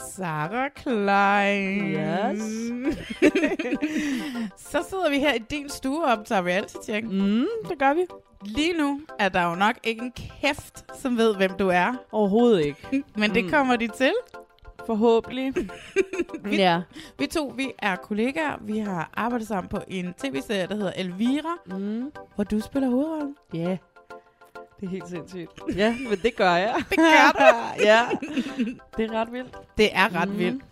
Sarah Klein. Yes. så sidder vi her i din stue og optager reality check. Mm, det gør vi. Lige nu er der jo nok ikke en kæft, som ved, hvem du er. Overhovedet ikke. Men det kommer de til. Forhåbentlig. ja. Vi to, vi er kollegaer. Vi har arbejdet sammen på en tv-serie, der hedder Elvira, Mm. hvor du spiller hovedrollen. Ja. Det er helt sindssygt. Ja, men det gør jeg. Det gør du. ja. Det er ret vildt. Det er ret Mhm. vildt.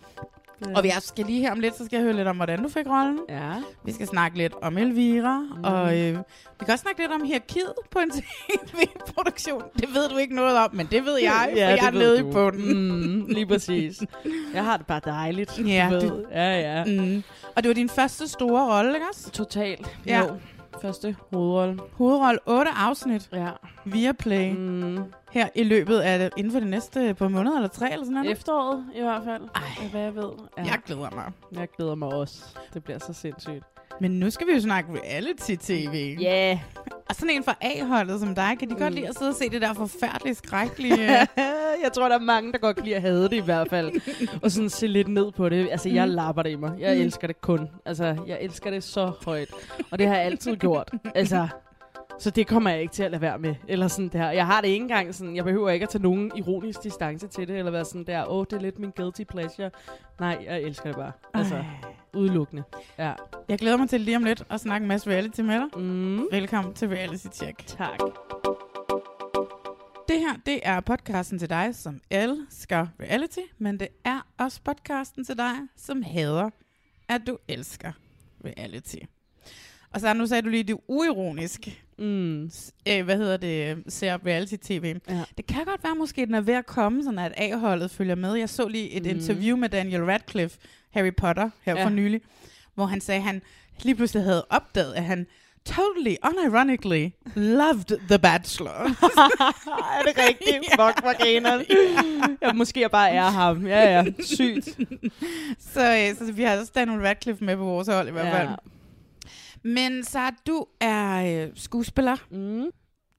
Ja. Og jeg skal lige her om lidt, så skal jeg høre lidt om, hvordan du fik rollen. Ja. Vi skal snakke lidt om Elvira, mm. og øh, vi kan også snakke lidt om hierarkiet på en tv-produktion. Det ved du ikke noget om, men det ved jeg, for jeg er nede i du. bunden. Mm, lige præcis. Jeg har det bare dejligt. Ja, du ved. det- ja, ja. Mm. Og det var din første store rolle, ikke også? Totalt. Ja. Jo. Første hovedrolle. Hovedrolle 8 afsnit Ja. via Play Mm. her i løbet af det, inden for de næste par måneder eller tre eller sådan noget. Efteråret i hvert fald. Ej. Hvad jeg ved. Ja. Jeg glæder mig. jeg glæder mig også. Det bliver så sindssygt. Men nu skal vi jo snakke reality-tv. Ja. Yeah. Og sådan en fra A-holdet som dig, kan de godt Mm. lide at sidde og se det der forfærdelige, skrækkelige... jeg tror, der er mange, der godt kan lide at have det i hvert fald. og sådan se lidt ned på det. Altså, jeg Mm. lapper det i mig. Jeg Mm. elsker det kun. Altså, jeg elsker det så højt. Og det har jeg altid gjort. Altså, så det kommer jeg ikke til at lade være med. Eller sådan der. Jeg har det ikke engang sådan, jeg behøver ikke at tage nogen ironisk distance til det, eller være sådan der, åh, oh, det er lidt min guilty pleasure. Nej, jeg elsker det bare. Altså, Ej. Udelukkende. Ja. Jeg glæder mig til lige om lidt at snakke en masse reality med dig. Mm. Velkommen til Reality Check. Tak. Det her, det er podcasten til dig, som elsker reality, men det er også podcasten til dig, som hader, at du elsker reality. Og så nu sagde du lige, det er uironisk. Mm. Øh, hvad hedder det? Ser reality-tv. Ja. Det kan godt være måske, den er ved at komme, sådan at A-holdet følger med. Jeg så lige et mm. interview med Daniel Radcliffe, Harry Potter, her Ja. for nylig, hvor han sagde, at han lige pludselig havde opdaget, at han totally, unironically loved The Bachelor. er det rigtigt? Fuck, hvor griner Jeg måske jeg bare er ham. Ja, ja. Sygt. så, øh, så vi har også Daniel Radcliffe med på vores hold i hvert fald. Men så du er øh, skuespiller. Mm.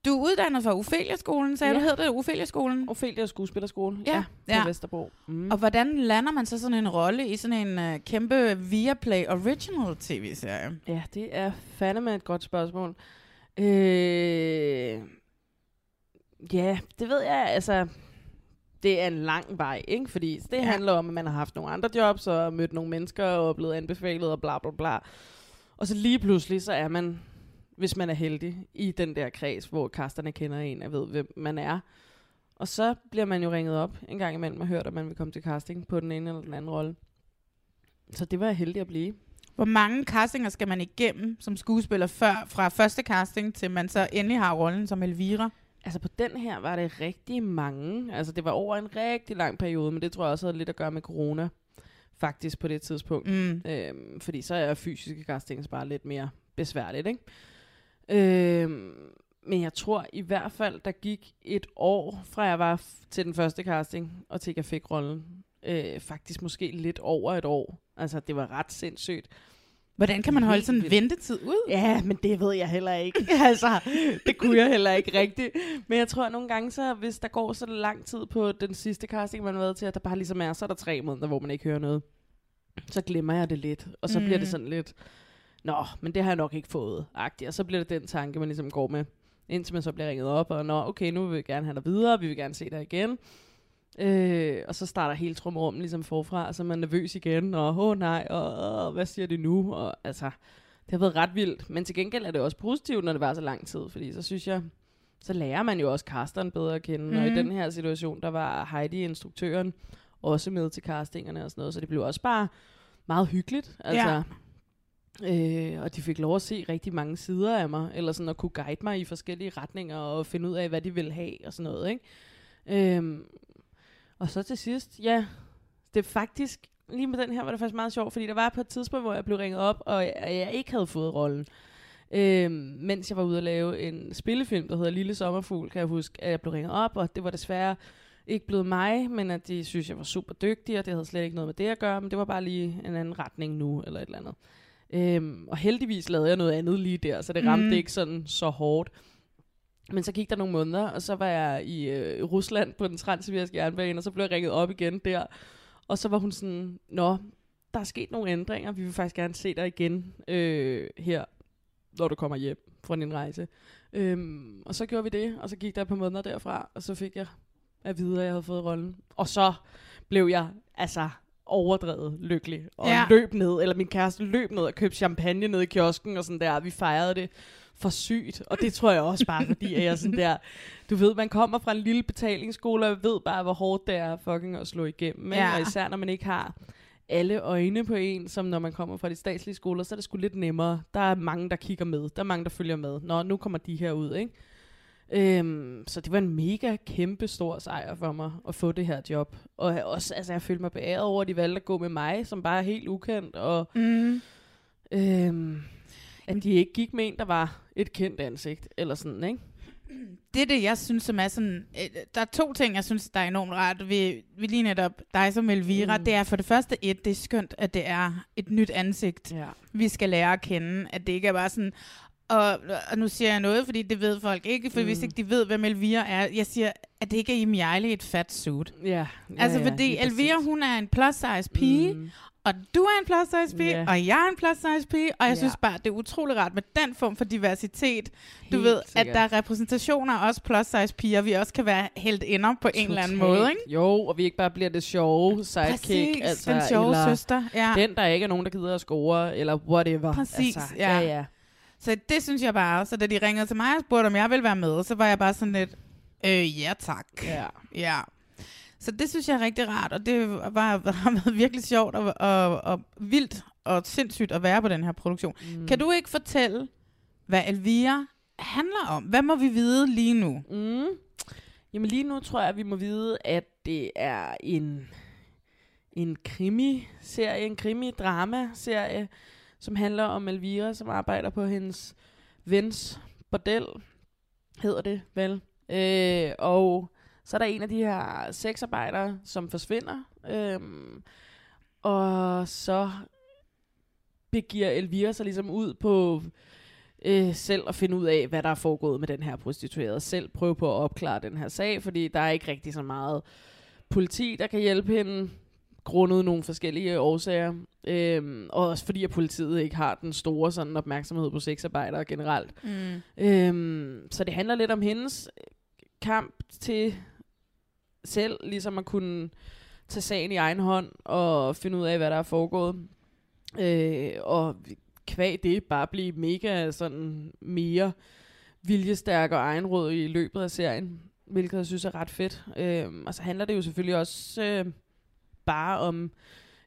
Du er uddannet fra Ophelia-skolen, sagde Ja. du, hed det Ophelia-skolen? Ophelia Skuespillerskole. Ja, Ja, på ja. Vesterbro. Mm. Og hvordan lander man så sådan en rolle i sådan en øh, kæmpe Viaplay Original tv-serie? Ja, det er fandeme et godt spørgsmål. Øh, ja, det ved jeg, altså... Det er en lang vej, ikke? Fordi det Ja. handler om, at man har haft nogle andre jobs, og mødt nogle mennesker, og blevet anbefalet, og bla bla bla. Og så lige pludselig, så er man, hvis man er heldig, i den der kreds, hvor kasterne kender en, og ved, hvem man er. Og så bliver man jo ringet op en gang imellem og hørt, at man vil komme til casting på den ene eller den anden rolle. Så det var jeg heldig at blive. Hvor mange castinger skal man igennem som skuespiller før, fra første casting til man så endelig har rollen som Elvira? Altså på den her var det rigtig mange. Altså det var over en rigtig lang periode, men det tror jeg også havde lidt at gøre med corona. Faktisk på det tidspunkt. Mm. Øhm, fordi så er fysiske castings bare lidt mere besværligt, ikke? Øhm, men jeg tror i hvert fald, der gik et år, fra jeg var til den første casting, og til jeg fik rollen. Øh, faktisk måske lidt over et år. Altså, det var ret sindssygt. Hvordan kan man holde sådan en ventetid ud? Ja, men det ved jeg heller ikke. altså, det kunne jeg heller ikke rigtigt. Men jeg tror at nogle gange, så hvis der går så lang tid på den sidste casting, man har været til, at der bare ligesom er, så er der tre måneder, hvor man ikke hører noget. Så glemmer jeg det lidt, og så mm. bliver det Mm. sådan lidt, nå, men det har jeg nok ikke fået, agtigt. Og så bliver det den tanke, man ligesom går med Indtil man så bliver ringet op, og nå, okay, nu vil vi gerne have dig videre, vi vil gerne se dig igen. Øh, og så starter hele trumrummen ligesom forfra, og så er man nervøs igen, og åh oh, nej, og åh, hvad siger de nu? Og altså, det har været ret vildt. Men til gengæld er det også positivt, når det var så lang tid, fordi så synes jeg, så lærer man jo også casteren bedre at kende. Mm. Og i Mhm. den her situation, der var Heidi, instruktøren, også med til castingerne og sådan noget, så det blev også bare meget hyggeligt. Altså, Øh, og de fik lov at se rigtig mange sider af mig, eller sådan at kunne guide mig i forskellige retninger, og finde ud af, hvad de ville have, og sådan noget, ikke? Øhm, og så til sidst, ja, det er faktisk, lige med den her var det faktisk meget sjovt, fordi der var på et tidspunkt, hvor jeg blev ringet op, og jeg, jeg ikke havde fået rollen. Øhm, mens jeg var ude at lave en spillefilm, der hedder Lille Sommerfugl, kan jeg huske, at jeg blev ringet op, og det var desværre ikke blevet mig, men at de synes, jeg var super dygtig, og det havde slet ikke noget med det at gøre, men det var bare lige en anden retning nu, eller et eller andet. Øhm, og heldigvis lavede jeg noget andet lige der, så det ramte Mm. ikke sådan så hårdt. Men så gik der nogle måneder, og så var jeg i øh, Rusland på den transsibiriske jernbane, og så blev jeg ringet op igen der. Og så var hun sådan, nå, der er sket nogle ændringer, vi vil faktisk gerne se dig igen øh, her, når du kommer hjem fra din rejse. Øhm, og så gjorde vi det, og så gik der et par måneder derfra, og så fik jeg at vide, at jeg havde fået rollen. Og så blev jeg, altså overdrevet lykkelig, og Ja. løb ned, eller min kæreste løb ned og købte champagne ned i kiosken, og sådan der, vi fejrede det for sygt, og det tror jeg også bare, fordi at jeg sådan der, du ved, man kommer fra en lille betalingsskole, og jeg ved bare, hvor hårdt det er fucking at slå igennem, ja. og især når man ikke har alle øjne på en, som når man kommer fra de statslige skoler, så er det sgu lidt nemmere. Der er mange, der kigger med. Der er mange, der følger med. Nå, nu kommer de her ud, ikke? Øhm, så det var en mega kæmpe stor sejr for mig at få det her job. Og jeg også, altså, jeg følte mig beæret over, at de valgte at gå med mig, som bare er helt ukendt. Og Mm. øhm, at de ikke gik med en, der var et kendt ansigt. Eller sådan, ikke? Det er det, jeg synes, som er sådan... øh, Der er to ting, jeg synes, der er enormt rart ved, ved lige netop dig som Elvira. Mm. Mm. Det er for det første et, det er skønt, at det er et nyt ansigt, Ja. vi skal lære at kende. At det ikke er bare sådan... Og, og nu siger jeg noget, fordi det ved folk ikke, for mm. hvis ikke de ved, hvem Elvira er. Jeg siger, at det ikke er i Ejle i et fat suit. Ja, ja, Altså, ja, fordi lige Elvira, præcis. hun er en plus size pige, Mm. og du er en plus size pige, Ja. og jeg er en plus size pige, og jeg Ja. synes bare, det er utrolig rart med den form for diversitet. Du Helt ved, at sikkert. der er repræsentationer af også plus size piger, vi også kan være helt ender på en eller anden måde, ikke? Jo, og vi ikke bare bliver det sjove sidekick. Præcis, altså, den sjove eller søster. Ja. Den, der ikke er nogen, der gider at score, eller whatever. Præcis, altså, ja. ja. ja. Så det synes jeg bare. Så da de ringede til mig og spurgte, om jeg ville være med, så var jeg bare sådan lidt, øh, ja tak. ja. Ja. Så det synes jeg er rigtig rart, og det var, har været virkelig sjovt og, og, og vildt og sindssygt at være på den her produktion. Mm. Kan du ikke fortælle, hvad Elvira handler om? Hvad må vi vide lige nu? Mm. Jamen lige nu tror jeg, at vi må vide, at det er en, en krimi-serie, en krimi-drama-serie, som handler om Elvira, som arbejder på hendes vens bordel, hedder det vel. Øh, og så er der en af de her sexarbejdere, som forsvinder. Øh, og så begiver Elvira sig ligesom ud på øh, selv at finde ud af, hvad der er foregået med den her prostituerede. Selv prøve på at opklare den her sag, fordi der er ikke rigtig så meget politi, der kan hjælpe hende, grundet nogle forskellige årsager. Øhm, og også fordi, at politiet ikke har den store sådan, opmærksomhed på sexarbejdere generelt. Mm. Øhm, så det handler lidt om hendes kamp til selv ligesom at kunne tage sagen i egen hånd og finde ud af, hvad der er foregået. Øh, og kvæg det bare blive mega sådan mere viljestærk og egenråd i løbet af serien, hvilket jeg synes er ret fedt. Øh, og så handler det jo selvfølgelig også øh, bare om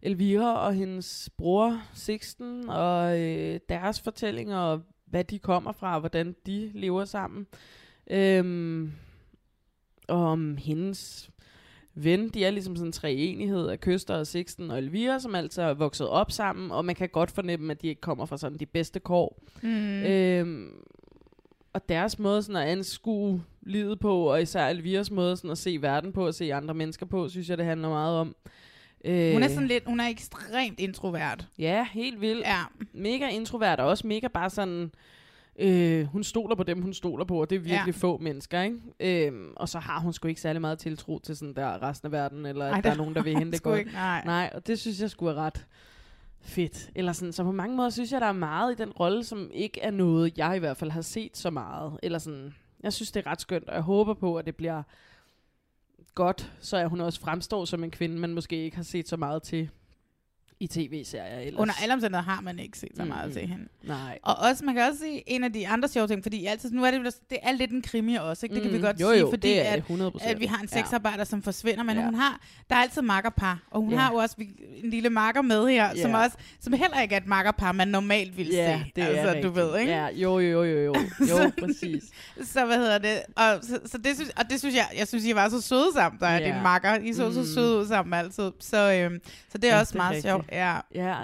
Elvira og hendes bror Sixten og øh, deres fortællinger og hvad de kommer fra og hvordan de lever sammen. Øhm, og om hendes ven, de er ligesom sådan en treenighed af Køster og Sixten og Elvira, som altså er vokset op sammen, og man kan godt fornemme, at de ikke kommer fra sådan de bedste kår. Mm. Øhm, og deres måde sådan at anskue livet på, og især Elviras måde sådan at se verden på, og se andre mennesker på, synes jeg, det handler meget om. Øh, Hun er sådan lidt, hun er ekstremt introvert. Ja, helt vildt. Ja. Mega introvert, og også mega bare sådan... Øh, hun stoler på dem, hun stoler på, og det er virkelig Ja. få mennesker, ikke? Øhm, og så har hun sgu ikke særlig meget tiltro til sådan der resten af verden, eller Ej, at der er nogen, der vil hente det godt. ikke, nej. Nej, og det synes jeg skulle er ret fedt. Eller sådan, så på mange måder synes jeg, der er meget i den rolle, som ikke er noget, jeg i hvert fald har set så meget. Eller sådan, Jeg synes, det er ret skønt, og jeg håber på, at det bliver godt, så er hun også fremstår som en kvinde, man måske ikke har set så meget til i tv-serier ellers. Under alle omstændigheder har man ikke set så meget Mm. til hende. Nej. Og også, man kan også sige, en af de andre sjove ting, fordi altid, nu er det, det er lidt en krimi også, ikke? det kan vi Mm, godt jo, sige, jo, fordi det er at, det 100%. at vi har en Ja. sexarbejder, som forsvinder, men Ja. hun har, der er altid makkerpar, og hun Ja. har jo også en lille makker med her, som, Ja. også, som heller ikke er et makkerpar, man normalt ville Ja, se. det er altså, du rigtigt. ved, ikke? Ja, jo, jo, jo, jo, jo, præcis. Så hvad hedder det? Og, så, så det synes, og det synes jeg, jeg synes, I var så søde sammen, der er Ja. din makker. I så Mm. så søde ud sammen altid. Så, øhm, så det er Ja, også det er meget sjovt. Ja. Ja,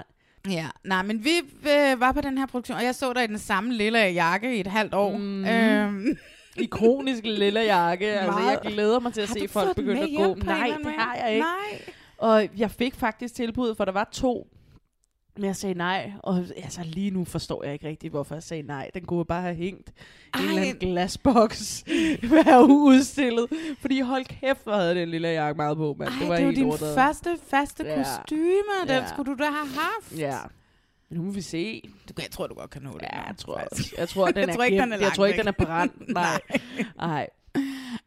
Ja, nej, men vi øh, var på den her produktion, og jeg så dig i den samme lille jakke i et halvt år. Mm. Øhm, ikonisk lille jakke. Altså, jeg glæder mig til at har se folk begynde at gå. Nej, det har jeg ikke. Nej. Og jeg fik faktisk tilbud, for der var to. Men jeg sagde nej, og altså lige nu forstår jeg ikke rigtigt, hvorfor jeg sagde nej. Den kunne bare have hængt i en eller anden glasboks, være udstillet. Fordi hold kæft, hvor havde den lille jakke meget på, mand. Ej, det var det var din overdrevet. første faste Ja. kostyme. Den Ja. skulle du da have haft. Ja. Men nu må vi se. Du, jeg tror, du godt kan nå det. Ja, jeg tror faktisk. Jeg tror, den Jeg er tror ikke, den gemt. er Jeg tror ikke, den er brændt. Nej. Nej.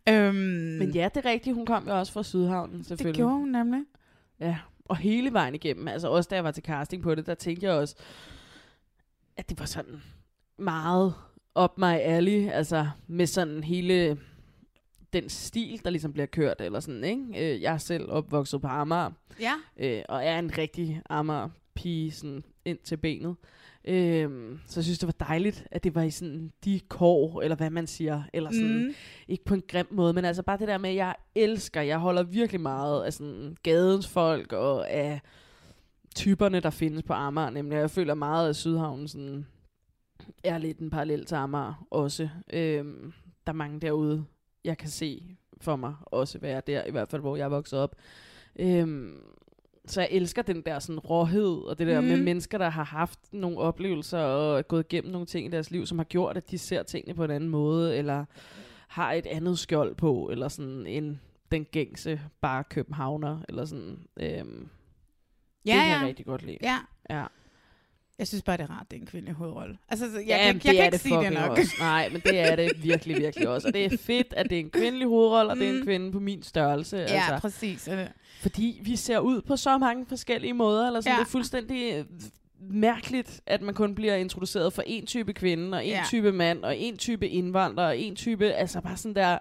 Øhm, Men ja, det er rigtigt. Hun kom jo også fra Sydhavnen, det selvfølgelig. gjorde hun nemlig. Ja, og hele vejen igennem, altså også da jeg var til casting på det, der tænkte jeg også, at det var sådan meget op my alley, altså med sådan hele den stil, der ligesom bliver kørt, eller sådan, ikke? Øh, Jeg er selv opvokset på Amager, Ja. øh, og er en rigtig Amager pige, sådan ind til benet. Øhm, så jeg synes, det var dejligt, at det var i sådan de kår, eller hvad man siger, eller sådan, Mm. ikke på en grim måde, men altså bare det der med, at jeg elsker, jeg holder virkelig meget af sådan gadens folk, og af typerne, der findes på Amager, nemlig. Jeg føler meget, at Sydhavnen sådan, er lidt en parallel til Amager også. Øhm, der er mange derude, jeg kan se for mig også være der, i hvert fald hvor jeg er vokset op. Øhm, så jeg elsker den der sådan råhed, og det der mm. med Mhm. mennesker, der har haft nogle oplevelser, og gået igennem nogle ting i deres liv, som har gjort, at de ser tingene på en anden måde, eller har et andet skjold på, eller sådan en den gængse bare københavner, eller sådan. Øhm, Ja, det kan ja. jeg rigtig godt lide. Ja. Ja. Jeg synes bare, det er rart, det er en kvindelig hovedrolle. Altså, så jeg, Ja, jeg, jeg, jeg kan ikke sige det nok. Også. Nej, men det er det virkelig, virkelig også. Og det er fedt, at det er en kvindelig hovedrolle, og det er en Mm. kvinde på min størrelse. Ja, altså. præcis. Fordi vi ser ud på så mange forskellige måder. Eller sådan. Ja. Det er fuldstændig øh, mærkeligt, at man kun bliver introduceret for en type kvinde, og en Ja. type mand, og en type indvandrer, og en type... Altså bare sådan der...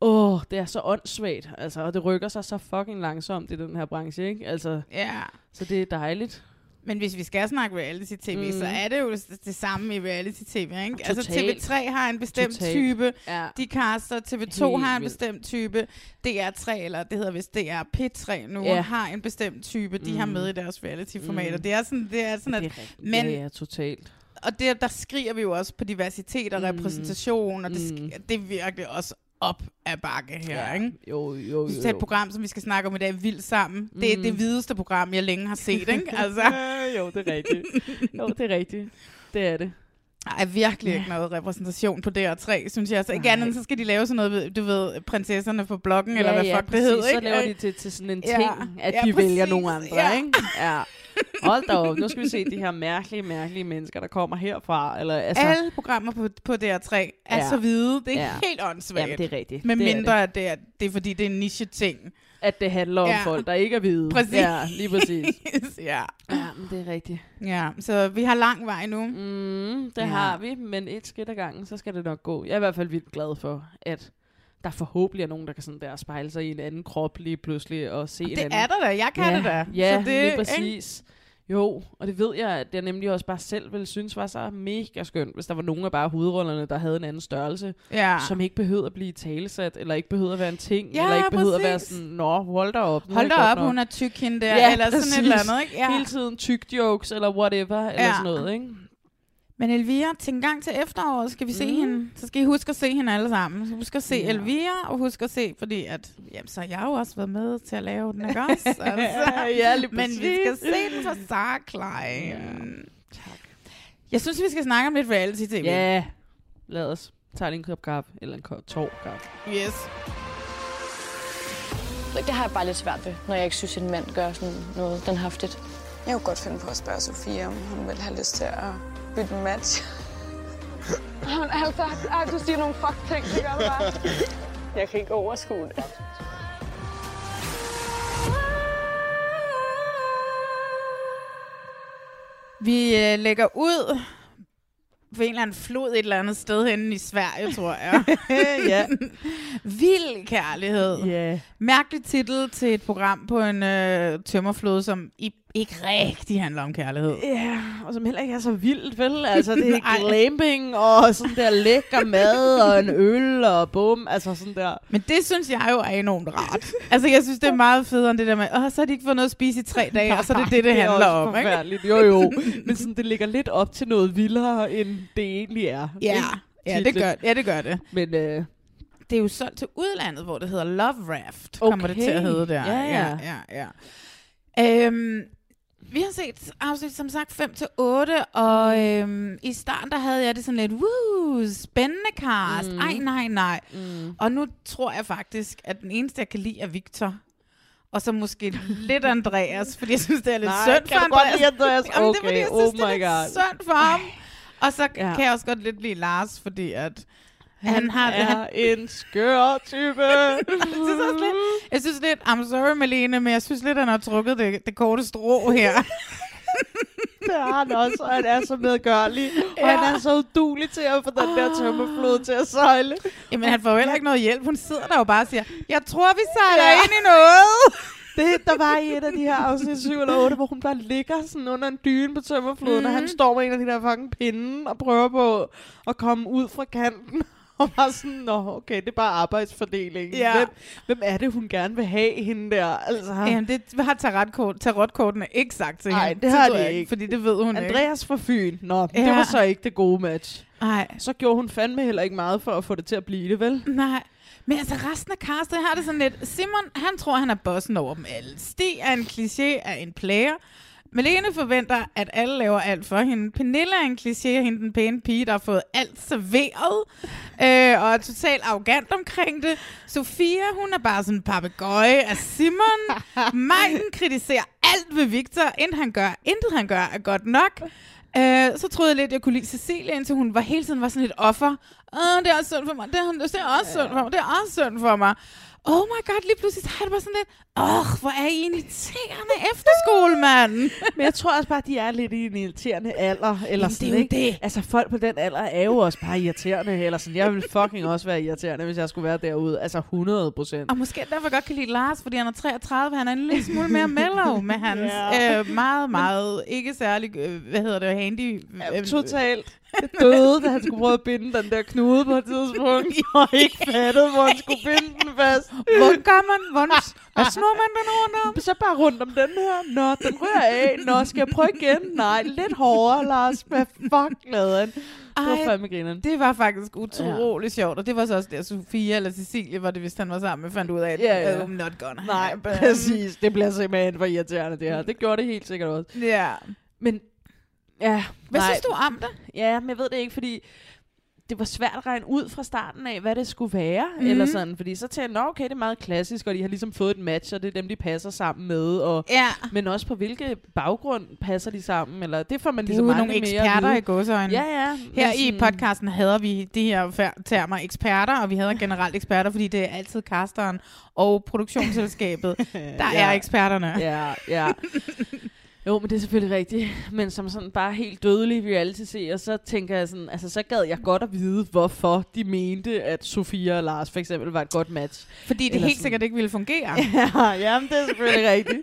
Åh, det er så åndssvagt. Altså, og det rykker sig så fucking langsomt i den her branche, ikke? Altså, Ja. så det er dejligt. Men hvis vi skal snakke reality-tv, mm. Mm. så er det jo det, det samme i reality-tv, ikke? Altså Totalt. TV3 har en bestemt Totalt. type, Ja. de caster, TV2 Helt har en vildt. bestemt type, DR3, eller det hedder vist DR P3 nu, Ja. har en bestemt type, de mm. har Mm. med i deres reality-formater. Mm. Det er sådan, det er sådan at, det er men- ja, ja, totalt. og det, der skriger vi jo også på diversitet og Mm. repræsentation, og det, Mm. det er virkelig også op ad bakke her, Ja. ikke? Jo, jo, jo. tager et program, som vi skal snakke om i dag, Vildt Sammen. Det er Mm. det hvideste program, jeg længe har set, ikke? Altså, jo, det er rigtigt. Jo, det er rigtigt. Det er det. er virkelig ikke noget repræsentation på DR3, synes jeg. Så ikke Nej. andet, så skal de lave sådan noget, du ved, prinsesserne på bloggen, eller hvad ja, fuck præcis. det hedder, Så ikke? laver de det til sådan en Ja. ting, at Ja, de vælger præcis. nogle andre, Ja. ikke? Ja. Hold da op. Nu skal vi se de her mærkelige, mærkelige mennesker, der kommer herfra. Eller, altså, Alle programmer på, på DR3 er Ja. så hvide. Det er Ja. helt åndssvagt. Jamen, det er rigtigt. Med det er mindre, det. at det er, det er fordi, det er en niche-ting. At det handler om Ja. folk, der ikke er hvide. Præcis. Ja, lige præcis. ja. ja, men det er rigtigt. ja, så vi har lang vej nu. Mm, det ja. har vi, men et skridt ad gangen, så skal det nok gå. Jeg er i hvert fald vildt glad for, at der forhåbentlig er nogen, der kan sådan der spejle sig i en anden krop lige pludselig og se en Det anden. er der da. Jeg kan ja, det da. Ja, så det, lige ikke? præcis. Jo, og det ved jeg, at jeg nemlig også bare selv ville synes var så mega skønt, hvis der var nogen af bare hovedrollerne, der havde en anden størrelse, Ja. som ikke behøvede at blive talesat, eller ikke behøvede at være en ting, Ja, eller ikke behøvede at være sådan, nå, hold da op. Hold det da op, nok." hun er tyk hende der, Ja, eller sådan præcis. et eller andet, ikke? Ja. Hele tiden tyk jokes, eller whatever, eller Ja. sådan noget, ikke? Men Elvira, til en gang til efteråret skal vi se Mm. hende. Så skal I huske at se hende alle sammen. Så husk at se Ja. Elvira, og husk at se, fordi at, jamen, så har jeg jo også været med til at lave den, ikke også? Altså. ja, lige Men vi skal se den for Sarah Klein. Ja. Tak. Jeg synes, vi skal snakke om lidt reality-tv. Ja, lad os. tage lige en kop kaffe, eller en kop tår kaffe. Yes. Det har jeg bare lidt svært ved, når jeg ikke synes, at en mand gør sådan noget danhaftigt. Jeg kunne godt finde på at spørge Sofie, om hun vil have lyst til at bytte en match. Jamen, altså, ej, du siger nogle fuck ting, det gør du bare. Jeg kan ikke overskue det. Vi øh, lægger ud på en eller anden flod et eller andet sted henne i Sverige, tror jeg. ja. Vild kærlighed. Ja. Mærkelig titel til et program på en øh, tømmerflod, som i, ikke rigtig handler om kærlighed. Ja, og som heller ikke er så vildt, vel? Altså, det er glamping, og sådan der lækker mad, og en øl, og bum, altså sådan der. Men det synes jeg jo er enormt rart. altså, jeg synes, det er meget federe end det der med, åh, så har de ikke fået noget at spise i tre dage, og så er det det, det handler er om. Ikke? jo jo. Men sådan, det ligger lidt op til noget vildere, end det egentlig er. Ja, ja, det gør, ja, det gør det. Men øh, Det er jo solgt til udlandet, hvor det hedder Love Raft, okay. kommer det til at hedde der. Ja, ja. ja, ja, ja. Øhm, vi har set afsnit, som sagt, 5 til 8, og øhm, i starten, der havde jeg det sådan lidt, woo, spændende cast, mm. ej, nej, nej. Mm. Og nu tror jeg faktisk, at den eneste, jeg kan lide, er Victor. Og så måske lidt Andreas, fordi jeg synes, det er lidt Nej, synd kan for Andreas. lide Andreas? Jamen, det er fordi, jeg Okay, synes, oh det er lidt God. synd for ham. Og så Ja. kan jeg også godt lidt lide Lars, fordi at han, han har... er Han, en skør type. jeg synes også lidt, jeg synes lidt, I'm sorry Malene, men jeg synes lidt, han har trukket det, det korte strå her. Det har han også, og han er så medgørlig. Og Ja. han er så udulig til at få den der tømmerflod til at sejle. Jamen, han får jo heller ikke noget hjælp. Hun sidder der jo bare og siger, jeg tror, vi sejler Ja. ind i noget. Det, der var i et af de her afsnit 7 eller 8, hvor hun bare ligger sådan under en dyne på tømmerfloden, mm. og han står med en af de der fucking pinde og prøver på at komme ud fra kanten. Og bare sådan, nå, okay, det er bare arbejdsfordeling. Ja. Hvem, hvem er det, hun gerne vil have hende der? Altså, Jamen, det har tarotkort, tarotkortene ikke sagt til Ej, hende. det har de ikke. Fordi det ved hun ikke. Andreas fra Fyn. Nå. Ja. det var så ikke det gode match. Nej, Så gjorde hun fandme heller ikke meget for at få det til at blive det, vel? nej. Men altså resten af castet har det sådan lidt... Simon, han tror, han er bossen over dem alle. Stig er en kliché af en player. Malene forventer, at alle laver alt for hende. Pernille er en kliché af hende, den pæne pige, der har fået alt serveret. Øh, og er totalt arrogant omkring det. Sofia, hun er bare sådan en papegøje af Simon. Maiken kritiserer alt ved Victor, inden han gør. Intet han gør er godt nok. Øh, så troede jeg lidt, at jeg kunne lide Cecilie, indtil hun var hele tiden var sådan et offer. Åh, det er også synd for mig. Det er, det er også synd for mig. Det er også synd for mig. Oh my god, lige pludselig så har det bare sådan lidt, åh, hvor er I en irriterende efterskole, mand. Men jeg tror også bare, at de er lidt i en irriterende alder. Eller sådan, det er jo ikke? det. Altså, folk på den alder er jo også bare irriterende. Eller sådan, jeg ville fucking også være irriterende, hvis jeg skulle være derude. Altså 100 procent. Og måske derfor godt kan lide Lars, fordi han er 33, han er en lille smule mere mellow med hans Ja. øh, meget, meget, ikke særlig, øh, hvad hedder det, handy... Øh, Totalt. Det døde, da han skulle prøve at binde den der knude på et tidspunkt. Og ikke fattede, hvor han skulle binde den fast. Hvor gør man? Hvordan, hvad snor man den rundt om? Så bare rundt om den her. Nå, den rører af. Nå, skal jeg prøve igen? Nej, lidt hårdere, Lars. Hvad fuck lavede han? Det var Ej, fandme grineren. Det var faktisk utrolig ja. sjovt, og det var så også der, Sofia eller Cecilie, var det hvis han var sammen med, fandt ud af, at Ja, ja. I'm not gonna Nej, happen. præcis. Det bliver simpelthen for irriterende, det her. Det gjorde det helt sikkert også. Ja. Men, ja. Hvad nej. synes du om det? Ja, men jeg ved det ikke, fordi det var svært at regne ud fra starten af, hvad det skulle være, Mhm. mm-hmm. eller sådan, fordi så tænkte jeg, "Nå, okay, det er meget klassisk, og de har ligesom fået et match, og det er dem, de passer sammen med, og, Ja. men også på hvilke baggrund passer de sammen, eller det får man Det ligesom aldrig nogle mere eksperter vide. i godsøjne. Ja, ja. Her i sådan- podcasten hader vi de her termer eksperter, og vi hader generelt eksperter, fordi det er altid casteren og produktionsselskabet, der Ja. er eksperterne. Ja, ja. Jo, men det er selvfølgelig rigtigt. Men som sådan bare helt dødelig reality-seer, så tænker jeg sådan, altså så gad jeg godt at vide, hvorfor de mente, at Sofia og Lars for eksempel var et godt match. Fordi det Eller helt sådan- sikkert ikke ville fungere. Ja, jamen det er selvfølgelig rigtigt.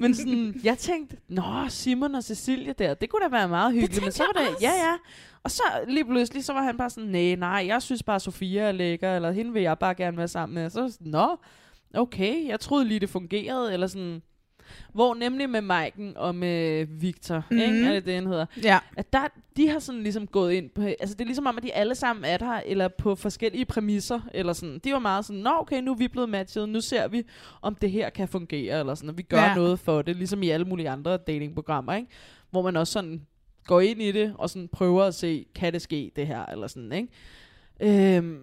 Men sådan, jeg tænkte, nå, Simon og Cecilie der, det kunne da være meget hyggeligt. Men så var det, ja, ja. Og så lige pludselig, så var han bare sådan, nej, nej, jeg synes bare, Sofia er lækker, eller hende vil jeg bare gerne være sammen med. Så var sådan, nå, okay, jeg troede lige, det fungerede, eller sådan... Hvor nemlig med Maiken og med Victor, mm-hmm. ikke? Mhm. Er det det, han hedder? Ja. At der, de har sådan ligesom gået ind på... Altså det er ligesom om, at de alle sammen er der, eller på forskellige præmisser, eller sådan. De var meget sådan, nå okay, nu er vi blevet matchet, nu ser vi, om det her kan fungere, eller sådan, og vi gør ja. noget for det, ligesom i alle mulige andre datingprogrammer, ikke? Hvor man også sådan går ind i det, og sådan prøver at se, kan det ske, det her, eller sådan, ikke? Øhm,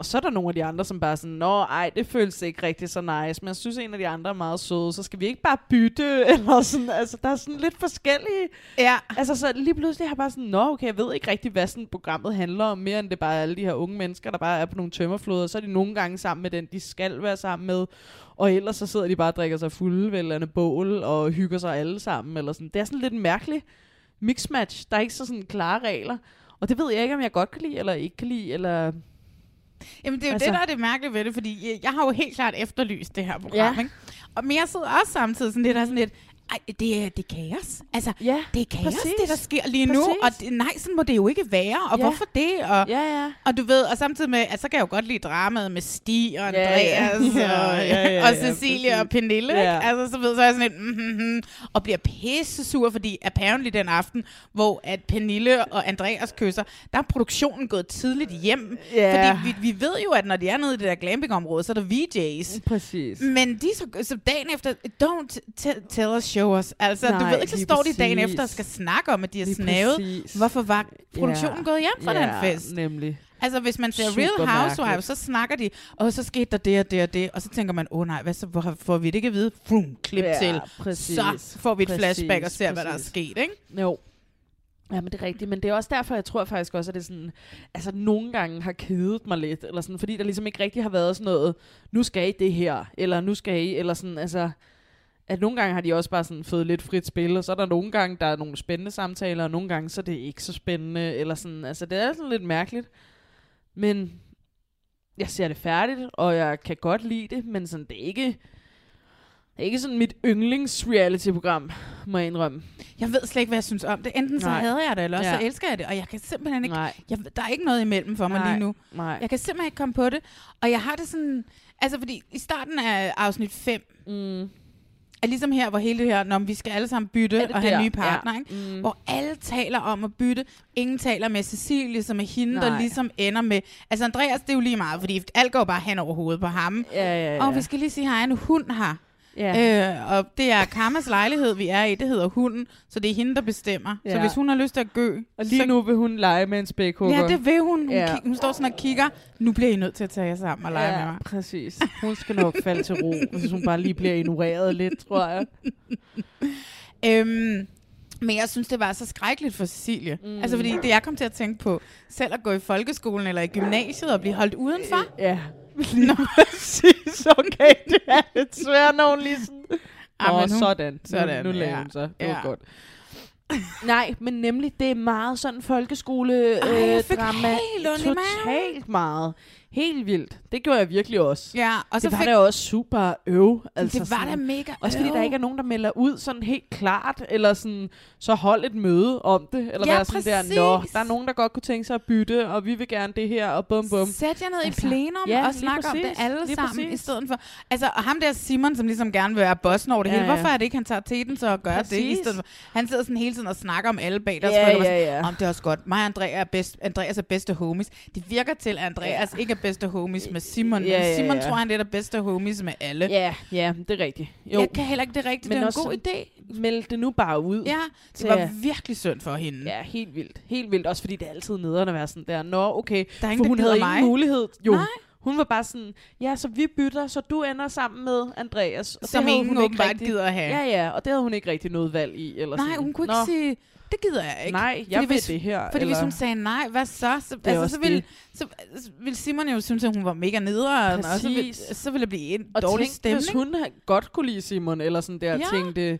Og så er der nogle af de andre, som bare er sådan, nå, ej, det føles ikke rigtig så nice, men jeg synes, en af de andre er meget søde, så skal vi ikke bare bytte, eller sådan, altså, der er sådan lidt forskellige. Ja. Altså, så lige pludselig har jeg bare sådan, nå, okay, jeg ved ikke rigtig, hvad sådan programmet handler om, mere end det bare er alle de her unge mennesker, der bare er på nogle tømmerfloder, så er de nogle gange sammen med den, de skal være sammen med, og ellers så sidder de bare og drikker sig fulde ved eller bål, og hygger sig alle sammen, eller sådan. Det er sådan lidt mærkeligt mixmatch. Der er ikke så sådan klare regler. Og det ved jeg ikke, om jeg godt kan lide, eller ikke kan lide, eller... Jamen, det er jo Altså- det, der er det mærkelige ved det, fordi jeg, jeg har jo helt klart efterlyst det her program, Ja. ikke? Og, men jeg sidder også samtidig sådan lidt, og sådan lidt, ej, det er, det er kaos. Altså, Ja, det er kaos, præcis. det der sker lige nu, Præcis. og det, nej, sådan må det jo ikke være, og Ja. hvorfor det? Og, Ja, ja. og du ved, og samtidig med, at så kan jeg jo godt lide dramaet med Stig og Ja, Andreas ja. og, Ja, ja, ja, og Cecilie præcis. og Pernille, Ja. ikke? Altså, så ved så er jeg sådan lidt, mm, mm, mm, og bliver pisse sur, fordi apparently den aften, hvor at Pernille og Andreas kysser, der er produktionen gået tidligt hjem, Ja. fordi vi, vi ved jo, at når de er nede i det der glamping-område, så er der VJ's. Præcis. Men de så, så dagen efter, don't tell us, show us. Altså, Nej, du ved ikke, så står de dagen præcis. efter og skal snakke om, at de har snavet. præcis. Hvorfor var produktionen Ja. gået hjem fra ja, den fest? nemlig. Altså, hvis man ser Super Real Housewives, så snakker de, og så skete der det og det og det, og så tænker man, åh oh, nej, hvad så, hvor får vi det ikke at vide? Frum, klip Ja, til. præcis. Så får vi et Præcis, flashback og ser, hvad der er præcis. sket, ikke? Jo. Ja, men det er rigtigt. Men det er også derfor, jeg tror faktisk også, at det sådan, altså nogle gange har kedet mig lidt, eller sådan, fordi der ligesom ikke rigtig har været sådan noget, nu skal I det her, eller nu skal I, eller sådan, altså, at nogle gange har de også bare sådan fået lidt frit spil, og så er der nogle gange, der er nogle spændende samtaler, og nogle gange, så er det ikke så spændende, eller sådan, altså det er sådan lidt mærkeligt. Men jeg ser det færdigt, og jeg kan godt lide det, men sådan, det er ikke, det er ikke sådan mit yndlings-reality-program, må jeg indrømme. Jeg ved slet ikke, hvad jeg synes om det. Enten så Nej. hader jeg det, eller Ja. så elsker jeg det, og jeg kan simpelthen ikke, Nej, jeg, der er ikke noget imellem for mig Nej. lige nu. nej. Jeg kan simpelthen ikke komme på det, og jeg har det sådan, altså fordi i starten af afsnit 5, Mm. Er ligesom her, hvor hele det her, når vi skal alle sammen bytte og have der? nye partner, Ja. ikke? Mm. hvor alle taler om at bytte. Ingen taler med Cecilie, som er hende, Nej. der ligesom ender med... Altså Andreas, det er jo lige meget, fordi alt går bare hen over hovedet på ham. Ja, ja, ja. Og vi skal lige sige, at her er en hund her. Ja. Øh, og det er Karmas lejlighed, vi er i. Det hedder hunden, så det er hende, der bestemmer. Ja. Så hvis hun har lyst til at gø... og lige så, nu vil hun lege med en spækhugger. Ja, det vil hun. Hun, Ja. ja. hun står sådan og kigger. Nu bliver I nødt til at tage jer sammen og lege med ja, mig. præcis. Hun skal nok falde til ro, hvis hun bare lige bliver ignoreret lidt, tror jeg. Øhm, men jeg synes, det var så skrækkeligt for Cecilie. Mm. Altså, fordi det jeg kom til at tænke på, selv at gå i folkeskolen eller i gymnasiet og blive holdt udenfor. Ja. Nå, præcis. Okay, det er lidt svært, når hun lige sådan... Nå, men hun- sådan. sådan, Nu, nu lavede ja. hun så. Det Ja. var godt. Nej, men nemlig, det er meget sådan folkeskole Ej, jeg øh, fik drama. helt ondt. Totalt meget. Helt vildt. Det gjorde jeg virkelig også. Ja, og så det var fik... da også super øv. Altså det var da mega Også fordi øv. der ikke er nogen, der melder ud sådan helt klart, eller sådan, så hold et møde om det, eller Ja, være sådan der, nå, præcis. der er nogen, der godt kunne tænke sig at bytte, og vi vil gerne det her, og bum bum. Sæt jer ned Altså, i plenum ja, og snak om det præcis, alle sammen, præcis. i stedet for... Altså, og ham der Simon, som ligesom gerne vil være bossen over det Ja, hele, hvorfor er det ikke, han tager teten så og gør det i Præcis. stedet for... Han sidder sådan hele tiden og snakker om alle bag deres Ja, ja, ja. Om det er også godt. Mig og Andreas er, bedst, Andreas er bedste homies. Det virker til, at Andreas ikke er bedste homies med Simon. Ja, men ja, Simon ja. tror, han er bedste homies med alle. Ja, ja, det er rigtigt. Jo, Jeg kan heller ikke det rigtigt. Men det er en god idé. meld det nu bare ud. Ja, det var virkelig synd for hende. Ja, helt vildt. Helt vildt. Også fordi det er altid nederen at være sådan der. Nå, okay. Der er ingen, For der hun havde gider ingen mig. mulighed. Jo, Nej. hun var bare sådan, ja, så vi bytter, så du ender sammen med Andreas. Og Som havde ingen hun ikke rigtig- gider at have. Ja, ja, og det havde hun ikke rigtig noget valg i. Eller Nej, sådan. hun kunne Nå, ikke sige, det gider jeg ikke. Nej, jeg Fordi vil hvis- det her. Fordi eller... hvis hun sagde nej, hvad så? Så, er altså, så, ville, det. så, så ville Simon jo synes, at hun var mega nederen, og så ville, så ville det blive en og dårlig tænk, stemning. hvis hun godt kunne lide Simon, eller sådan der, Ja. tænkte,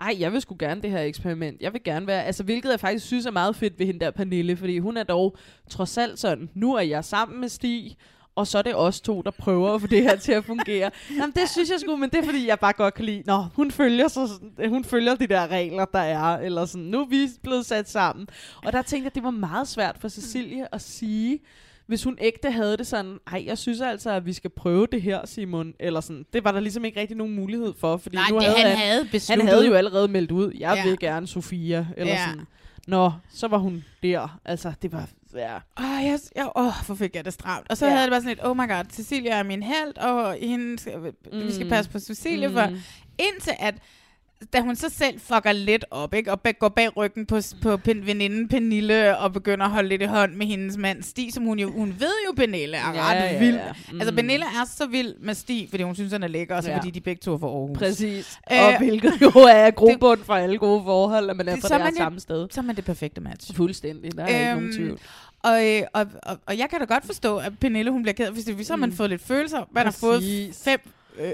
ej, jeg vil sgu gerne det her eksperiment. Jeg vil gerne være, altså hvilket jeg faktisk synes er meget fedt ved hende der Pernille, fordi hun er dog trods alt sådan, nu er jeg sammen med Stig, og så er det os to, der prøver at få det her til at fungere. Jamen, det synes jeg sgu, men det er fordi, jeg bare godt kan lide, nå, hun følger, så, hun følger de der regler, der er, eller sådan, nu er vi blevet sat sammen. Og der tænkte jeg, det var meget svært for Cecilie at sige, hvis hun ægte havde det sådan, ej, jeg synes altså, at vi skal prøve det her, Simon, eller sådan, det var der ligesom ikke rigtig nogen mulighed for, fordi Nej, nu det, havde han han, havde besluttet. han havde jo allerede meldt ud, jeg Ja. vil gerne Sofia, eller ja. sådan. Nå, så var hun der. Altså, det var... Ja. Åh, jeg, jeg, åh, hvor fik jeg det stramt. Og så Ja. havde det bare sådan lidt, oh my god, Cecilia er min held, og hende skal, mm. vi skal Mm. passe på Cecilie, mm. for indtil at da hun så selv fucker lidt op, ikke? og går bag ryggen på, på veninden Pernille, og begynder at holde lidt i hånd med hendes mand Stig, som hun jo, hun ved jo, Pernille er Ja, ret ja, vild. ja. Mm. Altså, Pernille er så vild med Stig, fordi hun synes, han er lækker, og så Ja. fordi de begge to er fra Aarhus. Præcis. Øh, og hvilket jo er grobund for alle gode forhold, at man er Det- fra det jo- samme sted. Så er man det perfekte match. Fuldstændig, der er ikke nogen Øhm, tvivl. Og, øh, og, og, og jeg kan da godt forstå, at Pernille hun bliver ked, hvis så har man Mm. fået lidt følelser. Man har fået Præcis. fem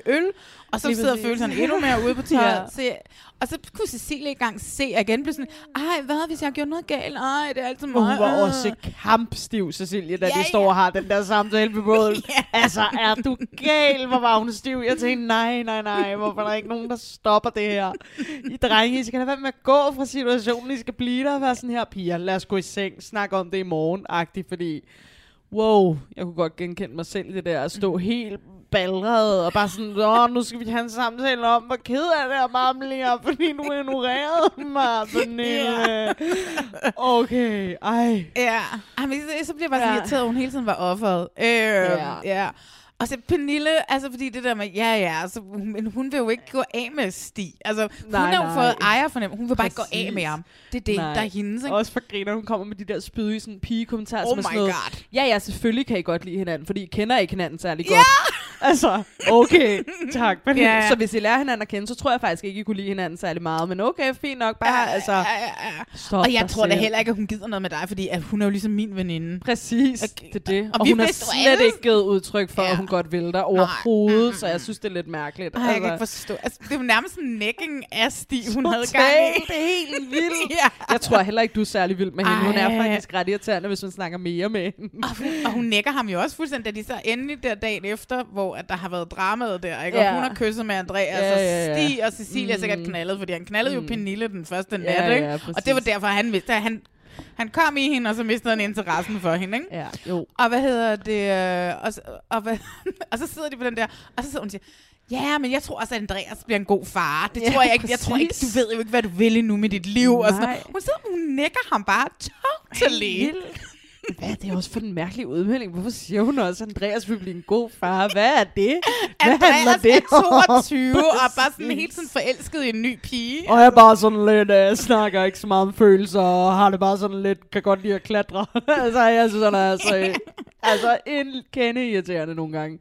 øl, og så Lige sidder præcis. følelserne endnu mere ude på tøjet. Ja. ja. og så kunne Cecilie i gang se igen, blive sådan, ej, hvad hvis jeg har gjort noget galt? Ej, det er altid mig. Og hun var øh." også kampstiv, Cecilie, da Ja, de står og har den der samtale ved båden. Ja. Altså, er du gal? Hvor var hun stiv? Jeg tænkte, nej, nej, nej, hvorfor er der ikke nogen, der stopper det her? I drenge, I skal da være med at gå fra situationen. I skal blive der og være sådan her, piger, lad os gå i seng, snakke om det i morgen, agtigt, fordi wow, jeg kunne godt genkende mig selv det der, at stå helt ballret og bare sådan, åh, nu skal vi have en samtale om, hvor ked af det er, mamle, jeg, fordi du ignorerede mig, Pernille. Okay, ej. Ja, Ej, men så, så bliver jeg bare så Ja. irriteret, at hun hele tiden var offeret. Øh, ja. ja. Og så Pernille, altså fordi det der med, ja ja, altså, hun, men hun vil jo ikke gå af med Stig. Altså, hun Nej, har jo fået ejer for Hun vil bare ikke gå af Præcis. med ham. Det er det, Nej. der er hendes, ikke? Også for griner, hun kommer med de der spydige sådan, pige-kommentarer. Oh som er sådan my noget, God. Ja, ja, selvfølgelig kan I godt lide hinanden, fordi I kender ikke hinanden særlig godt. Altså, okay, tak. Men, Ja, ja. Så hvis I lærer hinanden at kende, så tror jeg faktisk ikke, I kunne lide hinanden særlig meget. Men okay, fint nok. Bare, altså, ja, ja, ja. stop Og jeg tror da selv. heller ikke, at hun gider noget med dig, fordi at hun er jo ligesom min veninde. Præcis, Okay. det er det. Og Og, hun har slet alle- ikke givet udtryk for, Ja. at hun godt vil dig overhovedet, så jeg synes, det er lidt mærkeligt. Ej, jeg kan ikke forstå. Altså, det var nærmest en necking Stig, hun havde gang i. det er helt vildt. ja. Jeg tror heller ikke, du er særlig vild med hende. Hun er Ej. faktisk ret irriterende, hvis man snakker mere med hende. Og hun, og hun nækker ham jo også fuldstændig, da de så endelig der dagen efter, hvor at der har været dramaet der, ikke? Og Ja. hun har kysset med Andreas, Ja, og ja, ja. Stig og Cecilia mm. sikkert knaldet, fordi han knaldede mm. jo Pernille den første nat, Ja, ikke? ja, og præcis. det var derfor, han vidste, at han, han kom i hende, og så mistede han interessen for hende, ikke? Ja, jo. Og hvad hedder det? øh, Og, så- og, hvad, og så sidder de på den der, og så sidder hun og siger, ja, men jeg tror også, at Andreas bliver en god far. Det Ja, tror jeg ikke. Jeg tror ikke, du ved jo ikke, hvad du vil endnu med dit liv. Og sådan. Nej. noget. Hun sidder, hun nækker ham bare totally. Hvad er det også for en mærkelig udmelding? Hvorfor siger hun også, at Andreas vil blive en god far? Hvad er det? Hvad Andreas det er om? 22 og er bare sådan helt sådan forelsket i en ny pige. Og jeg er bare sådan lidt, uh, snakker ikke så meget om følelser, og har det bare sådan lidt, kan godt lide at klatre. altså, jeg synes, han er altså, øh, altså en kende irriterende nogle gange.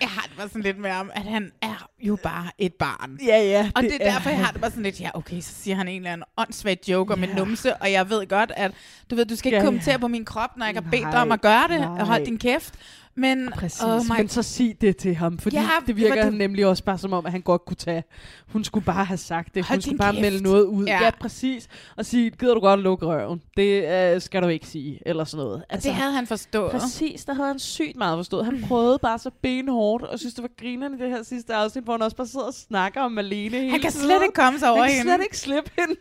Jeg har det bare sådan lidt med om, at han er jo bare et barn. Ja, ja. Og det, er derfor, jeg har det bare sådan lidt, ja okay, så siger han en eller anden åndssvagt joke om en Ja. numse, og jeg ved godt, at du ved, du skal ikke Ja, ja. kommentere på min krop, når jeg har bedt dig om at gøre det, nej. og hold din kæft. Men, Præcis, oh my men så sig det til ham, fordi Ja, det virker det- nemlig også bare som om, at han godt kunne tage. Hun skulle bare have sagt det. Hold Hun skulle bare kæft. melde noget ud. Ja. Ja, præcis. Og sige, gider du godt lukke røven? Det øh, skal du ikke sige, eller sådan noget. Altså, det havde han forstået. Præcis, der havde han sygt meget forstået. Han prøvede bare så benhårdt, og synes, det var grinerne det her sidste afsnit, hvor han også bare sidder og snakker om Malene hele Han kan slet ikke komme sig over Han kan hende. slet ikke slippe hende.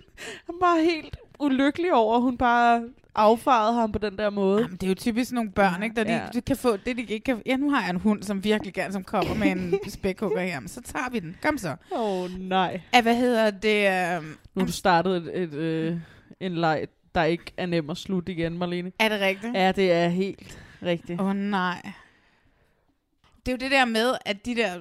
Han var helt ulykkelig over, at hun bare affarede ham på den der måde. Jamen, det er jo typisk nogle børn, ikke? Der de, Ja. de kan få det, de ikke kan... Ja, nu har jeg en hund, som virkelig gerne som kommer med en spækhugger her. Men så tager vi den. Kom så. Åh, oh, nej. Ja, hvad hedder det? Um, Nu har du startet et, et, øh, en leg, der ikke er nem at slutte igen, Marlene. er det rigtigt? Ja, det er helt rigtigt. Åh oh, nej. Det er jo det der med, at de der...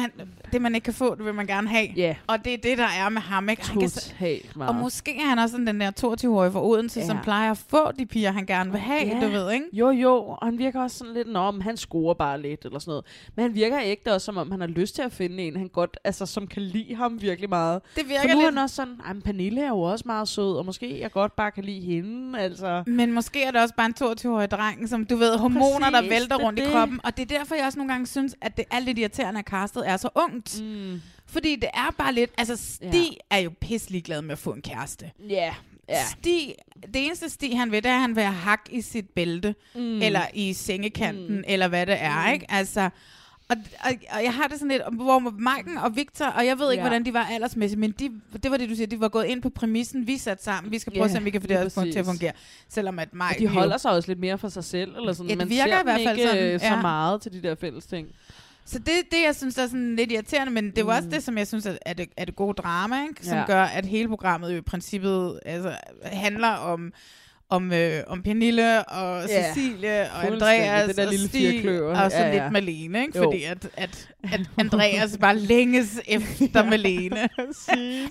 Man, det, man ikke kan få, det vil man gerne have. Ja, Og det er det, der er med ham, ikke? Han kan, og måske er han også sådan den der 22-årige fra Odense, ja. som plejer at få de piger, han gerne vil have, Ja. du ved, ikke? Jo, jo, og han virker også sådan lidt, om han scorer bare lidt, eller sådan noget. Men han virker ikke også, som om han har lyst til at finde en, han godt, altså, som kan lide ham virkelig meget. Det For virker nu er lidt... han også sådan, "Ej, men Pernille er jo også meget sød, og måske jeg godt bare kan lide hende, altså. Men måske er det også bare en 22-årig dreng, som du ved, hormoner, der Præcis, vælter det er rundt i det. kroppen. Og det er derfor, jeg også nogle gange synes, at det er lidt irriterende, at castet er så ungt. Mm. Fordi det er bare lidt... Altså, Stig er jo pisselig glad med at få en kæreste. Ja, ja. Stig, det eneste Stig, han vil, det er, at han vil have hak i sit bælte, mm. eller i sengekanten, mm. eller hvad det er, mm. ikke? Altså, og, og, og, jeg har det sådan lidt, hvor Maiken og Victor, og jeg ved ikke, Ja. hvordan de var aldersmæssigt, men de, det var det, du siger, de var gået ind på præmissen, vi satte sammen, vi skal prøve Ja, at se, om vi kan få det til at fungere. Selvom at Og Maiken de holder sig også lidt mere for sig selv, eller sådan. Ja, det Man virker ser i hvert fald ikke sådan, øh, så ja. meget til de der fælles ting. Så det, det, jeg synes, er sådan lidt irriterende, men det er jo også Mm. det, som jeg synes er, er, det, er det gode drama, ikke? som Ja. gør, at hele programmet jo i princippet altså, handler om om, øh, om Pernille og Ja, Cecilie og. Andreas Det der og lille Stig og så Ja, ja. lidt Malene, ikke? Jo. Fordi at, at, at Andreas bare længes efter Malene.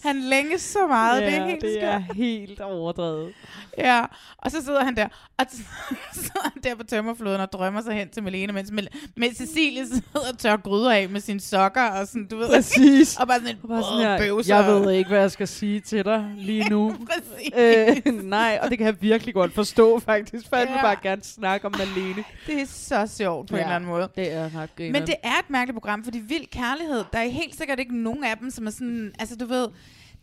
Han længes så meget, det er helt det skørt. er helt overdrevet. Ja, og så sidder han der, og så sidder han der på tømmerfloden og drømmer sig hen til Malene, mens, Mel- mens Cecilie sidder og tør gryder af med sine sokker, og sådan, du ved, Præcis. og bare sådan en bare sådan her, bøvser. jeg ved ikke, hvad jeg skal sige til dig lige nu. Præcis. øh, nej, og det kan jeg virkelig godt forstå, faktisk. Vil Ja. bare gerne snakke om Malene. Det er så sjovt på ja. en eller anden måde. Det er ret. Men det er et mærkeligt program, fordi vild kærlighed, der er helt sikkert ikke nogen af dem, som er sådan, altså du ved,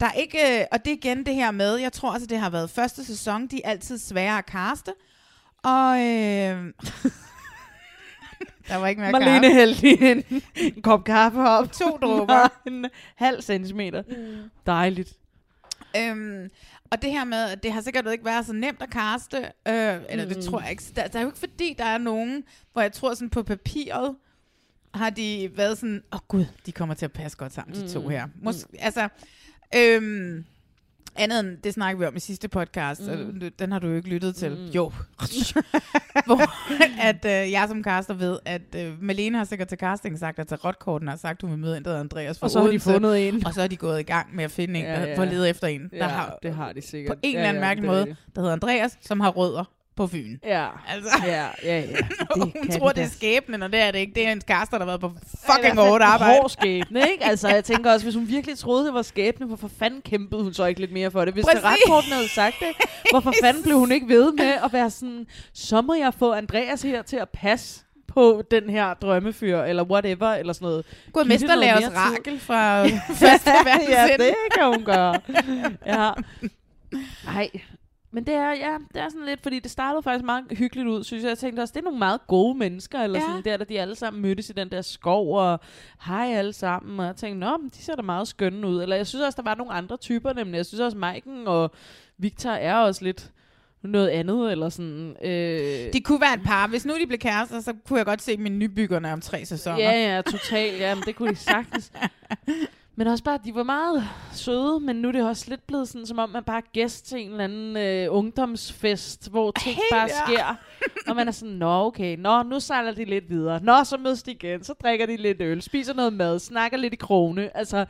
der er ikke, øh, og det er igen det her med, jeg tror altså, det har været første sæson, de er altid svære at kaste, og øh, der var ikke mere Marlene kaffe. hældte lige en, en kop kaffe op. To dråber. en halv centimeter. Dejligt. Øhm, og det her med, at det har sikkert ikke været så nemt at kaste, øh, eller det Mm. tror jeg ikke. Der, der er jo ikke fordi, der er nogen, hvor jeg tror sådan på papiret, har de været sådan, åh oh, gud, de kommer til at passe godt sammen, de to Mm. her. Mås- altså, øhm, andet end, det snakker vi om i sidste podcast, Mm. og den har du jo ikke lyttet til. Mm. Jo. Hvor at øh, jeg som caster ved, at øh, Malene har sikkert til casting sagt, at til rotkorten har sagt, hun vil møde en, der hedder Andreas fra Og så har de fundet en. Og så er de gået i gang med at finde en, Ja, der, ja. for at lede efter en, der Ja, har det har de sikkert. på en Ja, eller anden ja, mærkelig måde, der hedder Andreas, som har rødder på Fyn. Ja, Altså, ja, ja. ja. og hun tror, de det er skæbnen, og det er det ikke. Det er en kaster, der har været på fucking hårdt arbejde. Hård skæbne, ikke? Altså, jeg tænker også, hvis hun virkelig troede, det var skæbne, hvorfor fanden kæmpede hun så ikke lidt mere for det? Hvis det retkorten havde sagt det, hvorfor fanden blev hun ikke ved med at være sådan, så må jeg få Andreas her til at passe på den her drømmefyr, eller whatever, eller sådan noget. Det noget mesterlærer mere tid. Rakel fra første ja, det kan hun gøre. ja. Nej, men det er, ja, det er sådan lidt, fordi det startede faktisk meget hyggeligt ud, synes jeg. Jeg tænkte også, det er nogle meget gode mennesker, eller Ja. sådan der, da de alle sammen mødtes i den der skov, og hej alle sammen, og jeg tænkte, nå, men de ser da meget skønne ud. Eller jeg synes også, der var nogle andre typer, nemlig. Jeg synes også, Maiken og Victor er også lidt noget andet, eller sådan. Øh, De kunne være et par. Hvis nu de blev kærester, så kunne jeg godt se mine nybyggerne om tre sæsoner. Ja, ja, totalt. Ja, men det kunne de sagtens. Men også bare, de var meget søde, men nu er det også lidt blevet sådan, som om man bare er gæst til en eller anden øh, ungdomsfest, hvor ting Helt, bare ja. sker. Og man er sådan, nå okay, nå, nu sejler de lidt videre. Nå, så mødes de igen, så drikker de lidt øl, spiser noget mad, snakker lidt i krone. Altså,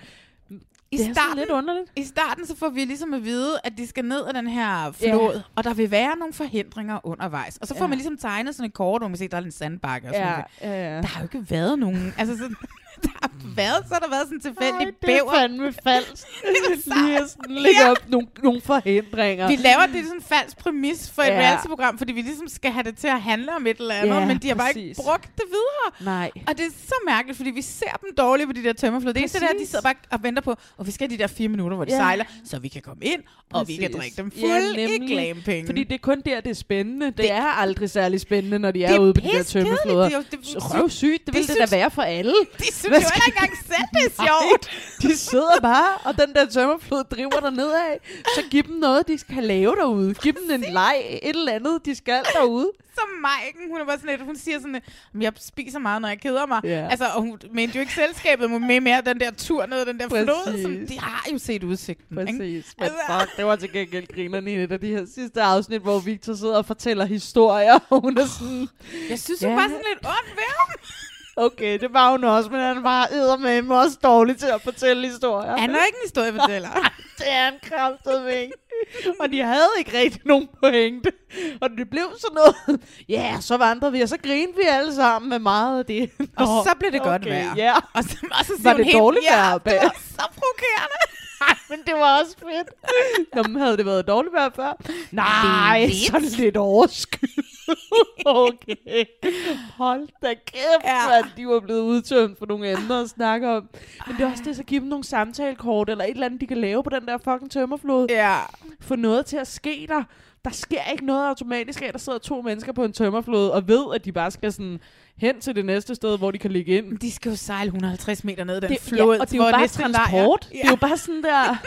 I det er starten, lidt underligt. I starten så får vi ligesom at vide, at de skal ned ad den her flod, og der vil være nogle forhindringer undervejs. Og så får Ja. man ligesom tegnet sådan et kort, hvor man kan se, der er en sandbakke og sådan noget. ja, ja. Der har jo ikke været nogen... Altså sådan, der har været, så har der været sådan en tilfældig Ej, det bæver. er fandme falsk. Lige at lægge op nogle, nogle forhindringer. Vi laver det sådan en falsk præmis for et Ja. reality-program, fordi vi ligesom skal have det til at handle om et eller andet, Ja, men de har bare ikke præcis. brugt det videre. Nej. Og det er så mærkeligt, fordi vi ser dem dårligt på de der tømmerflod. Det eneste der, er, at de Præcis. sidder bare og venter på, og vi skal have de der fire minutter, hvor de Ja. sejler, så vi kan komme ind, og vi kan Præcis. drikke dem Ja, fuld i nemlig. glampenge. Fordi det er kun der, det er spændende. Det, Det- det er aldrig særlig spændende, når de er, Det er ude på de der tømmefloder. Det er jo- det- Røvsygt, det, det vil det da være for alle. de synes Hvad skal- ikke engang selv, det er sjovt. De sidder bare, og den der tømmerflod driver der nedad. Så giv dem noget, de skal lave derude. Giv dem en leg, et eller andet, de skal derude. Som Maiken, hun er bare sådan lidt, hun siger sådan, at jeg spiser meget, når jeg keder mig. Ja. Altså, og hun mente jo ikke selskabet, men med mere den der tur ned den der flod, Præcis. som de har jo set udsigten. Ikke? Præcis. Men Altså- fuck, det var til gengæld grinerne i et af de her sidste afsnit, hvor Victor sidder og fortæller historier, og hun er sådan, Jeg synes, hun Ja. var sådan lidt ond ved ham. Okay, det var hun også, men han var eddermame også dårlig til at fortælle historier. Han er ikke en historiefortæller. Det er en kraftedeme ikke. Og de havde ikke rigtig nogen pointe. Og det blev sådan noget. Ja, yeah, så vandrede vi, og så grinede vi alle sammen med meget af det. Og så blev det godt okay, vejr. Ja, Og så, og så Var det dårligt ja, vejr det bag? var så provokerende. Ej, men det var også fedt. Nå, men havde det været dårligt vejr før? Nej, Det er sådan lidt overskyet. okay. Hold da kæft, Ja. at de var blevet udtømt for nogle emner at snakke om. Men det er også det, så give dem nogle samtalekort, eller et eller andet, de kan lave på den der fucking tømmerflod. Ja. få noget til at ske der. Der sker ikke noget automatisk af, at der sidder to mennesker på en tømmerflod, og ved, at de bare skal sådan hen til det næste sted, hvor de kan ligge ind. De skal jo sejle 150 meter ned den Det, flod. ja, og det er jo bare transport. lejr- Det er jo bare sådan der...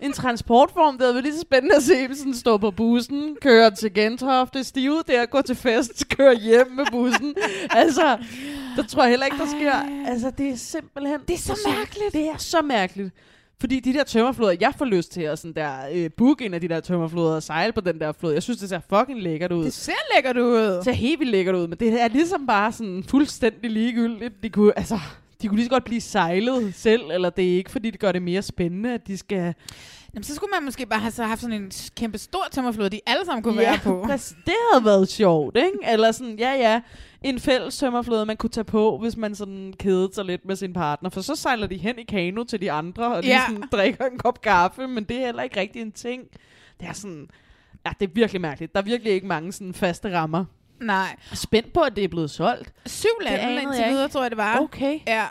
En transportform, det er lige så spændende at se, sådan stå på bussen, køre til Gentofte, stive der, gå til fest, køre hjem med bussen. altså, der tror jeg heller ikke, der sker. Altså, det er simpelthen... Det er så mærkeligt. Det er så mærkeligt. Fordi de der tømmerfloder, jeg får lyst til at sådan der, øh, booke en af de der tømmerfloder og sejle på den der flod. Jeg synes, det ser fucking lækkert ud. Det ser lækkert ud. Det ser helt vildt lækkert ud, men det er ligesom bare sådan fuldstændig ligegyldigt. De kunne, altså, de kunne lige så godt blive sejlet selv, eller det er ikke, fordi det gør det mere spændende, at de skal... Jamen, så skulle man måske bare have så haft sådan en kæmpe stor tømmerflod, de alle sammen kunne være på. præcis. det havde været sjovt, ikke? Eller sådan, ja ja, en fælles tømmerflåde, man kunne tage på, hvis man sådan kedede sig lidt med sin partner. For så sejler de hen i kano til de andre, og de Ja. sådan drikker en kop kaffe, men det er heller ikke rigtig en ting. Det er sådan... Ja, det er virkelig mærkeligt. Der er virkelig ikke mange sådan faste rammer. Nej. Spændt på, at det er blevet solgt. Syv lande indtil videre, tror jeg, det var. Okay. Ja.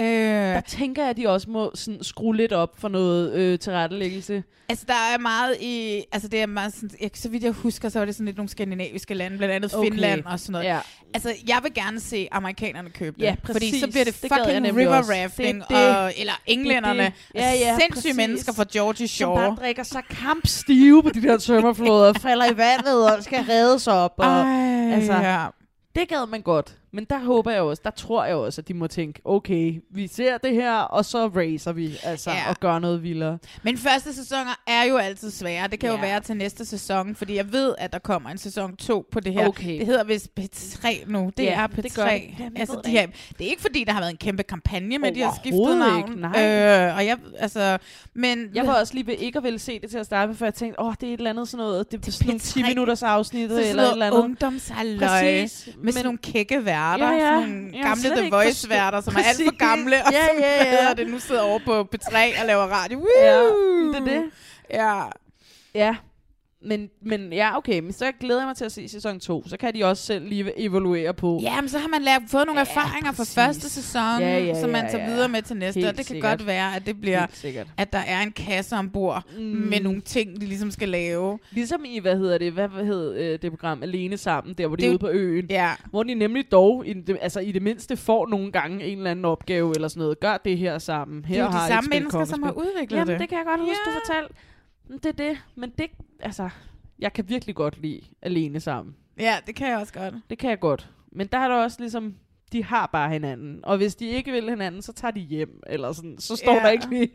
Øh, Der tænker jeg, at de også må sådan skrue lidt op for noget øh, tilrettelæggelse. altså, der er meget i... Altså, det er meget sådan... Jeg, så vidt jeg husker, så var det sådan lidt nogle skandinaviske lande, blandt andet Okay. Finland og sådan noget. Ja. Altså, jeg vil gerne se amerikanerne købe det. Ja, Fordi præcis. så bliver det Det fucking river også. rafting. Det det. Og, eller englænderne. Det det. Ja, altså, ja, sindssyge præcis. mennesker fra Georgie Som bare Shore. drikker sig kampstive på de der tømmerfloder, falder i vandet og skal reddes op. Og, Ej, altså, ja. Det gad man godt. Men der håber jeg også, der tror jeg også, at de må tænke, okay, vi ser det her, og så racer vi, altså, Ja. og gør noget vildere. Men første sæsoner er jo altid svære. Det kan jo Ja. være til næste sæson, fordi jeg ved, at der kommer en sæson 2 på det her. Okay. Det hedder vist P3 nu. Det Ja, er P3. det gør det. Jamen, altså, de det her, det er ikke fordi, der har været en kæmpe kampagne med, de har skiftet navn. ikke, nej. Øh, og jeg, altså, men Jeg var også lige ved ikke at ville se det til at starte med, for jeg tænkte, åh, oh, det er et eller andet sådan noget, det er sådan nogle P3. 10 minutters afsnit, eller et eller andet. Præcis. med sådan nogle kække værter. Ja, ja. Sådan nogle har gamle The Voice-værter, som er alt for gamle, og Ja, som ja, ja. hedder det nu sidder over på P3 og laver radio. Woo! Ja, det er det. Ja. Ja, men, men ja, okay, men så glæder jeg mig til at se sæson 2. Så kan de også selv lige evaluere på. Ja, men så har man lært, fået nogle Ja, erfaringer fra præcis. første sæson, Ja, ja, som man ja, tager ja. videre med til næste. Helt og det kan sikkert. godt være, at det bliver, at der er en kasse ombord mm. med nogle ting, de ligesom skal lave. Ligesom i, hvad hedder det, hvad, hed øh, det program, Alene Sammen, der hvor de Det er ude på øen. Ja. Hvor de nemlig dog, i det, altså i det mindste, får nogle gange en eller anden opgave eller sådan noget. Gør det her sammen. Her Det er jo de samme mennesker, som har udviklet Jamen, det. det kan jeg godt huske, Ja. du fortalte. Det er det. Men det, altså, jeg kan virkelig godt lide Alene Sammen. Ja, det kan jeg også godt. Det kan jeg godt. Men der er der også ligesom, de har bare hinanden. Og hvis de ikke vil hinanden, så tager de hjem. Eller sådan. Så står Ja. der ikke lige,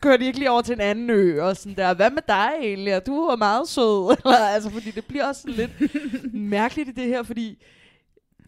kører de ikke lige over til en anden ø. Og sådan der, hvad med dig egentlig? Og du er meget sød. Eller, altså, fordi det bliver også lidt mærkeligt i det her, fordi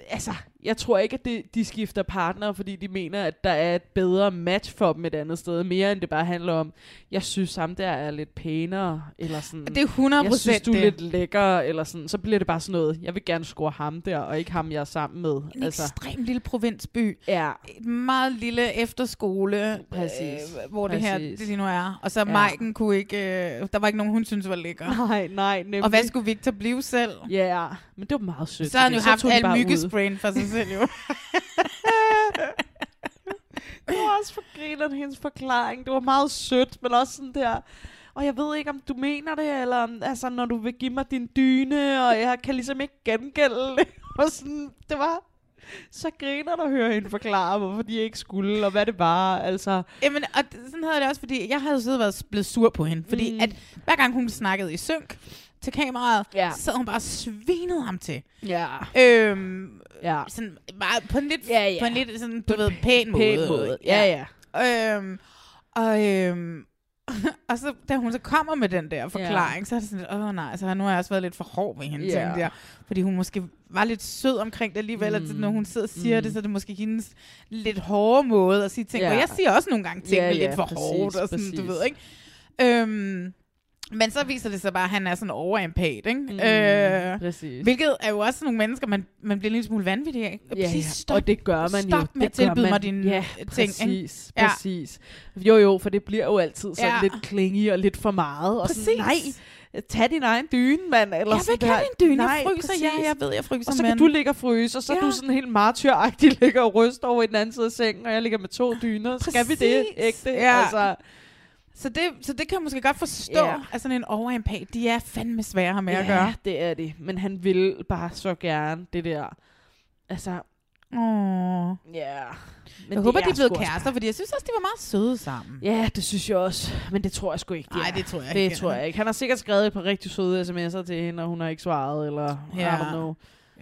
altså, jeg tror ikke, at det, de skifter partner, fordi de mener, at der er et bedre match for dem et andet sted, mere end det bare handler om, jeg synes ham der er lidt pænere, eller sådan, Det er 100 jeg synes, du er det. lidt lækker, eller sådan, så bliver det bare sådan noget, jeg vil gerne score ham der, og ikke ham, jeg er sammen med. En altså. ekstrem lille provinsby. ja, Et meget lille efterskole, Præcis. Øh, hvor det her Præcis. det lige nu er. Og så Ja. Maiken kunne ikke, øh, der var ikke nogen, hun synes var lækker. nej, nej, nemlig. Og hvad skulle Victor blive selv? Ja, men det var meget sødt. Så har han jo haft tog de al bare ud. myggesprayen for sig selv jo. Det var også for grineren, hendes forklaring. Det var meget sødt, men også sådan der... Og jeg ved ikke, om du mener det, eller om- altså, når du vil give mig din dyne, og jeg kan ligesom ikke gengælde det. Og sådan, det var så griner at høre hende forklare, hvorfor de ikke skulle, og hvad det var. Altså, Jamen, og sådan havde det også, fordi jeg havde siddet og været blevet sur på hende. Fordi mm. at hver gang hun snakkede i synk til kameraet, Ja. så havde hun bare svinet ham til. ja. Øhm, Ja. sådan meget på en lidt, Ja, ja. På en lidt sådan, du ved, pæn måde. Pæn måde. Ja, ja. Øhm, og, øhm, og så, da hun så kommer med den der forklaring, ja. så er det sådan lidt, åh nej, så nu har jeg også været lidt for hård ved hende, Ja. yeah. jeg. Fordi hun måske var lidt sød omkring det alligevel, mm. at når hun sidder og siger Mm. det, så er det måske hendes lidt hårde måde at sige ting. Ja. Yeah. Og jeg siger også nogle gange ting Ja, yeah, ja, lidt for præcis, hårdt, og sådan, du præcis. ved, ikke? Øhm, men så viser det sig bare, at han er sådan overempat, ikke? Mm, Øh, præcis. hvilket er jo også nogle mennesker, man, man bliver en lille smule vanvittig af. Ja, ja. stop. og det gør man Stop jo. med at tilbyde mig dine ja, ting, ikke? Præcis, Ja. præcis. Jo, jo, for det bliver jo altid sådan Ja. lidt klingy og lidt for meget. Og sådan, Præcis. nej, tag din egen dyne, mand. Eller Jeg vil sådan ikke have din dyne. Nej, Jeg fryser. Ja, præcis. jeg ved, jeg fryser. Og så men... kan du ligge og fryse, og så ja. er du sådan helt martyragtig ligger og ryster over i den anden side af sengen, og jeg ligger med to dyner. Skal vi det Præcis. ægte? Ja. Altså, Så det, så det kan jeg måske godt forstå, ja. at sådan en overempat, de er fandme svære med ja, at gøre. det er det. Men han vil bare så gerne det der. Altså, Åh. ja. Men Jeg håber, de er sgu blevet også kærester, fordi jeg synes også, de var meget søde sammen. Ja, det synes jeg også. Men det tror jeg sgu ikke, de Nej, er. det tror jeg det ikke. tror jeg ikke. Han har sikkert skrevet et par rigtig søde sms'er til hende, og hun har ikke svaret, eller Ja. I don't know.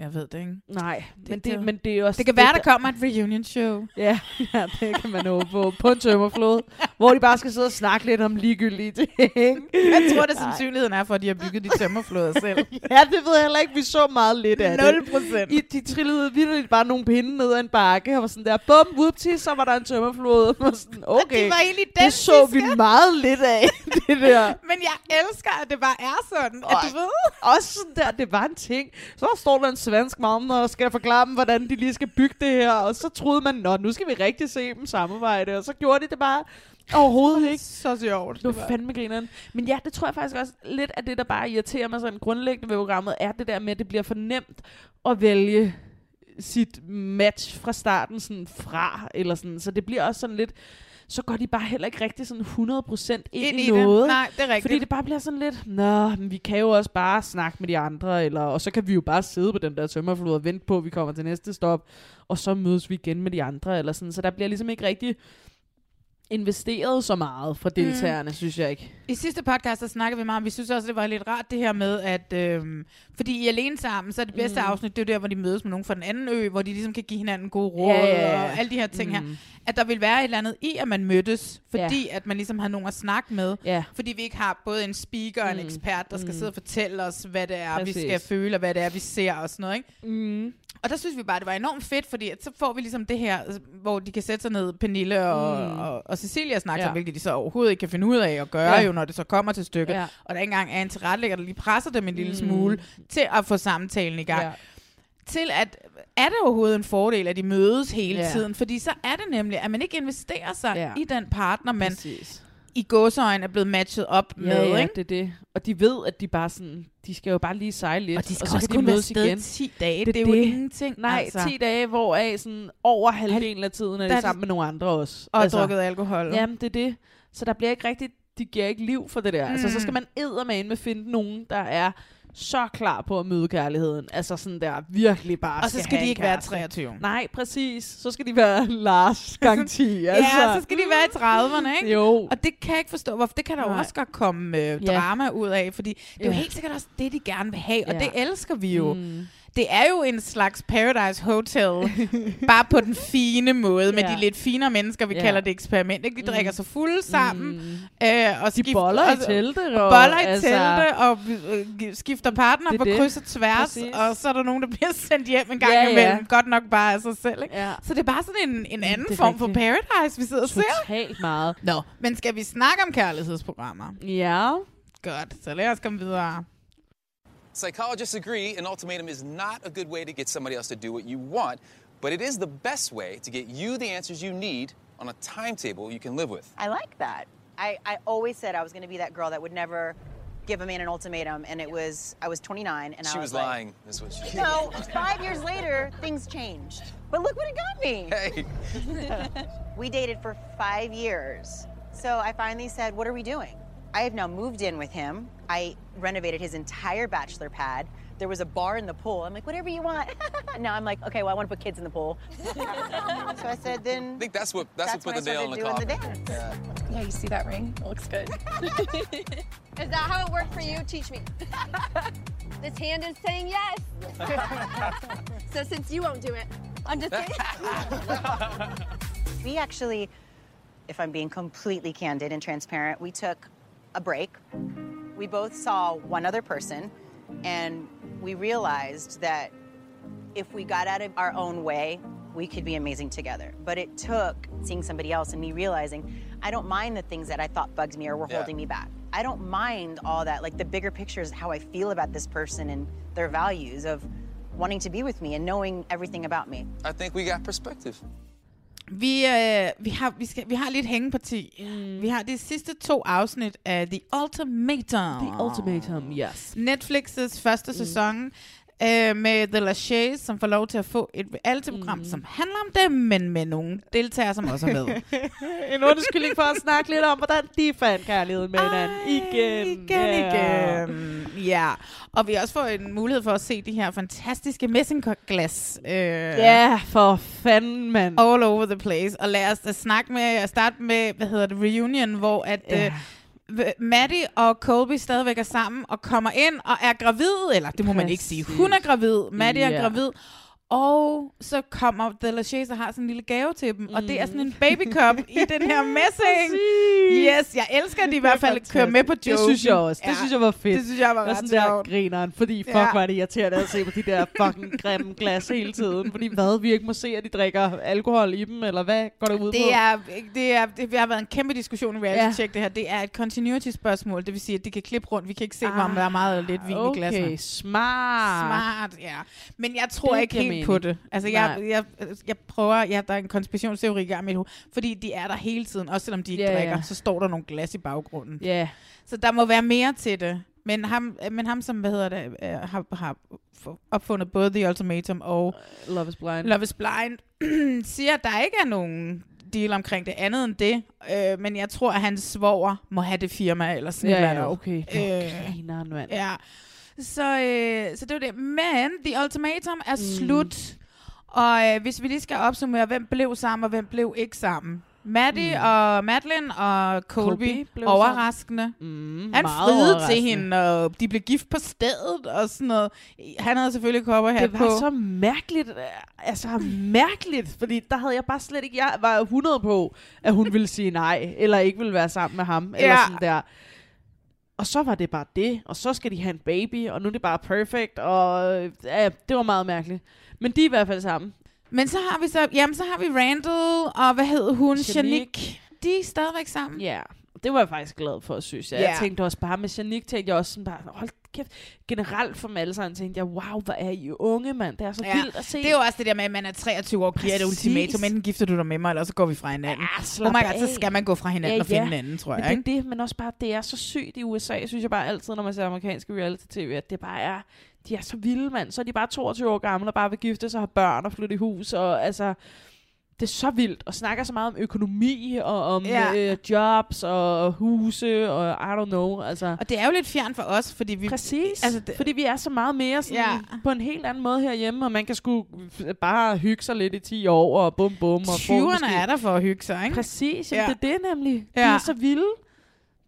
Jeg ved det ikke. Nej, det, men, det- det, men det er også... Det kan være, der kommer et reunion show. Ja, ja, det kan man håbe på. På en tømmerflod, hvor de bare skal sidde og snakke lidt om ligegyldige ting. Jeg tror, det sandsynligheden er for, at de har bygget de tømmerflåder selv. ja, det ved jeg heller ikke. Vi så meget lidt af det. 0 procent. I, de trillede virkelig bare nogle pinde ned ad en bakke, og var sådan der, bum, whoopty, så var der en tømmerflod. Og sådan, okay, Det var egentlig det så vi meget lidt af, det der. Men jeg elsker, at det bare er sådan, at du ved. Også sådan der, det var en ting. Så står der en svensk mand, og skal forklare dem, hvordan de lige skal bygge det her. Og så troede man, nå, nu skal vi rigtig se dem samarbejde. Og så gjorde de det bare overhovedet ikke. Så sjovt. Det var fandme grineren. Men ja, det tror jeg faktisk også lidt af det, der bare irriterer mig sådan grundlæggende ved programmet, er det der med, at det bliver for nemt at vælge sit match fra starten sådan fra, eller sådan. Så det bliver også sådan lidt, så går de bare heller ikke rigtig sådan 100% ind, Ind i, i det. noget. Nej, det er rigtigt. Fordi det bare bliver sådan lidt, nå, men vi kan jo også bare snakke med de andre, eller, og så kan vi jo bare sidde på den der tømmerflod og vente på, at vi kommer til næste stop, og så mødes vi igen med de andre, eller sådan. Så der bliver ligesom ikke rigtig investeret så meget fra deltagerne, mm. synes jeg ikke. I sidste podcast, der snakkede vi meget om, vi synes også, det var lidt rart det her med, at øhm, fordi I er alene sammen, så er det bedste mm. afsnit, det er der, hvor de mødes med nogen fra den anden ø, hvor de ligesom kan give hinanden gode råd, Ja, ja, ja. og alle de her ting Mm. her. At der vil være et eller andet i, at man mødtes, fordi at man ligesom har nogen at snakke med. Ja. Fordi vi ikke har både en speaker og en Mm. ekspert, der skal Mm. sidde og fortælle os, hvad det er, Præcis. vi skal føle, og hvad det er, vi ser og sådan noget. Ikke? Mm. Og der synes vi bare, det var enormt fedt, fordi at så får vi ligesom det her, hvor de kan sætte sig ned, Pernille og, Mm. mm. og, og Cecilia snakker Ja. ja. hvilket de så overhovedet ikke kan finde ud af at gøre, Ja. jo, når det så kommer til stykket. Ja. Og der ikke engang er en tilrettelægger, der lige presser dem en lille Mm. smule til at få samtalen i gang. Ja. Til at, er det overhovedet en fordel, at de mødes hele Ja. tiden? Fordi så er det nemlig, at man ikke investerer sig ja. i den partner, man Præcis. I gåseøjne er blevet matchet op Ja, med. ja, ikke? det er det. Og de ved, at de bare sådan, de skal jo bare lige sejle lidt, Og de skal og så også kan kun de være mødes igen. 10 dage. Det Det, er det jo ingenting. Nej, altså. 10 dage, hvor af sådan over halvdelen af tiden er de sammen med nogle andre også. Og altså, drukket alkohol. Jamen, det er det. Så der bliver ikke rigtig, de giver ikke liv for det der. Mm. Altså, så Mm. skal man eddermane med finde nogen, der er så klar på at møde kærligheden. Altså sådan der virkelig bare Og så skal de ikke være kæreste. 23. Nej, præcis. Så skal de være Lars gang 10. altså. Ja, så skal de være i 30'erne, ikke? Jo. Og det kan jeg ikke forstå, hvorfor. Det kan der jo Nej. også godt komme øh, Ja. drama ud af, fordi det er jo Ja. helt sikkert også det, de gerne vil have, og Ja. det elsker vi jo. Mm. Det er jo en slags Paradise Hotel, bare på den fine måde, med Ja. de lidt finere mennesker, vi Ja. kalder det eksperiment. Ikke? De drikker sig fulde sammen, Mm. øh, og De skifter- boller i og- telte. og boller i altså, telte, og øh, skifter partner Det på det. kryds og tværs, Præcis. og så er der nogen, der bliver sendt hjem en gang Ja, ja. imellem. Godt nok bare af sig selv. Ikke? Ja. Så det er bare sådan en, en anden det er form for rigtigt. Paradise, vi sidder og ser. Totalt meget. Nå, men skal vi snakke om kærlighedsprogrammer? Ja. Godt, så lad os komme videre. Psychologists agree an ultimatum is not a good way to get somebody else to do what you want, but it is the best way to get you the answers you need on a timetable you can live with. I like that. I, I always said I was going to be that girl that would never give a man an ultimatum, and it was I was 29, and she I was, was, like, lying, is what she No, five years later, things changed. But look what it got me. Hey, We dated for five years. So I finally said, What are we doing? I have now moved in with him. I renovated his entire bachelor pad. There was a bar in the pool. I'm like, Whatever you want. now I'm like, Okay, well, I want to put kids in the pool. so I said, Then I think that's what that's, that's what put the nail in the coffin. the dance. Yeah. Yeah, you see that ring? It looks good. Is that how it worked for you? Teach me. this hand is saying yes. so since you won't do it, I'm just kidding. We actually, if I'm being completely candid and transparent, we took a break. We both saw one other person, and we realized that if we got out of our own way, we could be amazing together. But it took seeing somebody else and me realizing I don't mind the things that I thought bugged me or were Yeah. holding me back. I don't mind all that. Like the bigger picture is how I feel about this person and their values of wanting to be with me and knowing everything about me. I think we got perspective. Vi, øh, vi, har, vi, skal, vi har lidt hængeparti. Mm. Vi har de sidste to afsnit af The Ultimatum. The ultimatum, yes. Netflix' første mm. sæson øh, med The Lachey, som får lov til at få et reality-program, mm. som handler om dem, men med nogle deltagere, som også er med. en undskyldning for at snakke lidt om, hvordan de fandt kærligheden med hinanden. Igen. Igen, Ja. igen. Ja, og vi har også fået en mulighed for at se de her fantastiske messingglas. Øh, Ja, for fanden, mand. all over the place. Og lad os da snakke med, starte med, hvad hedder det, reunion, hvor at Ja. øh, Maddie og Colby stadigvæk er sammen og kommer ind og er gravid, eller det må man ikke sige. Hun er gravid, Maddie Ja. er gravid, Og så kommer The Lachey og har sådan en lille gave til dem, mm. og det er sådan en baby cup i den her messing. Yes, jeg elsker, at de i hvert fald kører med på joken. Det synes jeg også. Det Ja, synes jeg var fedt. Det synes jeg var ret sådan der sjovt. grineren, fordi fuck Ja. var det irriterende at se på de der fucking grimme glas hele tiden. Fordi hvad, vi ikke må se, at de drikker alkohol i dem, eller hvad går det ud på? Det er, det er, det har været en kæmpe diskussion i reality Ja. check det her. Det er et continuity spørgsmål, det vil sige, at de kan klippe rundt. Vi kan ikke se, ah, om der er meget lidt vin okay, i glassene. smart. Smart, ja. Men jeg tror Det ikke helt mening. på det. Altså, jeg, jeg, jeg prøver, ja, der er en konspirationsteori i gang hoved, fordi de er der hele tiden, også selvom de ikke ja. drikker, så står der nogle glas i baggrunden. Ja. Så der må være mere til det. Men ham, men ham som, hvad hedder det, øh, har, har opfundet både The Ultimatum og Love is Blind. Love is Blind, siger, at der ikke er nogen deal omkring det andet end det. Øh, men jeg tror, at hans svoger må have det firma, eller sådan Ja, noget. ja, okay. Øh, Grineren, mand. Ja. Så, øh, så det var det. Men The Ultimatum er mm. slut. Og øh, hvis vi lige skal opsummere, hvem blev sammen, og hvem blev ikke sammen. Maddie mm. og Madeline og Colby, Colby blev overraskende. Mm, Han friede til hende, og de blev gift på stedet og sådan noget. Han havde selvfølgelig kopper her Det på. var så mærkeligt, øh, altså mærkeligt, fordi der havde jeg bare slet ikke, jeg var 100 på, at hun ville sige nej, eller ikke ville være sammen med ham, eller Ja. sådan der. Og så var det bare det, og så skal de have en baby, og nu er det bare perfect, og ja, det var meget mærkeligt. Men de er i hvert fald sammen. Men så har vi så, jamen så har vi Randall, og hvad hed hun? Shanique. De er stadigvæk sammen. Ja, det var jeg faktisk glad for, synes jeg. Ja. Jeg tænkte også bare med Janik, tænkte jeg også sådan bare, hold kæft. Generelt for dem alle sammen tænkte jeg, wow, hvor er I unge, mand. Det er så Ja. vildt at se. Det er jo også det der med, at man er 23 år giver et Præcis. ultimatum. Enten gifter du dig med mig, eller så går vi fra hinanden. Ja, oh my god, af. så skal man gå fra hinanden og finde hinanden, tror jeg. Men det er det, men også bare, det er så sygt i USA, synes jeg bare altid, når man ser amerikanske reality-tv, at det bare er, de er så vilde, mand. Så er de bare 22 år gamle og bare vil gifte sig og have børn og flytte i hus, og altså, det er så vildt, og snakker så meget om økonomi, og om Ja. øh, jobs, og huse, og I don't know, altså. Og det er jo lidt fjern for os, fordi vi... Præcis, Altså, det- fordi vi er så meget mere sådan, Ja. på en helt anden måde herhjemme, og man kan sgu bare hygge sig lidt i 10 år, og bum bum. Og få 20'erne måske- er der for at hygge sig, ikke? Præcis, Ja. det er det nemlig. De Ja. er så vilde.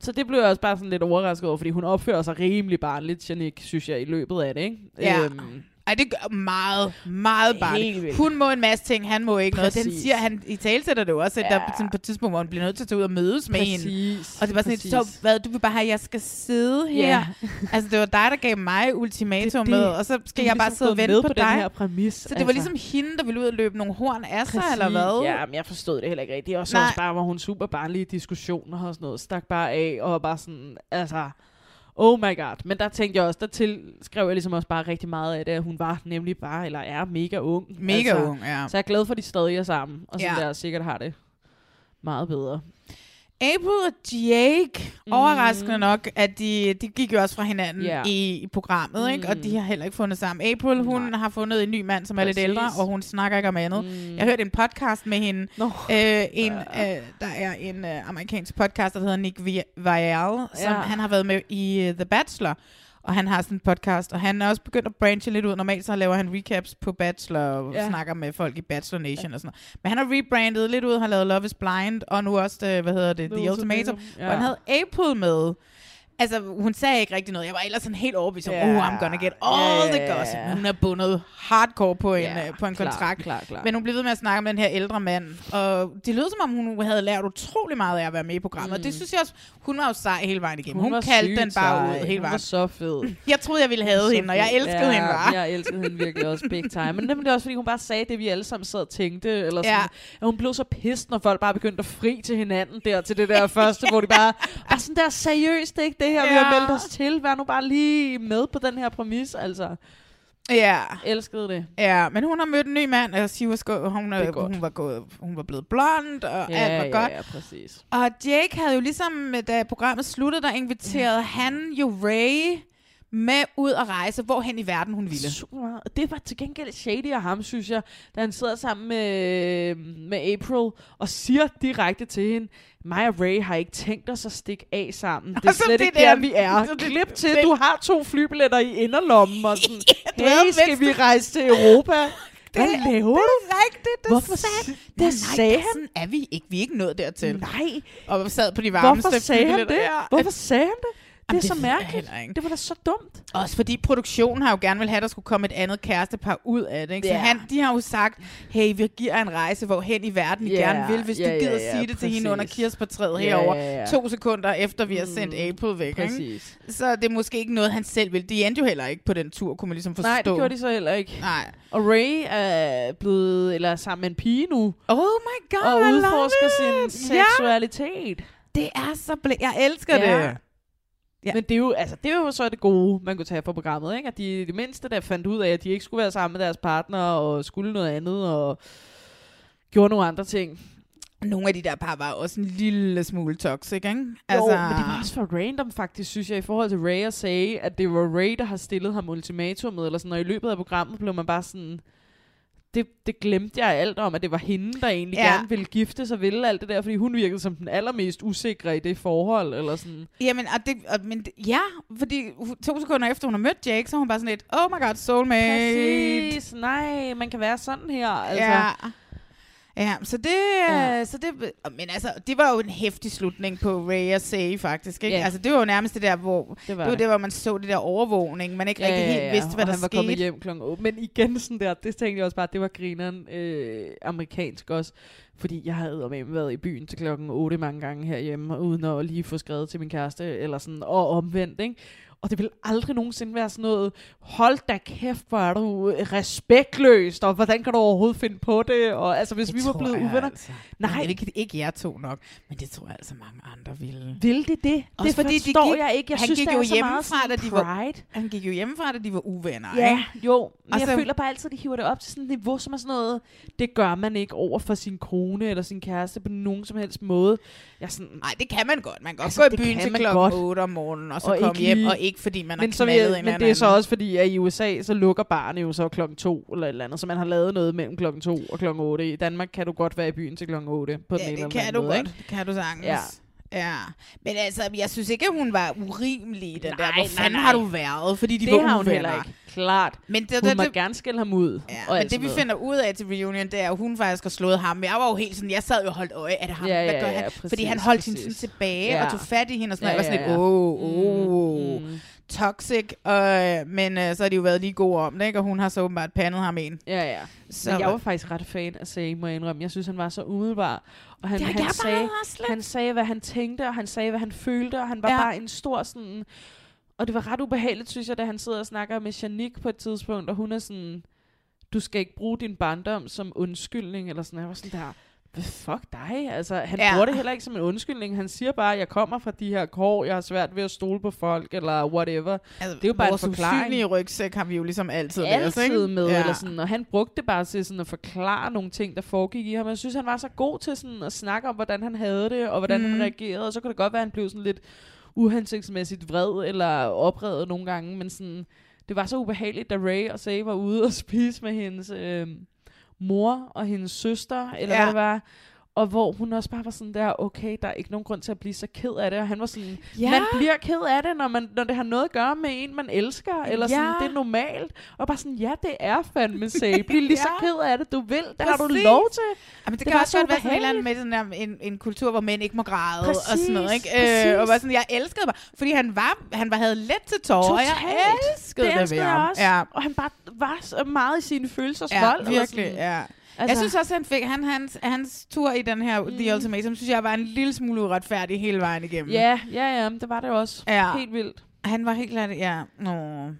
Så det blev jeg også bare sådan lidt overrasket over, fordi hun opfører sig rimelig barnligt, Janik, synes jeg, i løbet af det, ikke? Ja. Øhm, Ej, det gør meget, meget vildt. Hun må en masse ting, han må ikke noget. Den Præcis. siger, han i talsætter det jo også, at ja. Der er sådan på et tidspunkt, hvor han bliver nødt til at tage ud og mødes med hende. Præcis, Og det var sådan lidt, så præcis. hvad, du vil bare have, at jeg skal sidde her. Ja. altså, det var dig, der gav mig ultimatum med, og så skal jeg bare ligesom sidde og vente med på, på dig. den her præmis, Så det var altså. ligesom hende, der ville ud og løbe nogle horn af sig, Præcis. eller hvad? Ja, men jeg forstod det heller ikke rigtigt. Og så også bare, hvor hun super barnlige diskussioner og sådan noget, stak bare af, og var bare sådan, altså, oh my god. Men der tænkte jeg også, der til, skrev jeg ligesom også bare rigtig meget af det, at hun var nemlig bare, eller er mega ung. Mega ung, ja. Så jeg er glad for, at de stadig er sammen, og Ja. ja. der sikkert har det meget bedre. April og Jake, mm. overraskende nok, at de, de gik jo også fra hinanden Ja. i, i programmet, ikke? og Mm. de har heller ikke fundet sammen. April, hun Nej. har fundet en ny mand, som er lidt Præcis. ældre, og hun snakker ikke om andet. Mm. Jeg hørte en podcast med hende. Nå. Øh, en, øh, der er en øh, amerikansk podcast, der hedder Nick Vi- Viall, som Ja. han har været med i uh, The Bachelor. Og han har sådan en podcast, og han er også begyndt at branche lidt ud. Normalt så laver han recaps på Bachelor, og ja. Snakker med folk i Bachelor Nation ja. og sådan noget. Men han har rebrandet lidt ud, har lavet Love is Blind, og nu også, øh, hvad hedder det, The, The Ultimatum. Ultimatum, Ja. Og han havde April med. Altså, hun sagde ikke rigtig noget. Jeg var ellers sådan helt overbevist om, Ja. oh, I'm gonna get all Ja, the gossip. Men Hun er bundet hardcore på en, Ja, øh, på en klar, kontrakt. klar, klar. Men hun blev ved med at snakke med den her ældre mand. Og det lød som om, hun havde lært utrolig meget af at være med i programmet. Mm. Det synes jeg også, hun var jo sej hele vejen igennem. Hun, hun var kaldte sygt den bare sej. ud hele Hun var vejen. så fed. Jeg troede, jeg ville have hende, og jeg elskede ja, hende bare. Jeg elskede hende virkelig også big time. Men det er også, fordi hun bare sagde det, vi alle sammen sad og tænkte. Eller sådan, Ja. at hun blev så pissed, når folk bare begyndte at fri til hinanden der til det der første, hvor de bare, er sådan der seriøst, er ikke det her, vi har Ja. meldt os til. Vær nu bare lige med på den her præmis, altså. Ja. Elskede det. Ja, men hun har mødt en ny mand, og she was go- hun, er øh, hun, var gået, hun var blevet blond, og Ja, alt var ja, godt. ja, præcis. Og Jake havde jo ligesom, da programmet sluttede, der inviterede han jo Ray med ud at rejse, hvorhen i verden hun ville. Super meget. Det var til gengæld shady af ham, synes jeg, da han sidder sammen med, med April og siger direkte til hende, mig og Ray har ikke tænkt os at stikke af sammen. Det er slet det ikke der- der, vi er. det- Klip til, det- du har to flybilletter i inderlommen, og sådan, havde hey, skal vi rejse til Europa? Hvad Det- laver det du? er rigtigt, det Hvorfor sagde, det det sagde han? Sådan er vi ikke. Vi er ikke nået dertil. Nej. Og sad på de varmeste Hvorfor sagde han det? Ja. Hvorfor sagde han det? Det er det så mærkeligt. ikke. Det var da så dumt. Også fordi produktionen har jo gerne vil have, at der skulle komme et andet kærestepar ud af det. Ikke? Så han, de har jo sagt, hey, vi giver en rejse, hvor hen i verden I Ja, gerne vil, hvis ja, du gider ja, sige det til hende under præcis. kirsebærtræet Ja, herover ja, ja. to sekunder efter, vi har sendt April væk. Ikke? Præcis. Så det er måske ikke noget, han selv vil. De endte jo heller ikke på den tur, kunne man ligesom forstå. Nej, det gjorde de så heller ikke. Nej. Og Ray er blevet, eller er sammen med en pige nu, Oh my god, og udforsker sin seksualitet. det er så blæ- Jeg elsker Ja. det. Ja. Men det er, jo, altså, det er jo så det gode, man kunne tage fra programmet, ikke? At de det mindste, der fandt ud af, at de ikke skulle være sammen med deres partner, og skulle noget andet, og gjorde nogle andre ting. Nogle af de der par var også en lille smule toxic, ikke? Altså, jo, men det var også for random faktisk, synes jeg, i forhold til Ray at sige, at det var Ray, der har stillet ham ultimatumet, eller sådan, og i løbet af programmet blev man bare sådan, det, det glemte jeg alt om, at det var hende, der egentlig Ja. gerne ville gifte sig, ville alt det der, fordi hun virkede som den allermest usikre i det forhold, eller sådan. Jamen, og det, og, men, ja, fordi to sekunder efter hun har mødt Jake, så er hun bare sådan lidt, oh my god, soulmate. Præcis, nej, man kan være sådan her, altså. Ja. Ja, så det, ja. Ja. så det, men altså, det var jo en hæftig slutning på Ray og Say, faktisk, ikke? Ja. Altså, det var jo nærmest det der, hvor, det var, det var det. hvor man så det der overvågning, man ikke rigtig helt vidste, hvad og der han var skete. kommet hjem klokken 8. Men igen sådan der, det tænkte jeg også bare, det var grineren øh, amerikansk også. Fordi jeg havde med været i byen til klokken 8 mange gange herhjemme, uden at lige få skrevet til min kæreste, eller sådan, og omvendt, ikke? Og det vil aldrig nogensinde være sådan noget, hold da kæft, hvor er du respektløst, og hvordan kan du overhovedet finde på det? Og altså, hvis Det vi var blevet uvenner. Altså. Nej. Men ikke, ikke jer to nok, men det tror jeg altså mange andre ville. Vil det det? Også det fordi de gik- jeg ikke. Jeg han synes, gik jo er hjemmefra, da de var-. Han gik jo hjemmefra, da de var uvenner, Ja, ikke? jo. Men Og jeg så- føler bare altid, at de hiver det op til sådan et niveau, som er sådan noget, det gør man ikke over for sin kone eller sin kæreste på nogen som helst måde. Jeg er sådan, Nej, det kan man godt. Man kan godt Altså, gå i byen til klokken godt. 8 om morgenen, og så Og komme hjem, og ikke fordi man har men, så vil knaldet jeg, en men det er så også fordi, at i USA, så lukker barnet jo så klokken to eller et eller andet, så man har lavet noget mellem klokken to og klokken 8. I Danmark kan du godt være i byen til klokken 8 på den Ja, ene det eller kan anden du måde, godt. ikke? Kan du sagtens. Ja. Ja. Men altså, jeg synes ikke, at hun var urimelig, den der. Nej, Hvor nej, fanden nej. har du været? Fordi de det var har hun heller ikke. Klart. Men det, Hun det, må det, gerne skælde ham ud. Ja, og men det vi sådan finder ud af til reunion, det er, at hun faktisk har slået ham. Jeg var jo helt sådan, jeg sad jo og holdt øje, er det ham? Ja, Hvad ja, gør ja, han? præcis, Fordi han holdt hende sådan præcis. tilbage Ja. og tog fat i hende og sådan Ja, noget. Jeg var sådan lidt, åh, oh, oh, mm. toxic. Øh, men øh, så har de jo været lige gode om det, ikke? Og hun har så åbenbart pandet ham en. Ja, ja. Så Men jeg var faktisk ret fan af Say, må jeg indrømme. Jeg synes, han var så umiddelbar. Og han, Ja, han, sagde, han sagde, hvad han tænkte, og han sagde, hvad han følte, og han var Ja. bare en stor sådan... Og det var ret ubehageligt, synes jeg, da han sidder og snakker med Janik på et tidspunkt, og hun er sådan, du skal ikke bruge din barndom som undskyldning, eller sådan. Jeg var sådan der, fuck dig? Altså, han Ja. bruger det heller ikke som en undskyldning. Han siger bare, jeg kommer fra de her kår, jeg har svært ved at stole på folk, eller whatever. Altså, det er jo bare en vores forklaring. usynlige rygsæk har vi jo ligesom altid, med os, altid ikke? med, Ja. eller sådan, og han brugte det bare til sådan at forklare nogle ting, der foregik i ham. Jeg synes, han var så god til sådan at snakke om, hvordan han havde det, og hvordan mm. Han reagerede, og så kunne det godt være, at han blev sådan lidt uhensigtsmæssigt vred, eller oprevet nogle gange, men sådan, det var så ubehageligt, da Ray og Say var ude og spise med hendes øh, mor og hendes søster, eller Ja. hvad det var, og hvor hun også bare var sådan der, okay, der er ikke nogen grund til at blive så ked af det, og han var sådan, Ja. man bliver ked af det, når, man, når det har noget at gøre med en, man elsker, eller sådan, Ja. det er normalt, og bare sådan, ja, det er fandme say, bliv lige så Ja. ked af det, du vil, det har du Præcis. lov til. Jamen, det, Det kan også så godt være sådan eller med sådan der, en, en kultur, hvor mænd ikke må græde Præcis, og sådan noget, ikke? præcis. Øh, og var sådan, jeg elskede mig, fordi han var, han var, havde let til tårer, og jeg Totalt. elskede det, det elskede ved jeg ham. også, Ja, og han bare var så meget i sine følelsers ja vold. virkelig, sådan. ja. Altså, Jeg synes også, han fik, han, hans, hans tur i den her mm. The Ultimatum, synes jeg var en lille smule uretfærdig hele vejen igennem. Ja, ja, ja, det var det også. Ja. Helt vildt. Han var helt klart, ja. Nå.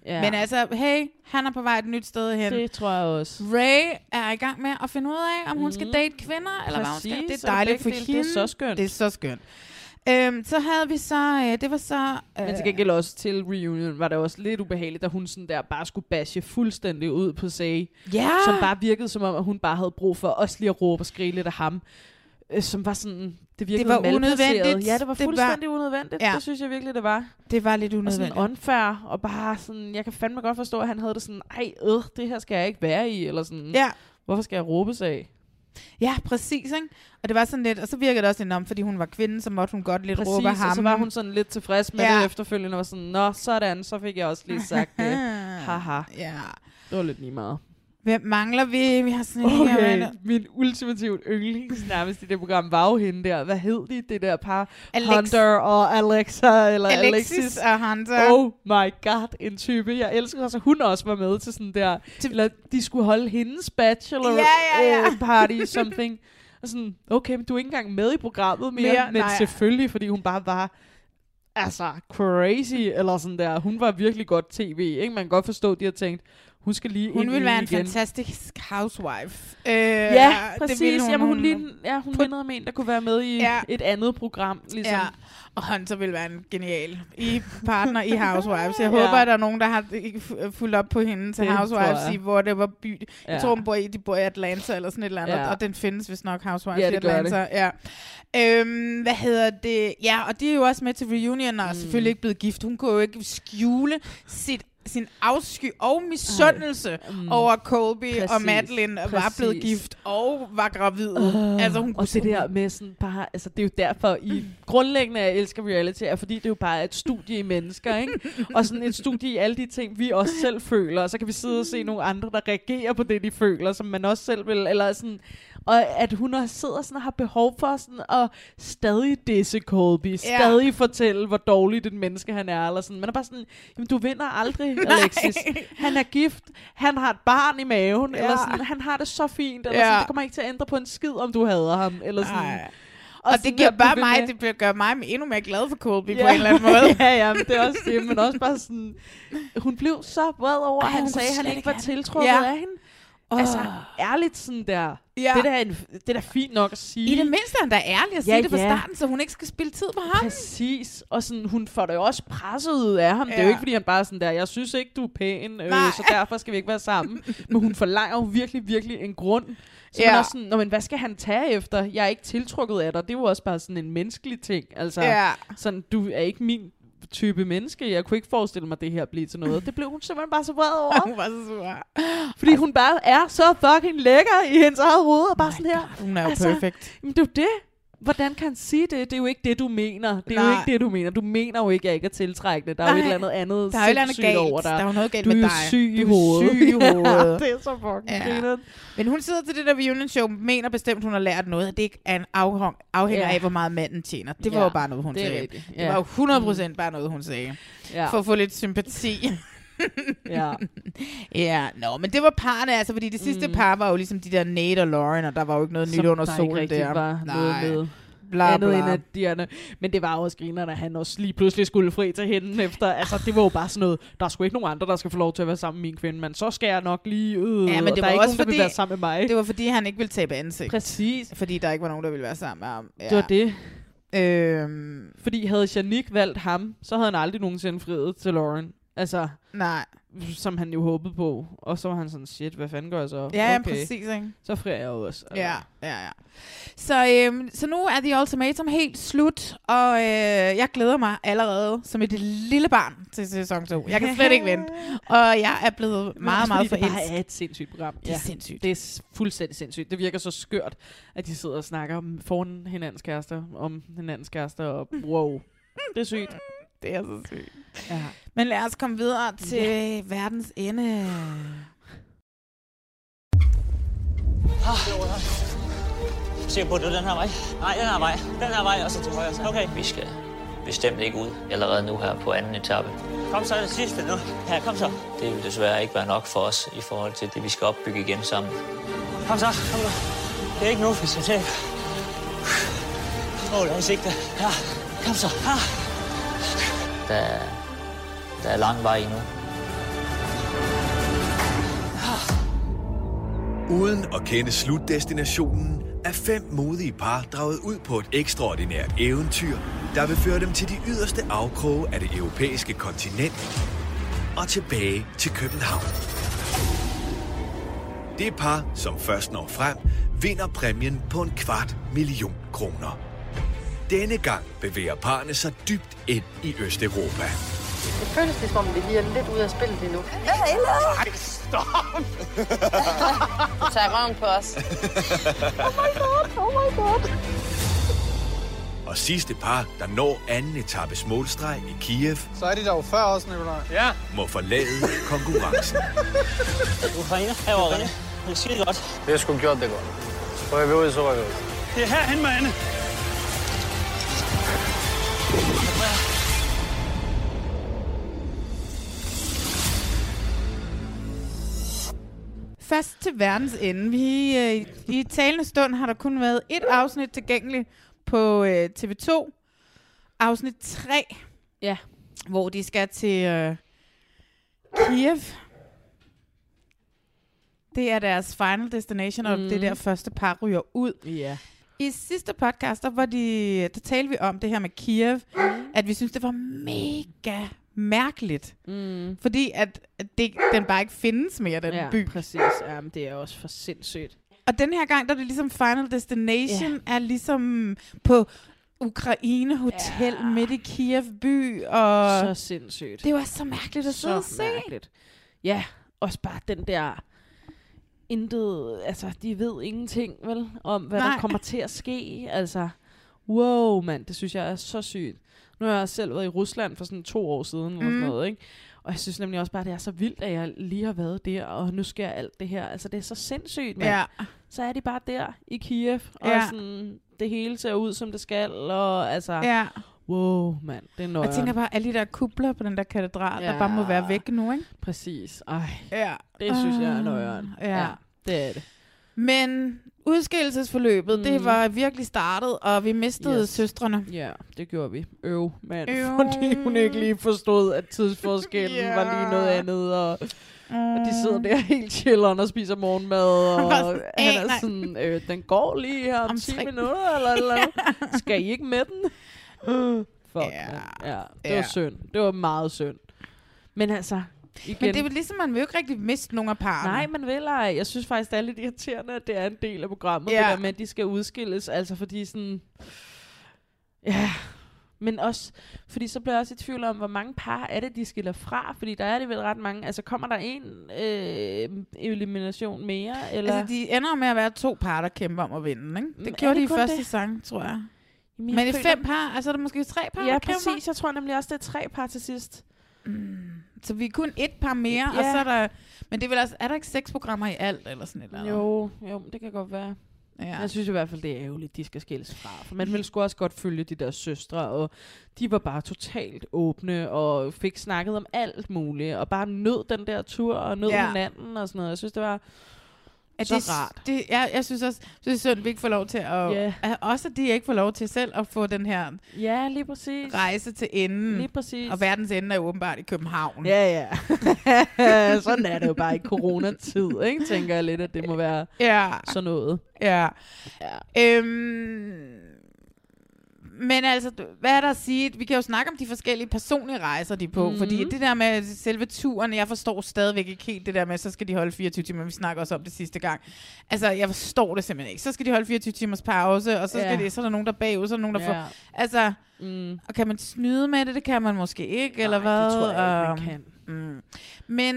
Ja. Men altså, hey, han er på vej et nyt sted hen. Det tror jeg også. Ray er i gang med at finde ud af, om hun skal Mhm. date kvinder, eller hvad hun skal. Præcis, Det er dejligt for hende. Det er så skønt. Det er så skønt. Øhm, så havde vi så, øh, det var så... Øh, Men til gengæld også til reunion var det også lidt ubehageligt, da hun sådan der bare skulle bashe fuldstændig ud på Say. Ja. Som bare virkede som om, at hun bare havde brug for også lige at råbe og skrige lidt af ham. Øh, som var sådan, det virkede var malplaceret. unødvendigt. Ja, det var Det var- fuldstændig unødvendigt. Ja. Det synes jeg virkelig, det var. Det var lidt Og unødvendigt. sådan unfair, og bare sådan, jeg kan fandme godt forstå, at han havde det sådan, ej, øh, det her skal jeg ikke være i, eller sådan, Ja. hvorfor skal jeg råbe sig Ja, præcis, ikke? Og det var sådan lidt, og så virkede det også om, fordi hun var kvinde, så måtte hun godt lidt råbe Præcis, ham. og så var hun sådan lidt tilfreds med Ja. det efterfølgende, og var sådan, nå, sådan, så fik jeg også lige sagt det. Haha. Ja. Det var lidt lige meget. Hvem mangler vi? Vi har sådan en her, Okay, mand. min ultimativt yndlings nærmest i det program var jo hende der. Hvad hed de, det der par? Alex- Hunter og Alexa, eller Alexis Alexis. og Hunter. Oh my god, en type. Jeg elsker også, hun også var med til sådan der. Til- Eller de skulle holde hendes bachelor Ja, ja, ja. øh, party, something. Og sådan, okay, men du er ikke engang med i programmet mere. Mere, men nej. selvfølgelig, fordi hun bare var altså crazy, eller sådan der. Hun var virkelig godt tv, ikke? Man kan godt forstå, de har tænkt, hun skal lige Hun i være en igen. fantastisk housewife. Øh, Ja, det præcis. ville Hun, Jamen, hun, lignede, ja, hun mindede om en, der kunne være med i Ja. et andet program. Ligesom. Ja, og Hunter vil være en genial i partner i Housewives. Jeg Ja. håber, at der er nogen, der har fulgt op på hende til Det Housewives, jeg. i hvor det var by. Jeg Ja. tror, hun bor i, de bor i Atlanta eller sådan et eller andet, Ja. og den findes vist nok Housewives Ja, i det Atlanta. Ja. Øhm, hvad hedder det? Ja, og de er jo også med til reunion, og er selvfølgelig ikke blevet gift. Hun kunne jo ikke skjule sit sin afsky og misundelse Mm. over Colby og Præcis, Madeline var præcis. blevet gift og var gravid. Uh, altså hun og det der med sådan bare, altså det er jo derfor, i grundlæggende, jeg elsker reality, er fordi det er jo bare et studie i mennesker, ikke? og sådan et studie i alle de ting, vi også selv føler, og så kan vi sidde og se nogle andre, der reagerer på det, de føler, som man også selv vil, eller sådan, og at hun også sidder sådan og har behov for sådan at stadig disse Colby, Ja. stadig fortælle, hvor dårligt et menneske han er, eller sådan. Man er bare sådan, jamen du vinder aldrig, Alexis. Han er gift, han har et barn i maven, Ja. eller sådan, han har det så fint, eller Ja. sådan, det kommer ikke til at ændre på en skid, om du hader ham, eller sådan. Nej. Og, Og, det du bare mig, med- det gør mig endnu mere glad for Colby ja. På en eller anden måde. ja, ja, men det er også det, men også bare sådan, hun blev så vred over, Ej, at han sagde, at han ikke var tiltrukket Ja. af hende. Åh. Altså, ærligt sådan der. Ja. Det, der er en, det er da fint nok at sige. I det mindste er han da ærlig at sige Ja, det fra ja. starten, så hun ikke skal spille tid på ham. Præcis. Og sådan, hun får det jo også presset ud af ham. Ja. Det er jo ikke, fordi han bare er sådan der, jeg synes ikke, du er pæn, øh, Nej. så derfor skal vi ikke være sammen. men hun forlanger jo virkelig, virkelig en grund. Så Ja. man er også sådan, Nå, men hvad skal han tage efter? Jeg er ikke tiltrukket af dig. Det er jo også bare sådan en menneskelig ting. Altså, Ja. sådan, du er ikke min type menneske. Jeg kunne ikke forestille mig, at det her bliver til noget. Det blev hun simpelthen bare så vred over. hun var så sur. fordi hun bare er så fucking lækker i hendes eget hoved. Og bare sådan her. Hun er jo perfect. Jamen, det er jo det. Hvordan kan han sige det? Det er jo ikke det, du mener. Det er Nej. jo ikke det, du mener. Du mener jo ikke, at jeg ikke er tiltrækkende. Der er jo Nej. et eller andet andet Der er jo et andet galt. over dig. Der er jo noget galt du med er jo dig. syg i Du er hovedet. syg i hovedet. det er så fucking Ja. ja. Men hun sidder til det der reunion show, mener bestemt, hun har lært noget, at det ikke er en afhæng, afhænger Ja. af, hvor meget manden tjener. Det var Ja, jo bare noget, hun det er sagde. rigtigt. Det Ja. var jo 100% bare noget, hun sagde. Ja. For at få lidt sympati. Ja. ja, nå, men det var parne, altså, fordi det sidste mm. par var jo ligesom de der Nate og Lauren, og der var jo ikke noget nyt under solen der. var noget med. Bla, andet bla. end at men det var også griner, at han også lige pludselig skulle fri til hende efter. Altså, det var jo bare sådan noget, der er sgu ikke nogen andre, der skal få lov til at være sammen med min kvinde, men så skal jeg nok lige øh, Ja, men det der var er ikke også nogen, der fordi, vil være sammen med mig. Det var fordi, han ikke ville tabe ansigt. Præcis. Fordi der ikke var nogen, der ville være sammen med ham. Ja. Det var det. Øhm, Fordi havde Janik valgt ham, så havde han aldrig nogensinde friet til Lauren. Altså, nej. som han jo håbede på. Og så var han sådan, shit, hvad fanden gør jeg så? Ja, ja, præcis, ikke? Så frier jeg jo også. Altså. Ja, ja, ja. Så, øhm, så nu er The Ultimatum helt slut, og øh, jeg glæder mig allerede som et lille barn til sæson 2. Jeg kan slet ikke vente. Og jeg er blevet meget, meget fordi det forelsket. bare er et sindssygt program. Det er sindssygt. Det er fuldstændig sindssygt. Det virker så skørt, at de sidder og snakker om foran hinandens kærester, om hinandens kærester, og wow. Det er sygt. Det er så sygt. Ja. Men lad os komme videre til ja. verdens ende. Sikker på, at det den her vej? Nej, den her vej. Den her vej, og så til højre. Okay. Vi skal bestemt ikke ud allerede nu her på anden etape. Kom så det sidste nu. Ja, kom så. Det vil desværre ikke være nok for os i forhold til det, vi skal opbygge igen sammen. Kom så, kom nu. Det er ikke nu, vi skal til. Mål er i sigte. Ja, kom så. Ja. Der, der er lang vej endnu. Uden at kende slutdestinationen, er fem modige par draget ud på et ekstraordinært eventyr, der vil føre dem til de yderste afkroge af det europæiske kontinent og tilbage til København. Det par, som først når frem, vinder præmien på en kvart million kroner. Denne gang bevæger parne sig dybt ind i Østeuropa. Det føles lidt, som om vi lige er lidt ude af spillet lige nu. Hvad har I lavet? Ej, stop! Du tager røven på os. oh my god, oh my god. Og sidste par, der når anden etappes målstreg i Kiev, Så er de der jo før også, Nicolaj. Ja. må forlade konkurrencen. Ukraine herovre, René. Det er skide godt. Vi har sgu gjort det godt. Rykker vi ud, så rykker vi ud. Det er herhen, mand. Først til verdens ende. Vi, øh, I talende stund har der kun været et afsnit tilgængeligt på øh, TV2. Afsnit 3. Ja. Hvor de skal til øh, Kiev. Det er deres final destination, og mm. det der første par ryger ud. Ja. I sidste podcast, der, var de, der talte vi om det her med Kiev, mm. at vi synes, det var mega mærkeligt. Mm. Fordi at, at det, den bare ikke findes mere, den ja, by. præcis. Jamen, det er også for sindssygt. Og den her gang, der er det ligesom Final Destination, yeah. er ligesom på Ukraine Hotel yeah. midt i Kiev by. Og Så sindssygt. Det var så mærkeligt at sidde og så se. mærkeligt. Ja, også bare den der intet, altså de ved ingenting vel om, hvad. Nej. der kommer til at ske. Altså, wow mand, det synes jeg er så sygt. Nu har jeg selv været i Rusland for sådan to år siden, eller sådan Mm. noget, ikke? Og jeg synes nemlig også bare, det er så vildt, at jeg lige har været der, og nu sker alt det her. Altså, det er så sindssygt, mand. Ja. Så er de bare der i Kiev, og Ja. sådan, det hele ser ud, som det skal, og altså, Ja. wow, mand, det er nøjeren. jeg tænker bare, alle de der kubler på den der katedral, ja. der bare må være væk nu, ikke? Præcis. Ej, Ja. det synes jeg er nøjeren. Ja. ja. Det er det. Men udskillelsesforløbet, mm. det Mm. var virkelig startet, og vi mistede yes. Søstrene. Ja, det gjorde vi. Øv, mand. Øv. Fordi hun ikke lige forstod, at tidsforskellen Ja. var lige noget andet, og, Mm. og de sidder der helt chilleren og spiser morgenmad, og sådan, han "Øh, er nej." sådan, øh, den går lige her om, Om 10 tre- minutter, eller, eller andet. Skal I ikke med den? Fuck, Ja. ja. ja, det Ja. var synd. Det var meget synd. Men altså, igen... Men det er jo ligesom, man vil jo ikke rigtig miste nogen af parerne. Nej, man vil ej. Jeg synes faktisk, det er lidt irriterende, at det er en del af programmet, Ja. det der med, at de skal udskilles. Altså fordi sådan... Ja, men også, fordi så bliver jeg også i tvivl om, hvor mange par er det, de skiller fra? Fordi der er det vel ret mange. Altså kommer der en øh, elimination mere? Eller? Altså, de ender med at være to par, der kæmper om at vinde, ikke? Men Det er gjorde det de i første det? sang, tror jeg. Jamen, jeg Men i føler- fem par, altså er der måske tre par, Ja, der kæmper? præcis. Jeg tror nemlig også, det er tre par til sidst. Så vi er kun et par mere, ja. og så er der... Men det er vel altså, er der ikke seks programmer i alt, eller sådan et eller andet? Jo, jo, det kan godt være. Ja. Jeg synes i hvert fald, det er ærgerligt, de skal skilles fra. For man ville sgu også godt følge de der søstre, og de var bare totalt åbne, og fik snakket om alt muligt, og bare nød den der tur, og nød ja. hinanden og sådan noget. Jeg synes, det var at så det, rart. Det, jeg, jeg synes også, det er synd, at vi ikke får lov til at... Ja. at også at de ikke får lov til selv at få den her Ja, lige præcis. rejse til enden. Lige præcis. Og verdens ende er åbenbart i København. Ja, ja. sådan er det jo bare i coronatid, ikke? Tænker jeg lidt, at det må være Ja. sådan noget. Ja. ja. Øhm, men altså, hvad er der at sige? Vi kan jo snakke om de forskellige personlige rejser, de er på. Mhm. Fordi det der med selve turen, jeg forstår stadigvæk ikke helt det der med, så skal de holde 24 timer. Vi snakker også om det sidste gang. Altså, jeg forstår det simpelthen ikke. Så skal de holde 24 timers pause, og så, skal Ja. de, så er der nogen, der er bagud, så er der nogen, der Ja. får... Altså, Mm. og kan man snyde med det? Det kan man måske ikke, eller Nej, hvad? det tror jeg ikke, man Øhm, kan. Mm. Men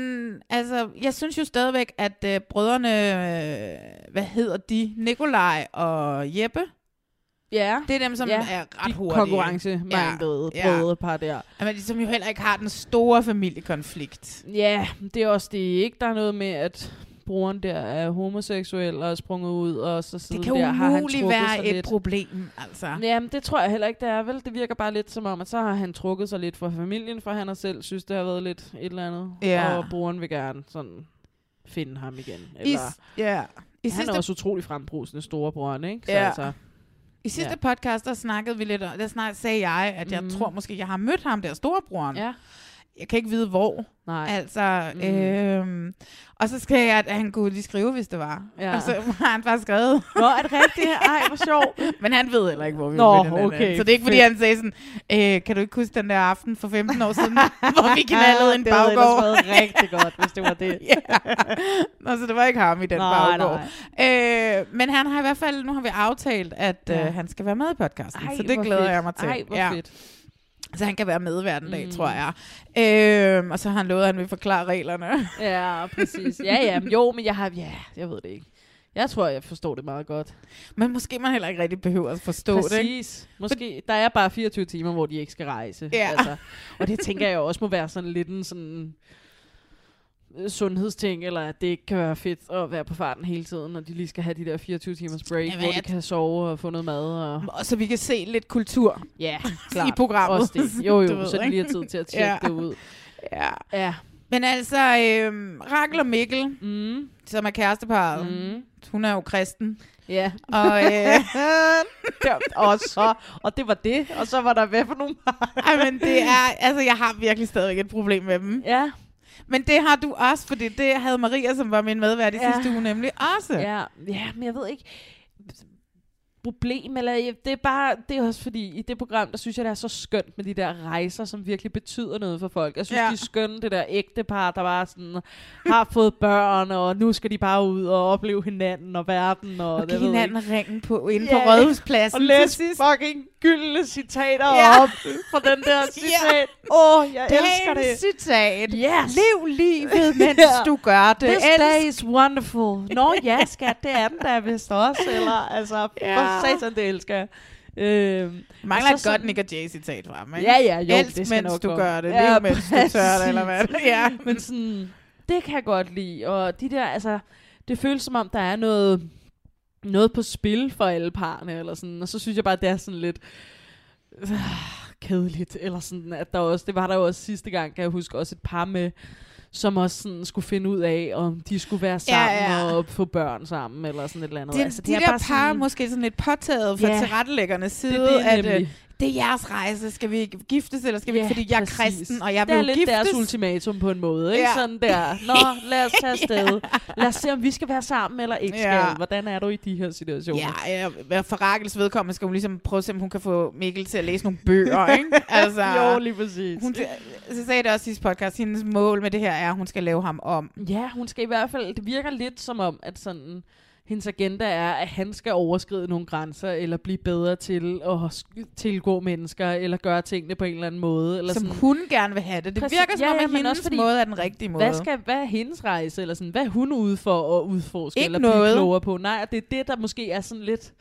altså, jeg synes jo stadigvæk, at øh, brødrene, øh, hvad hedder de? Nikolaj og Jeppe? Ja. Det er dem, som ja. er ret hurtige. konkurrencemindede Ja. brødrepar der. Men de som jo heller ikke har den store familiekonflikt. Ja, det er også det ikke. Der er noget med, at broren der er homoseksuel og er sprunget ud, og så siden kan der har han trukket være sig et lidt. problem, altså. Jamen, det tror jeg heller ikke, det er vel. Det virker bare lidt som om, at så har han trukket sig lidt fra familien, for han har selv synes, det har været lidt et eller andet. Ja. Og broren vil gerne sådan finde ham igen. Eller, ja. I han sidste, er også utrolig frembrusende storebroren, ikke? Så Ja. altså, I sidste Ja. podcast, der snakkede vi lidt om, der snak, sagde jeg, at jeg Mhm. tror måske, jeg har mødt ham der, storebroren. Ja. Jeg kan ikke vide, hvor. Nej. Altså, Mm. øhm, og så skrev jeg, at han kunne lige skrive, hvis det var. Ja. Og så har han bare skrevet. Nå, er det rigtigt? Ej, hvor sjovt. Men han ved heller ikke, hvor vi Nå, var anden. okay, Så det er ikke, fordi han sagde sådan, øh, kan du ikke huske den der aften for 15 år siden, hvor vi knaldede en det havde baggård? ellers været rigtig godt, hvis det var det. ja. Nå, så det var ikke ham i den Nej, baggård. Øh, men han har i hvert fald, nu har vi aftalt, at Ja. øh, han skal være med i podcasten. Ej, så det glæder fedt. jeg mig til. Ej, hvor fedt. Så han kan være med hver den dag, Mm. tror jeg. Øh, og så har han lovet, at han vil forklare reglerne. Ja, præcis. Ja, ja, jo, men jeg har, ja, jeg ved det ikke. Jeg tror, jeg forstår det meget godt. Men måske man heller ikke rigtig behøver at forstå det. Ikke? Præcis. Måske, der er bare 24 timer, hvor de ikke skal rejse. Ja. Altså. Og det tænker jeg også må være sådan lidt en sådan sundhedsting, eller at det ikke kan være fedt at være på farten hele tiden, når de lige skal have de der 24 timers break, Jamen, hvor de kan sove og få noget mad. Og, Og så vi kan se lidt kultur ja, i programmet. Også det. Jo, jo, ved, så de ikke? lige har tid til at tjekke Ja. det ud. Ja. Ja. Men altså, øhm, Rakel og Mikkel, mm. som er kæresteparret, mm. hun er jo kristen. Ja. Og, øh, Der- og, så, og det var det, og så var der hvad for nogle ej, men det er, altså, jeg har virkelig stadigvæk et problem med dem. Ja. Men det har du også, fordi det havde Maria, som var min medvært i Ja. sidste uge, nemlig også. Ja, ja, men jeg ved ikke problem, eller det er bare, det er også fordi, i det program, der synes jeg, det er så skønt med de der rejser, som virkelig betyder noget for folk. Jeg synes, Ja. de er skønne, det der ægte par, der bare sådan, har fået børn, og nu skal de bare ud og opleve hinanden og verden. Og, Og det hinanden ringen på inde Ja, på Rådhuspladsen. Og læs fucking gyldne citater Ja. op fra den der citat. Åh, oh, jeg elsker det. Dagens citat. Yes. Lev livet, mens Ja. du gør det. This Elsk- day is wonderful. Nå ja, skat, det er den der vist også. Eller, altså, Ja. for satan, det elsker jeg. Øhm, Mangler et godt Nick og Jay citat fra mig. Ja, ja, jo, Elsk, det skal mens nok du gør det. Ja, Lev, mens du tør det, præcis. eller hvad? Ja. Men sådan, det kan jeg godt lide. Og de der, altså, det føles som om, der er noget, noget på spil for alle parerne, eller sådan. Og så synes jeg bare, det er sådan lidt øh, kedeligt, eller sådan, at der også, det var der jo også sidste gang, kan jeg huske, også et par med, som også sådan skulle finde ud af, om de skulle være sammen Ja, ja. og få børn sammen, eller sådan et eller andet. Det, altså, de er der bare par sådan, måske sådan lidt påtaget fra Ja. tilrettelæggernes side, Det det at øh. Det er jeres rejse. Skal vi giftes, eller skal vi Ja? Fordi jeg er præcis. kristen, og jeg det vil er jo lidt giftes. deres ultimatum på en måde, ikke? Ja. Sådan der. Nå, lad os tage afsted. Lad os se, om vi skal være sammen eller ikke skal. Ja. Hvordan er du i de her situationer? Ja, ja, for Rakels vedkommende skal hun ligesom prøve at se, om hun kan få Mikkel til at læse nogle bøger, ikke? Altså, jo, lige præcis. Hun, så sagde det også i sidste podcast, hendes mål med det her er, at hun skal lave ham om. Ja, hun skal i hvert fald, det virker lidt som om, at sådan, hendes agenda er, at han skal overskride nogle grænser, eller blive bedre til at tilgå mennesker, eller gøre tingene på en eller anden måde. Eller Som sådan. hun gerne vil have det. Det Præcis. virker som Ja, om, ja, at men hendes også fordi- måde er den rigtige måde. Hvad, skal, hvad er hendes rejse, eller sådan, hvad er hun ude for at udforske, Ikke eller noget. blive klogere på? Nej, og det er det, der måske er sådan lidt...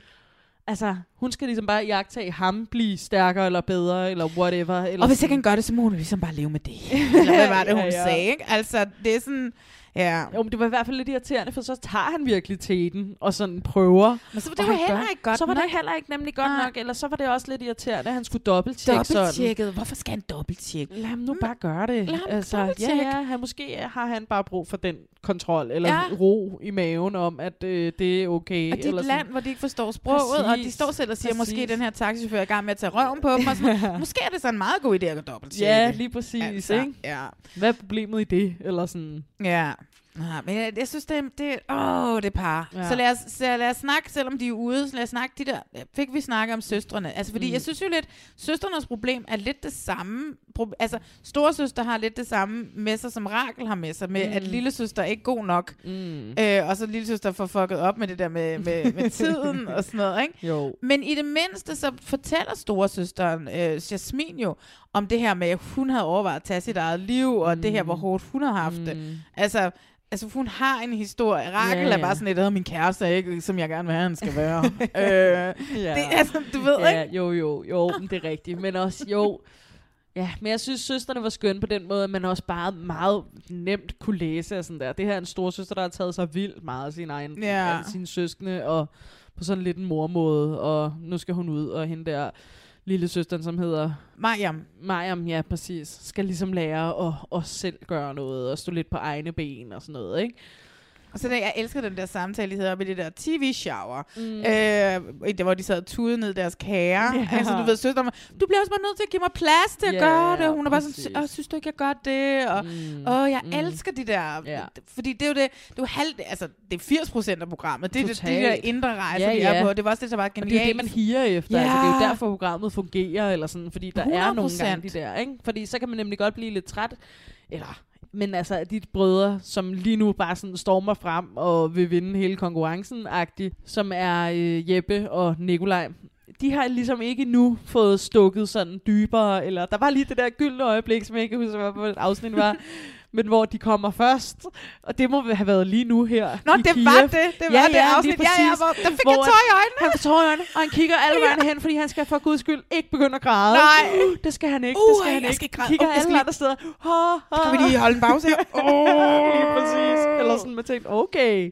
Altså, hun skal ligesom bare jagtage ham, blive stærkere eller bedre, eller whatever. Eller Og hvis sådan. ikke han gør det, så må hun ligesom bare leve med det. Eller hvad var det, hun Ja, ja. sagde, ikke? Altså, det er sådan... Ja. Jo, men det var i hvert fald lidt irriterende, for så tager han virkelig teten og sådan prøver. Men så var Og det jo heller gør- ikke godt Så var det nok. heller ikke nemlig godt nok, eller så var det også lidt irriterende, at han skulle dobbelttjekke sådan. Dobbelttjekket. Hvorfor skal han dobbelttjekke? Lad ham nu bare gøre det. Lad ham altså, ja, ja, han, måske har han bare brug for den kontrol, eller Ja. ro i maven om, at øh, det er okay. Og det er eller et sådan. land, hvor de ikke forstår sproget, Præcis. og de står selv og siger, Præcis. måske den her taxichauffør er i gang med at tage røven på dem. Og sådan, måske er det så en meget god idé at gå dobbelttjekke. Ja, lige præcis, Altså, ikke? Ja. Hvad er problemet i det? Eller sådan... Ja. Ja, men jeg, jeg synes, det, er- det, åh, det par. Ja. Så, lad os, så lad os snakke, selvom de er ude, så lad os snakke de der, fik vi snakke om søstrene. Altså, fordi mm. Jeg synes jo lidt, søstrenes problem er lidt det samme. Pro, altså, storesøster har lidt det samme med sig, som Rakel har med sig, med mm. At lille søster er ikke god nok. Mm. Øh, og så lille søster får fucket op med det der med, med, med tiden og sådan noget, ikke? Jo. Men i det mindste, så fortæller storesøsteren, øh, Jasmin jo, om det her med, at hun havde overvejet at tage sit eget liv, og mm. det her, hvor hårdt hun har haft mm. det. Altså, altså, hun har en historie. Rakel Ja, ja, er bare sådan lidt, at min kæreste ikke, som jeg gerne vil have, han skal være. øh, Ja. det, altså, du ved ja, ikke? Jo, jo, jo, det er rigtigt. Men også, jo... Ja, men jeg synes, søsterne var skønne på den måde, at man også bare meget nemt kunne læse og sådan der. Det her er en stor søster, der har taget sig vildt meget af sin egen, Ja. af sine søskende, og på sådan lidt en mormåde, og nu skal hun ud, og hende der lille søsteren, som hedder Mariam. Mariam, ja, præcis, skal ligesom lære at, at selv gøre noget, og stå lidt på egne ben og sådan noget, ikke? Og så der, jeg elsker den der samtale, de hedder oppe i det der tv-shower. Mm. Øh, der, hvor de sad og tudede ned deres kager. Ja. Altså, du ved, søsteren, du bliver også bare nødt til at give mig plads til at Ja, gøre det. Og hun er bare sådan, præcis. åh, synes du ikke, jeg gør det? Og, Mm. åh, jeg Mm. elsker de der. Ja. Fordi det er jo det, det er jo halv, altså, det er 80 procent af programmet. Det er det, de der indre rejser, Ja, de er på. Det var også det, der var Og genialt. det er det, man higer efter. Ja. Altså, det er jo derfor, programmet fungerer, eller sådan, fordi der er nogle 100%. gange de der, ikke? Fordi så kan man nemlig godt blive lidt træt, eller men altså, de brødre, som lige nu bare sådan stormer frem og vil vinde hele konkurrencen agtigt som er øh, Jeppe og Nikolaj, de har ligesom ikke nu fået stukket sådan dybere, eller der var lige det der gyldne øjeblik, som jeg ikke husker, hvad på et afsnit var, men hvor de kommer først. Og det må have været lige nu her Nå, det Kiev. var det. Det var det afsnit. lige Ja, ja, præcis. hvor- der fik Hvor at tår i øjnene. Han får tår i øjnene, og han kigger alle vejen hen, fordi han skal for guds skyld ikke begynde at græde. Nej. Uh, det skal han ikke, Uh, det skal han ikke. skal græde. Kigger Uh, alle andre steder. Ha, ha. Kan vi lige holde en pause her? Oh. lige præcis. Eller sådan, man tænkte, okay.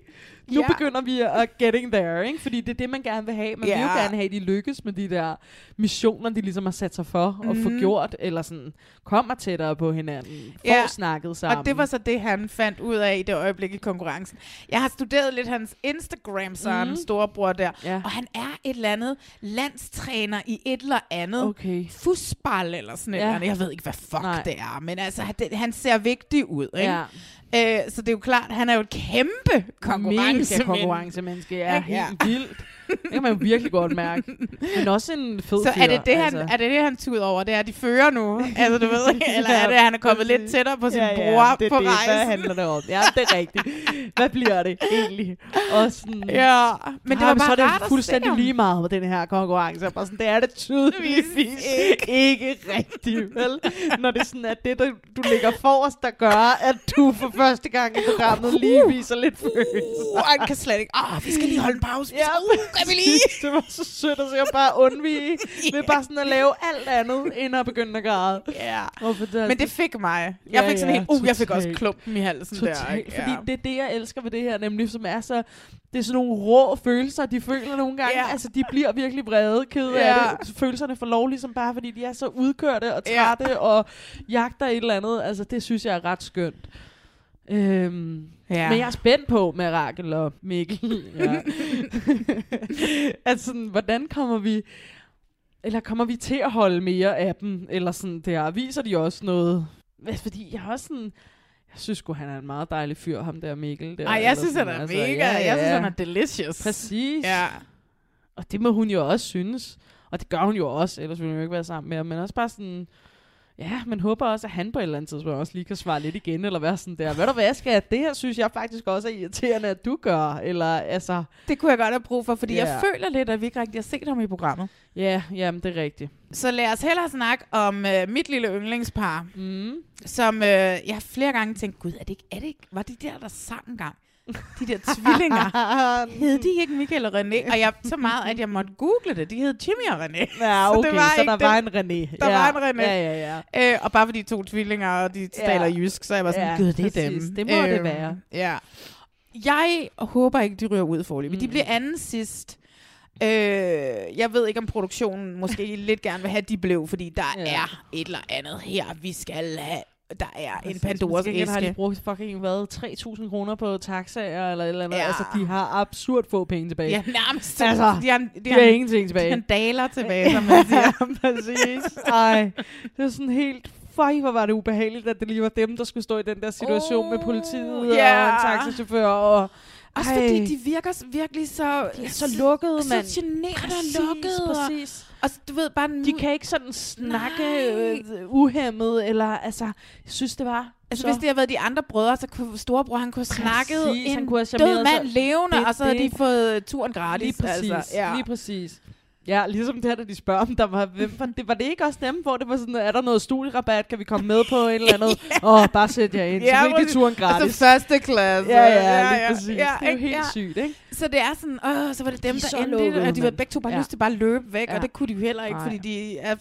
Nu Ja. begynder vi at getting there, ikke? Fordi det er det, man gerne vil have. Man vil jo gerne have, at de lykkes med de der missioner, de ligesom har sat sig for at få Mhm. gjort, eller sådan kommer tættere på hinanden, får Ja, snakket sammen. Og det var så det, han fandt ud af i det øjeblik i konkurrencen. Jeg har studeret lidt hans Instagram, så Mhm. storebror der. Ja. Og han er et eller andet landstræner i et eller andet. Okay. Fusball eller sådan Ja. eller andet. Jeg ved ikke, hvad fuck Nej. det er. Men altså, han, det, han ser vigtig ud. Ikke? Ja. Øh, så det er jo klart, han er jo et kæmpe konkurrence. Mega konkurrencemenneske. Ja, Ikke? helt vildt. Det kan man jo virkelig godt mærke. Men også en fed Så er det det, han, altså. er det det, han tuder over? Det er, at de fører nu? altså, du ved, eller er det, at han er kommet lidt tættere på sin ja, ja, bror det er på det. rejsen? Hvad handler det om? Ja, det er rigtigt. Hvad bliver det egentlig? Og sådan, Ja, men det var Ah, så bare er rart det fuldstændig lige meget med den her konkurrence. Bare sådan, det er det tydeligvis ikke, ikke rigtigt, vel? Når det sådan er det, du, du ligger forrest, der gør, at du for første gang i programmet lige viser lidt følelser. Uh, han kan slet ikke. Åh, vi skal lige holde en pause. Ja, kan vi lige? det var så sødt at se ham bare undvige ved bare sådan at lave alt andet, end at begynde at græde. For det, Men det fik mig. Jeg Ja, fik sådan ja, helt, uh, jeg fik også klumpen i halsen der. Totalt, ikke? fordi Ja. det er det, jeg elsker ved det her, nemlig som er så... Det er sådan nogle rå følelser, de føler nogle gange. Ja. Altså, de bliver virkelig vrede, kede Ja. af det. Følelserne får lov ligesom bare, fordi de er så udkørte og trætte og jagter et eller andet. Altså, det synes jeg er ret skønt. Øhm, Ja. Men jeg er spændt på med Rakel og Mikkel. ja. altså, sådan, hvordan kommer vi... Eller kommer vi til at holde mere af dem? Eller sådan der, viser de også noget? Altså, Fordi jeg har også sådan... Jeg synes sgu, han er en meget dejlig fyr, ham der Mikkel. Der, Ej, jeg synes, sådan, han er altså, mega. Jeg synes, han er delicious. Præcis. Ja. Og det må hun jo også synes. Og det gør hun jo også, ellers ville hun jo ikke være sammen med ham. Men også bare sådan... Ja, man håber også, at han på et eller andet tidspunkt også lige kan svare lidt igen, eller være sådan der, ved du hvad, skal det her synes jeg faktisk også er irriterende, at du gør, eller altså... Det kunne jeg godt have brug for, fordi Ja. jeg føler lidt, at vi ikke rigtig har set ham i programmet. Ja, jamen det er rigtigt. Så lad os hellere snakke om øh, mit lille yndlingspar, mm. som øh, jeg flere gange tænkt, gud, er det ikke, er det ikke, var det der, der sang engang? De der tvillinger. hed de ikke Michael og René? Og jeg så meget, at jeg måtte google det. De hed Jimmy og René. Ja, okay, så, så ikke der dem. var en René. Der ja. var en René. Ja, ja, ja. Øh, og bare fordi to tvillinger, og de taler jysk, så jeg var sådan, Ja, gud, det er præcis. dem. Det må det være. Ja. Jeg håber ikke, de ryger ud forløb. Mm. De bliver anden sidst. Øh, jeg ved ikke, om produktionen måske lidt gerne vil have, at de blev, fordi der Ja. ja. er et eller andet her, vi skal have. Der er en Præcis. Pandoras Til gengæld har de æske. brugt fucking, hvad, 3.000 kroner på taxaer eller eller andet. Ja. Altså, de har absurd få penge tilbage. Ja, nærmest. Altså, de har, de de har ingenting tilbage. De har daler tilbage, som man siger. præcis. Ej, det er sådan helt... Føj, hvor var det ubehageligt, at det lige var dem, der skulle stå i den der situation oh, med politiet ja. og en taxachauffør. Og, Også ej, fordi de virker virkelig så... de er så lukkede, så mand. generede Præcis, og lukkede. og- præcis. Og, du ved bare... De kan ikke sådan snakke øh, uhemmet, eller altså, jeg synes, det var Altså, så... hvis det havde været de andre brødre, så kunne storebror, han kunne Præcis, en han kunne have død mand sig. levende, Det- og så havde det- de fået turen gratis. Lige præcis, Altså, ja. lige præcis. Ja, ligesom det her, da de spørger om, der var, hvem, var, det, var det ikke også dem, hvor det var sådan, er der noget studierabat, kan vi komme med på et eller andet? Åh, yeah. oh, bare sæt jer ind, så Ja, fik de turen gratis. Altså første klasse. Ja, ja, lige præcis. Ja, det er jo ikke? helt Ja. sygt, ikke? Så det er sådan, åh, så var det dem, De er der endte, og de var begge to bare Ja. lyst til bare at løbe væk, Ja. og det kunne de jo heller ikke, Nej. fordi de er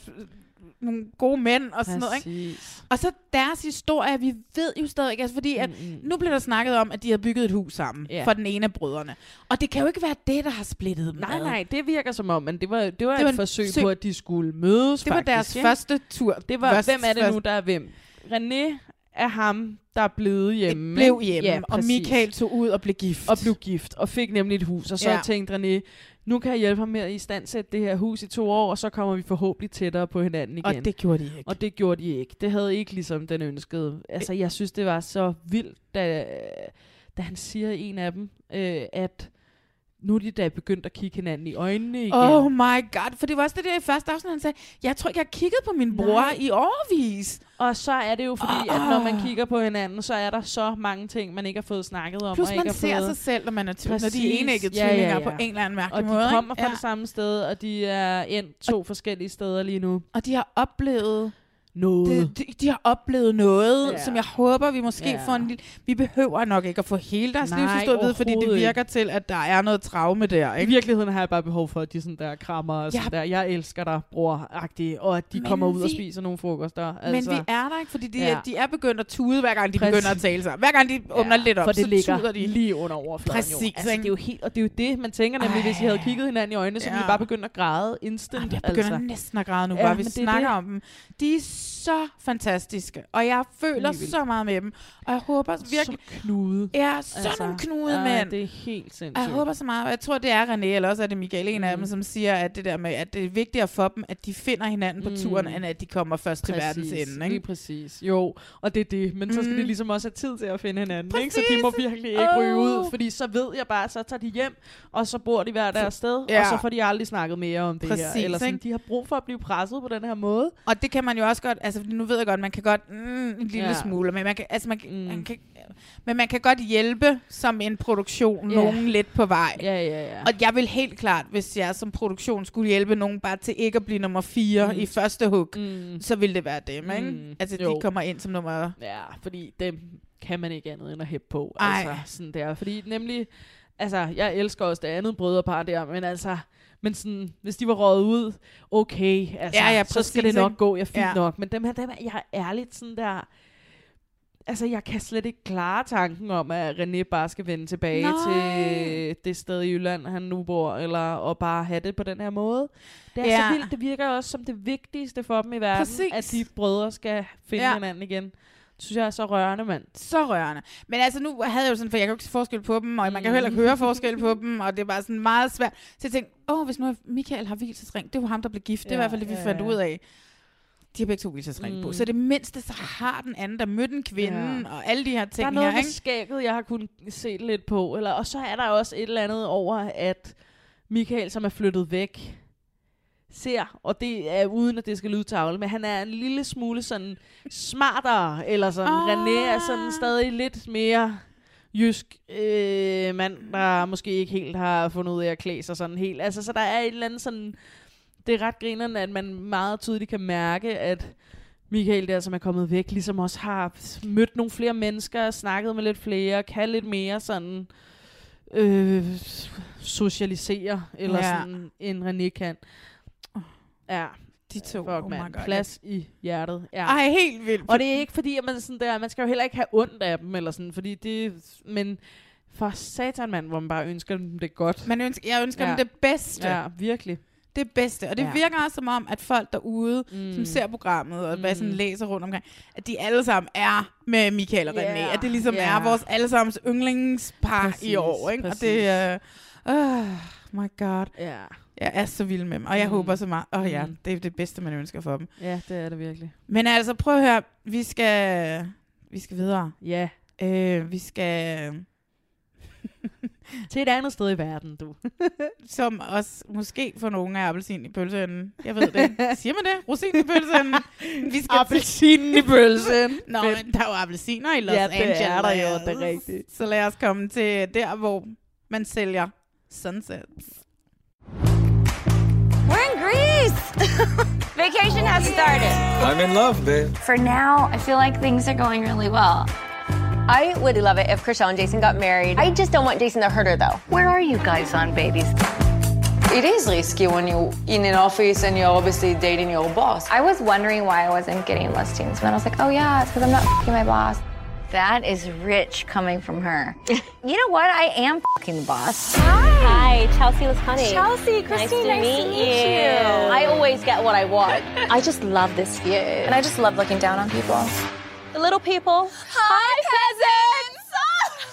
nogle gode mænd og sådan noget, ikke? Præcis. Og så deres historie, vi ved jo stadig ikke, altså fordi at Mm-mm. nu bliver der snakket om, at de har bygget et hus sammen Ja. for den ene af brødrene. Og det kan jo ikke være det, der har splittet dem Nej, ad. nej, det virker som om, men det var, det var, Det var et forsøg søg- på, at de skulle mødes Det var faktisk, deres ikke? første tur. Det var, Først- hvem er det nu, der er hvem? René er ham, der er blevet hjemme. Blev ikke? hjemme, og præcis. Michael tog ud og blev gift. og blev gift, og fik nemlig et hus. Og så Ja. ja. tænkte René, nu kan jeg hjælpe ham med at istandsætte det her hus i to år, og så kommer vi forhåbentlig tættere på hinanden igen. Og det gjorde de ikke. Og det gjorde de ikke. Det havde ikke ligesom den ønskede. Altså, jeg synes, det var så vildt, da, da han siger en af dem, øh, at nu er de da begyndt at kigge hinanden i øjnene igen. Oh my god, for det var også det der i første afsnit, han sagde, jeg tror ikke, jeg har kigget på min bror Nej. i årvis. Og så er det jo fordi, Ah. at når man kigger på hinanden, så er der så mange ting, man ikke har fået snakket om. Plus og man ikke ser fået... sig selv, når man er tvilling, når de er enægget Ja, ja, ja. på en eller anden mærkelig Og de måde. kommer ikke? fra det samme sted, og de er endt to forskellige steder lige nu. Og de har oplevet noget. De, de, de har oplevet noget, Ja. ja. som jeg håber, vi måske Ja. ja. får en lille... Vi behøver nok ikke at få hele deres Nej, livshistorie at vide, fordi det virker til, at der er noget traume der, I ikke? virkeligheden har jeg bare behov for, at de sådan der krammer og sådan Ja. der, jeg elsker dig, bror-agtige, og at de Men kommer ud og vi- spiser nogle frokoster. Altså. Men vi er der ikke, fordi de, Ja. ja. de er begyndt at tude, hver gang de Præcis. begynder at tale sig. Hver gang de åbner lidt op, for det så ligger tuder de. lige under overfladen. Præcis, jo. Altså, ikke? det er jo helt, og det er jo det, man tænker nemlig, hvis I havde kigget hinanden i øjnene, så ville I Ja. bare begynde at græde instant. Jeg begynder altså. næsten at græde nu, Ja, bare vi er snakker det. om dem. De er så fantastiske, og jeg føler vildt. så meget med dem. Og jeg håber virkelig... Så knude. Ja, sådan altså, knude, ja, mænd. det er helt sindssygt. Og jeg håber så meget, og jeg tror, det er René, eller også er det Michael, en af dem, som siger, at det der med, at det er vigtigere for dem, at de finder hinanden på Mm. turen, end at de kommer først til verdens ende. Lige Ikke? præcis. Jo, og det er det. Men så skal Mm. de ligesom også have tid til at finde hinanden. Ikke? Så Præcis. de må virkelig ikke Åh. ryge ud, fordi så ved jeg bare, så tager de hjem, og så bor de hver deres sted, Ja. og så får de aldrig snakket mere om det Præcis, her. Eller sådan, ikke? de har brug for at blive presset på den her måde. Og det kan man jo også godt, altså fordi nu ved jeg godt, man kan godt mm, en lille Ja. smule, men man kan, altså man, mm. man kan, men man kan godt hjælpe som en produktion Ja. nogen lidt på vej. Ja, ja, ja. Og jeg vil helt klart, hvis jeg som produktion skulle hjælpe nogen bare til ikke at blive nummer 4 Mm. i første hug, mm. så ville det være dem, ikke? Mm. Altså Jo. de kommer ind som nummer... Ja, fordi dem kan man ikke andet end at hæppe på. Ej. Altså, sådan der. Fordi nemlig, altså, jeg elsker også det andet brødrepar der, men altså, men sådan, hvis de var røget ud, okay, altså, Ja, ja, så skal det nok ikke? gå, jeg fint Ja. nok. Men dem her, dem her, jeg er ærligt sådan der, altså, jeg kan slet ikke klare tanken om, at René bare skal vende tilbage Nej. til det sted i Jylland, han nu bor, eller og bare have det på den her måde. Det er Ja. så vildt, det virker også som det vigtigste for dem i verden, Præcis. at de brødre skal finde Ja. hinanden igen. Det synes jeg er så rørende, mand. Så rørende. Men altså nu havde jeg jo sådan, for jeg kan jo ikke se forskel på dem, og man kan heller ikke høre forskel på dem, og det er bare sådan meget svært. Så jeg tænkte, åh, hvis nu Michael har hvilesesring, det var ham, der blev gift. det er i Ja, hvert fald det, vi ja, fandt ja. ud af. De har begge to hvilesesring mm. på. Så det mindste, så har den anden, der mødte en kvinde, Ja. og alle de her ting der er noget her, ikke? skægget, jeg har kunnet se lidt på. Eller, og så er der også et eller andet over, at Michael, som er flyttet væk, ser, og det er uden, at det skal lyde tavle, men han er en lille smule sådan smartere, eller sådan. Ah. René er sådan stadig lidt mere jysk øh, mand, der måske ikke helt har fundet ud af at klæde sig sådan helt. Altså, så der er et eller andet sådan... Det er ret grinerende, at man meget tydeligt kan mærke, at Michael der, som er kommet væk, ligesom også har mødt nogle flere mennesker, snakket med lidt flere, kan lidt mere sådan øh, socialisere, eller ja. sådan, end René kan. Ja. De to, Fuck, oh man. Plads i hjertet. Ja. Ej, helt vildt. Og det er ikke fordi, at man sådan der, man skal jo heller ikke have ondt af dem, eller sådan, fordi det, men for satan mand, hvor man bare ønsker dem det godt. Man ønsker, jeg ønsker Ja. dem det bedste. Ja, virkelig. Det bedste. Og det Ja. virker også som om, at folk derude, mm. som ser programmet, og hvad sådan Mm. læser rundt omkring, at de alle sammen er med Michael og René. At det ligesom ja. er vores allesammens yndlingspar Præcis, i år. Ikke? Og det er... Uh, my god. Ja. Jeg er så vild med dem. Og jeg Mm. håber så meget. Åh oh, ja, Mm. det er det bedste, man ønsker for dem. Ja, det er det virkelig. Men altså, prøv at høre. Vi skal, vi skal videre. Ja. Øh, vi skal... Til et andet sted i verden, du. som også måske for nogle af appelsin i pølseenden. Jeg ved det. Siger man det? Rosin i pølseenden. Vi skal Appelsinen i pølseenden. Nå, men der er jo appelsiner i Los Ja, det Angeles. er der jo, det er rigtigt. Så lad os komme til der, hvor man sælger sunsets. We're in Greece. Vacation has started. I'm in love, babe. For now, I feel like things are going really well. I would love it if Chriselle and Jason got married. I just don't want Jason to hurt her though. Where are you guys on babies? It is risky when you're in an office and you're obviously dating your boss. I was wondering why I wasn't getting listings, but I was like, oh yeah, it's because I'm not fing my boss. That is rich coming from her. you know what? I am fucking the boss. Hi, Chelsea Lascani. Chelsea, Christine, nice to nice meet, to meet you. you. I always get what I want. I just love this view. And I just love looking down on people. The little people. Hi,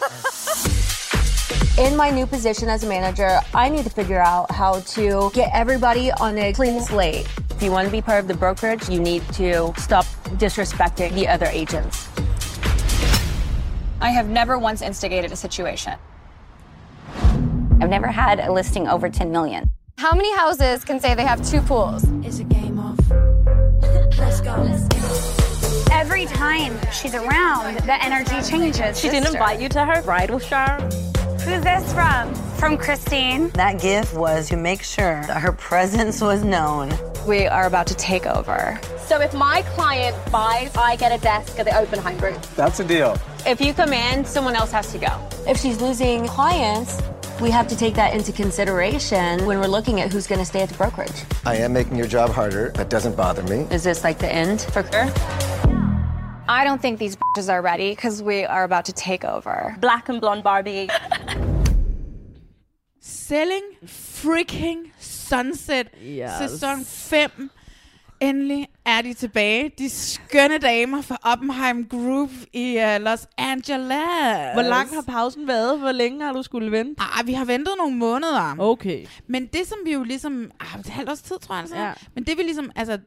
peasants! In my new position as a manager, I need to figure out how to get everybody on a clean slate. If you want to be part of the brokerage, you need to stop disrespecting the other agents. I have never once instigated a situation. I've never had a listing over 10 million. How many houses can say they have two pools? It's a game of. Let's go. Let's go. Every time she's around, the energy changes. She didn't invite you to her bridal shower. Who's this from? From Christine. That gift was to make sure that her presence was known. We are about to take over. So if my client buys, I get a desk at the Oppenheim Group. That's a deal. If you come in, someone else has to go. If she's losing clients, we have to take that into consideration when we're looking at who's going to stay at the brokerage. I am making your job harder. That doesn't bother me. Is this like the end for her? I don't think these bitches are ready because we are about to take over. Black and blonde Barbie. Selling freaking Sunset. Yes. Sæson 5. Endelig er de tilbage. De skønne damer fra Oppenheim Group i uh, Los Angeles. Hvor lang har pausen været? Hvor længe har du skulle vente? Ah, vi har ventet nogle måneder. Okay. Men det, som vi jo ligesom... Ah, et halvt års tid, tror jeg. Altså. Ja. Men det vi ligesom... Altså,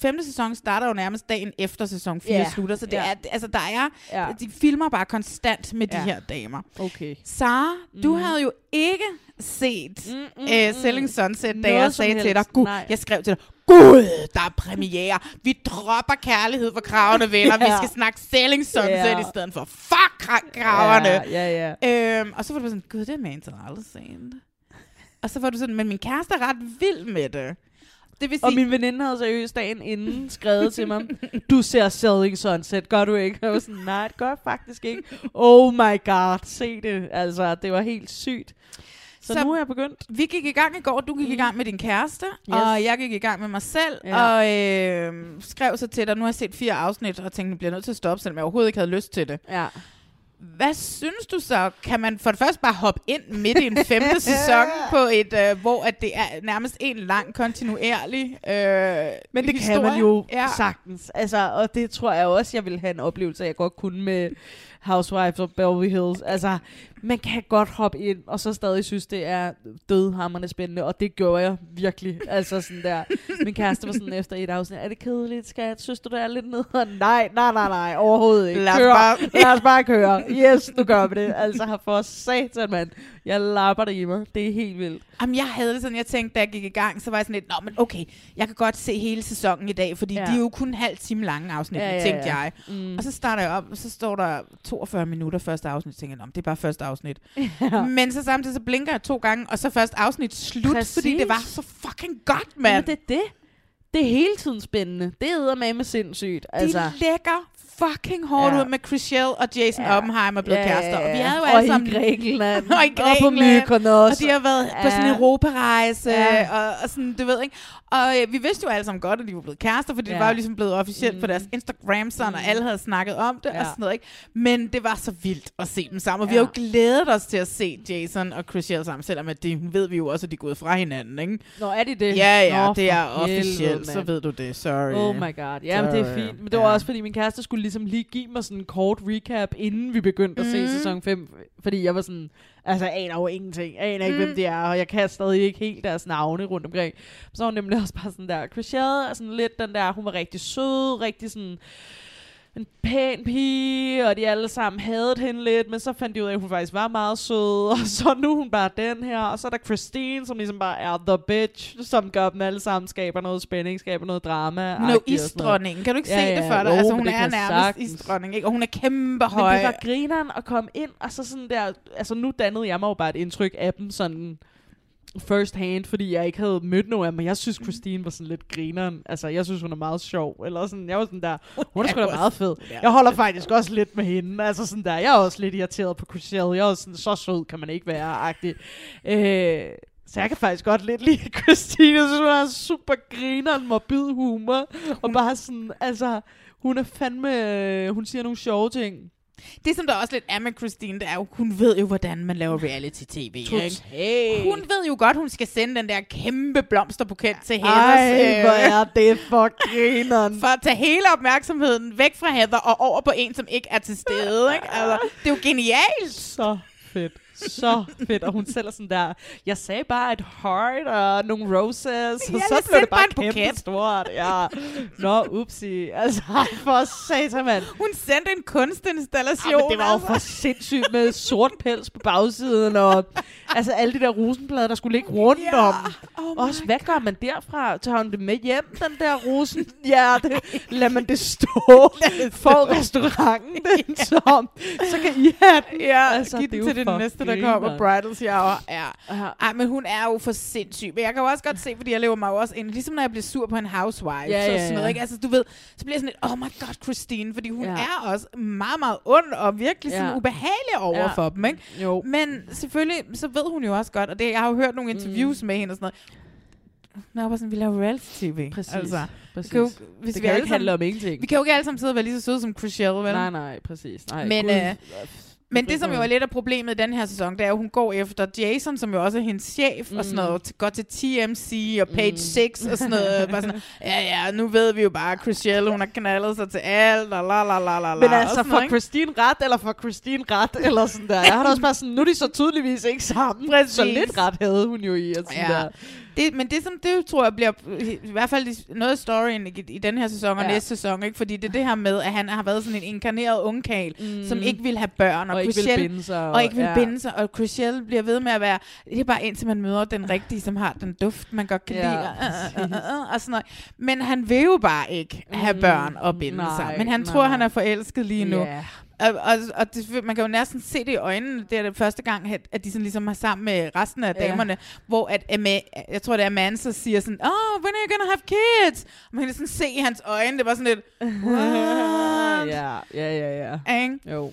femte sæson starter jo nærmest dagen efter sæson 4 Ja. slutter. Så det Ja. er, altså, der er... Ja. De filmer bare konstant med de Ja. her damer. Okay. Sara, du Mhm. havde jo ikke set mm, mm, uh, Selling Sunset, da jeg sagde til dig, Gud, Nej. jeg skrev til dig, Gud, der er premiere. Vi dropper kærlighed for kravene, venner. Vi Ja. skal snakke Selling Sunset Ja. i stedet for fuck kra- kravene. Ja, ja, ja. Øhm, og så var du sådan, gud, det er man aldrig set. Og så var du sådan, men min kæreste er ret vild med det. Det vil sige, Og min veninde havde seriøst dagen inden skrevet til mig, du ser Selling Sunset, gør du ikke? Jeg var sådan, nej, det gør jeg faktisk ikke. Oh my god, se det. Altså, det var helt sygt. Så, så nu er jeg begyndt. Vi gik i gang i går, du gik mm. i gang med din kæreste, Yes. og jeg gik i gang med mig selv, Ja. og øh, skrev så til dig, nu har jeg set fire afsnit, og tænkte, jeg bliver nødt til at stoppe, selvom jeg overhovedet ikke havde lyst til det. Ja. Hvad synes du så? Kan man for det første bare hoppe ind midt i en femte sæson på et, øh, hvor at det er nærmest en lang, kontinuerlig øh, Men det historie? kan man jo Ja. sagtens. Altså, og det tror jeg også, jeg vil have en oplevelse, jeg godt kunne med Housewives of Beverly Hills. Altså, man kan godt hoppe ind, og så stadig synes, det er dødhammerne spændende, og det gjorde jeg virkelig. Altså sådan der. Min kæreste var sådan efter et afsnit, er det kedeligt, skat? Synes du, det er lidt ned? Nej, nej, nej, nej, overhovedet ikke. Lad os Kør. bare- Lad os bare køre. Yes, nu gør vi det. Altså, for satan, mand. Jeg lapper det i mig. Det er helt vildt. Jamen, jeg havde det sådan, jeg tænkte, da jeg gik i gang, så var jeg sådan lidt, nå, men okay, jeg kan godt se hele sæsonen i dag, fordi ja. De er jo kun en halv time lange afsnit, Ja, ja, ja, tænkte jeg. Mm. Og så starter jeg op, og så står der 42 minutter første afsnit, tænker jeg, nå, men det er bare første afsnit. Ja. Men så samtidig så blinker jeg to gange, og så først afsnit slut, Præcis. fordi det var så fucking godt, Men mand. det er det. Det er hele tiden spændende. Det er med med sindssygt. Altså. De lægger fucking hårdt Ja. ud med Chriselle og Jason Ja. Oppenheimer blevet Ja, ja, kærester. Og vi ja. havde jo Og alle i sammen... Grækenland. og i Og på Grækenland. Mykonos. Og de har været på sådan en Ja. europarejse. Ja. Og, og, sådan, du ved ikke. Og øh, vi vidste jo alle sammen godt, at de var blevet kærester, fordi ja. det Ja. var jo ligesom blevet officielt mm. på deres Instagram, sådan, og alle havde snakket om det Ja. og sådan noget. Ikke? Men det var så vildt at se dem sammen. Og vi Ja. har jo glædet os til at se Jason og Chriselle sammen, selvom at det ved vi jo også, at de er gået fra hinanden. Ikke? Nå, er de det? Ja, ja, Nå, det er officielt. Så ved du det. Sorry. Oh my god. Ja, men det er Sorry. fint. Men det var Ja. også, fordi min kæreste skulle ligesom lige give mig sådan en kort recap, inden vi begyndte at se Mhm. sæson 5. Fordi jeg var sådan, altså jeg aner jo ingenting. Jeg aner ikke, Mm. hvem de er, og jeg kan stadig ikke helt deres navne rundt omkring. Så var hun nemlig også bare sådan der, Chriselle er sådan lidt den der, hun var rigtig sød, rigtig sådan en pæn pige, og de alle sammen havde hende lidt, men så fandt de ud af, at hun faktisk var meget sød, og så nu er hun bare den her, og så er der Christine, som ligesom bare er the bitch, som gør dem alle sammen, skaber noget spænding, skaber noget drama. Hun er jo isdronningen. Kan du ikke se det for dig? altså, hun er nærmest isdronning, ikke? Og hun er kæmpe høj. Men det var grineren at komme ind, og så sådan der, altså nu dannede jeg mig jo bare et indtryk af dem sådan first hand, fordi jeg ikke havde mødt nogen af dem, men jeg synes, Christine var sådan lidt grineren. Altså, jeg synes, hun er meget sjov. Eller sådan, jeg var sådan der, hun er sgu da meget fed. Jeg holder faktisk også lidt med hende. Altså sådan der, jeg er også lidt irriteret på Chriselle. Jeg er også sådan, så sød kan man ikke være, agtig. Øh, så jeg kan faktisk godt lidt lide Christine. Jeg synes, hun har super grineren, morbid humor. Og bare sådan, altså, hun er fandme, hun siger nogle sjove ting. Det, som der også lidt er med Christine, det er jo, hun ved jo, hvordan man laver reality-tv. ikke? Totalt. Hun ved jo godt, hun skal sende den der kæmpe blomsterbuket til Heathers. Ej, hvor er det for grineren. For at tage hele opmærksomheden væk fra Heather og over på en, som ikke er til stede. Ikke? Altså, det er jo genialt. Så fedt. Så fedt. Og hun sælger sådan der, jeg sagde bare et heart og nogle roses, og Ja, så blev det bare kæmpe buket. stort. Ja. Nå, upsi. Altså, for satan, mand. Hun sendte en kunstinstallation. Ja, det var jo altså. for sindssygt med sort pels på bagsiden, og altså alle de der rosenblade, der skulle ligge rundt Ja. om. Oh Også, hvad gør man derfra? Tager hun det med hjem, den der rosen? Ja, det, lad man det stå for restauranten, den, så, så kan I have den. Ja, Altså, giv den jo til det næste, der kommer Bridal Shower. Ja. Ej, men hun er jo for sindssyg. Men jeg kan jo også godt se, fordi jeg lever mig jo også ind. Ligesom når jeg bliver sur på en housewife. Ja, så ja, sådan noget, ikke? Altså, du ved, så bliver jeg sådan lidt, oh my god, Christine. Fordi hun Ja. er også meget, meget ond og virkelig sådan Ja. ubehagelig over Ja. for dem, ikke? Jo. Men selvfølgelig, så ved hun jo også godt, og det, jeg har jo hørt nogle interviews mm. med hende og sådan noget. Nå, bare sådan, vi laver reality-tv. Præcis, Altså, præcis. Vi kan jo, Det hvis kan vi jo alle ikke handle om ingenting. Vi kan jo ikke alle sammen sidde og være lige så søde som Chriselle, vel? Nej, nej, præcis. Nej, Men, Gud. øh, men det, som jo er lidt af problemet i den her sæson, det er jo, at hun går efter Jason, som jo også er hendes chef, mm. og sådan noget, til- går til TMC og Page mm. 6 og sådan noget. bare sådan, ja, ja, nu ved vi jo bare, at Chriselle, hun har knaldet sig til alt, og la la la la la. Men altså, for noget? Christine ret, eller for Christine ret, eller sådan der. Jeg har da også bare sådan, nu er de så tydeligvis ikke sammen. Præcis. Så lidt ret havde hun jo i. Og sådan Ja. der. Det, men det, som det tror jeg bliver, i hvert fald i- noget af storyen i, i den her sæson og Ja. næste sæson, ikke? fordi det er det her med, at han har været sådan en inkarneret ungkal, mm. som ikke vil have børn. Og, Og ikke vil binde sig, Og, og- ikke vil ja. binde sig. Og Chriselle bliver ved med at være, det er bare indtil man møder den rigtige, som har den duft, man godt kan Ja, lide. Og, uh, uh, og sådan noget. Men han vil jo bare ikke have Mm, børn og binde nej, sig. Men han nej, tror, han er forelsket lige nu. Ja. Og, og, og det, man kan jo næsten se det i øjnene. Det er det første gang, at, at de sådan ligesom har sammen med resten af Ja. damerne, hvor at Ama, jeg tror, det er Amanda, siger sådan, oh, when are you gonna have kids? Og man kan sådan se i hans øjne, det var sådan lidt, ja, ja, ja, ja. Jo.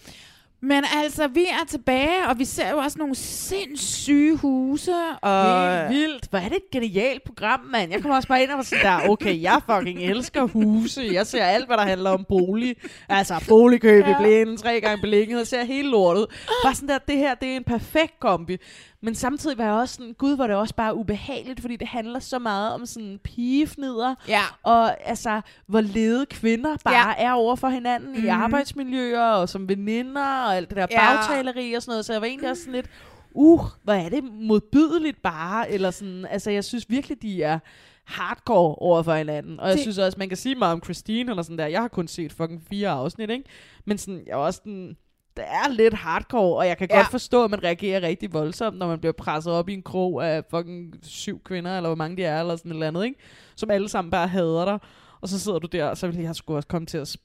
Men altså, vi er tilbage, og vi ser jo også nogle sindssyge huse. Og Helt vildt. Hvor er det et genialt program, mand. Jeg kommer også bare ind og var sådan der, okay, jeg fucking elsker huse. Jeg ser alt, hvad der handler om bolig. Altså, boligkøb ja. i Ja. blænden, tre gange beliggenhed. Jeg ser hele lortet. Bare sådan der, det her, det er en perfekt kombi. Men samtidig var jeg også sådan, gud, var det også bare ubehageligt, fordi det handler så meget om sådan pigefnider. Ja. Og altså, hvor lede kvinder bare ja. er over for hinanden mm. i Mhm. arbejdsmiljøer og som veninder og alt det der Ja. bagtaleri og sådan noget. Så jeg var egentlig også sådan lidt, uh, hvor er det modbydeligt bare, eller sådan, altså jeg synes virkelig, de er hardcore over for hinanden. Og jeg Det- synes også, man kan sige meget om Christine, eller sådan der, jeg har kun set fucking fire afsnit, ikke? Men sådan, jeg er også sådan, det er lidt hardcore, og jeg kan ja. Godt forstå, at man reagerer rigtig voldsomt, når man bliver presset op i en krog af fucking syv kvinder, eller hvor mange de er, eller sådan et eller andet, ikke? Som alle sammen bare hader dig. Og så sidder du der, og så vil jeg sgu også komme til at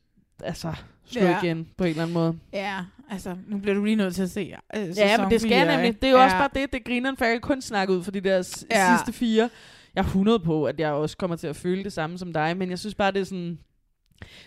altså, slå Ja. igen på en eller anden måde. Ja, altså, nu bliver du lige nødt til at se øh, Ja, men det skal jeg nemlig. ikke? Det er jo ja. også bare det, det griner for jeg kan kun snakke ud for de der Ja. sidste fire. Jeg er 100 på, at jeg også kommer til at føle det samme som dig, men jeg synes bare, det er sådan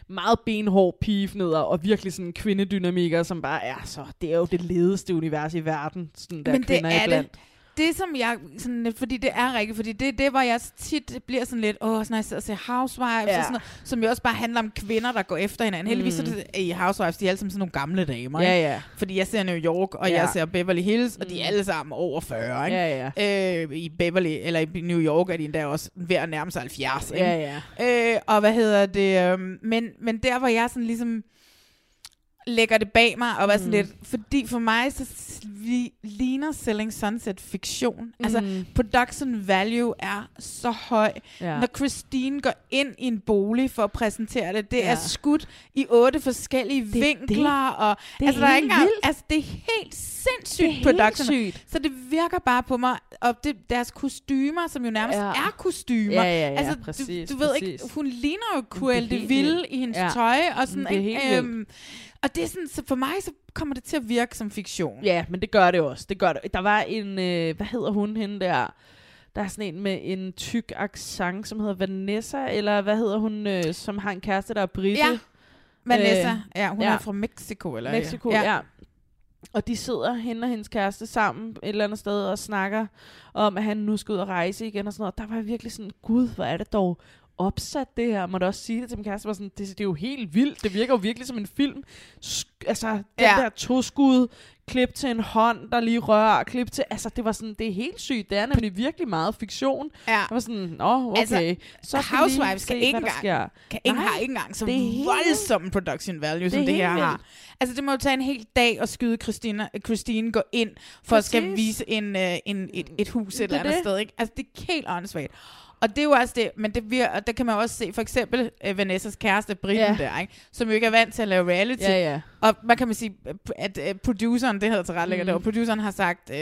meget benhård pigefneder og virkelig sådan kvindedynamikker, som bare er så, det er jo det ledeste univers i verden, sådan der Men det kvinder er iblandt. det. Det som jeg, sådan, fordi det er rigtigt, fordi det det, hvor jeg tit bliver sådan lidt, åh, sådan når jeg sidder og ser Housewives, Ja. og sådan noget, som jo også bare handler om kvinder, der går efter hinanden. Heldigvis Mm. er det i Housewives, de er alle sammen sådan nogle gamle damer. Ja, ikke? ja. Fordi jeg ser New York, og Ja. jeg ser Beverly Hills, og de er Mm. alle sammen over 40, ikke? Ja, Øh, I Beverly, eller i New York er de endda også ved at nærme sig 70, ikke? Ja, ja. Øh, og hvad hedder det? øhm, men, men der, hvor jeg sådan ligesom lægger det bag mig, og var sådan Mm. lidt, fordi for mig, så ligner Selling Sunset fiktion. Mm. Altså, Mm. production value er så høj. Ja. Når Christine går ind i en bolig for at præsentere det, det Ja. er skudt i otte forskellige Det- vinkler, og det er altså, der er helt ikke engang, vildt. altså, det er helt sindssygt Det er helt production. sygt. Så det virker bare på mig, og det, deres kostymer, som jo nærmest Ja. er kostymer. Ja, ja, ja, altså, præcis, du, du ved ikke, præcis. hun ligner jo det er Cruella de helt Vil vildt. i hendes Ja. tøj, og sådan, Det er ikke? helt Øhm, og det er sådan, så for mig, så kommer det til at virke som fiktion. Ja, men det gør det også. Det gør det. Der var en, øh, hvad hedder hun hende der? Der er sådan en med en tyk accent, som hedder Vanessa, eller hvad hedder hun, øh, som har en kæreste, der er brite? Ja, Vanessa. Øh, ja, hun er fra Mexico, eller? Mexico, ja. ja. Og de sidder, hende og hendes kæreste, sammen et eller andet sted og snakker om, at han nu skal ud og rejse igen og sådan noget. Der var jeg virkelig sådan, gud, hvor er det dog opsat det her. Jeg måtte også sige det til min kæreste. Var sådan, det, det er jo helt vildt. Det virker jo virkelig som en film. Sk- altså, den Ja. der toskud, klip til en hånd, der lige rører, klip til... Altså, det var sådan, det er helt sygt. Det er nemlig virkelig meget fiktion. Ja. Jeg var sådan, nå, okay. Altså, så skal Housewives se, kan ikke engang, kan ikke, Nej, har ikke engang så det voldsom production value, som er det her helt har. vildt. Altså, det må jo tage en hel dag at skyde Christina, Christine gå ind, for at skal Præcis. vise en, øh, en, et, et hus et Det eller er andet det. sted. Ikke? Altså, det er helt åndssvagt. Og det er jo også det, men det vir- og der kan man også se, for eksempel uh, Vanessas kæreste, Britten Ja. der, ikke? som jo ikke er vant til at lave reality. Ja, ja. Og man kan man sige, at uh, produceren, det hedder til ret Mm. mm. produceren har sagt, uh,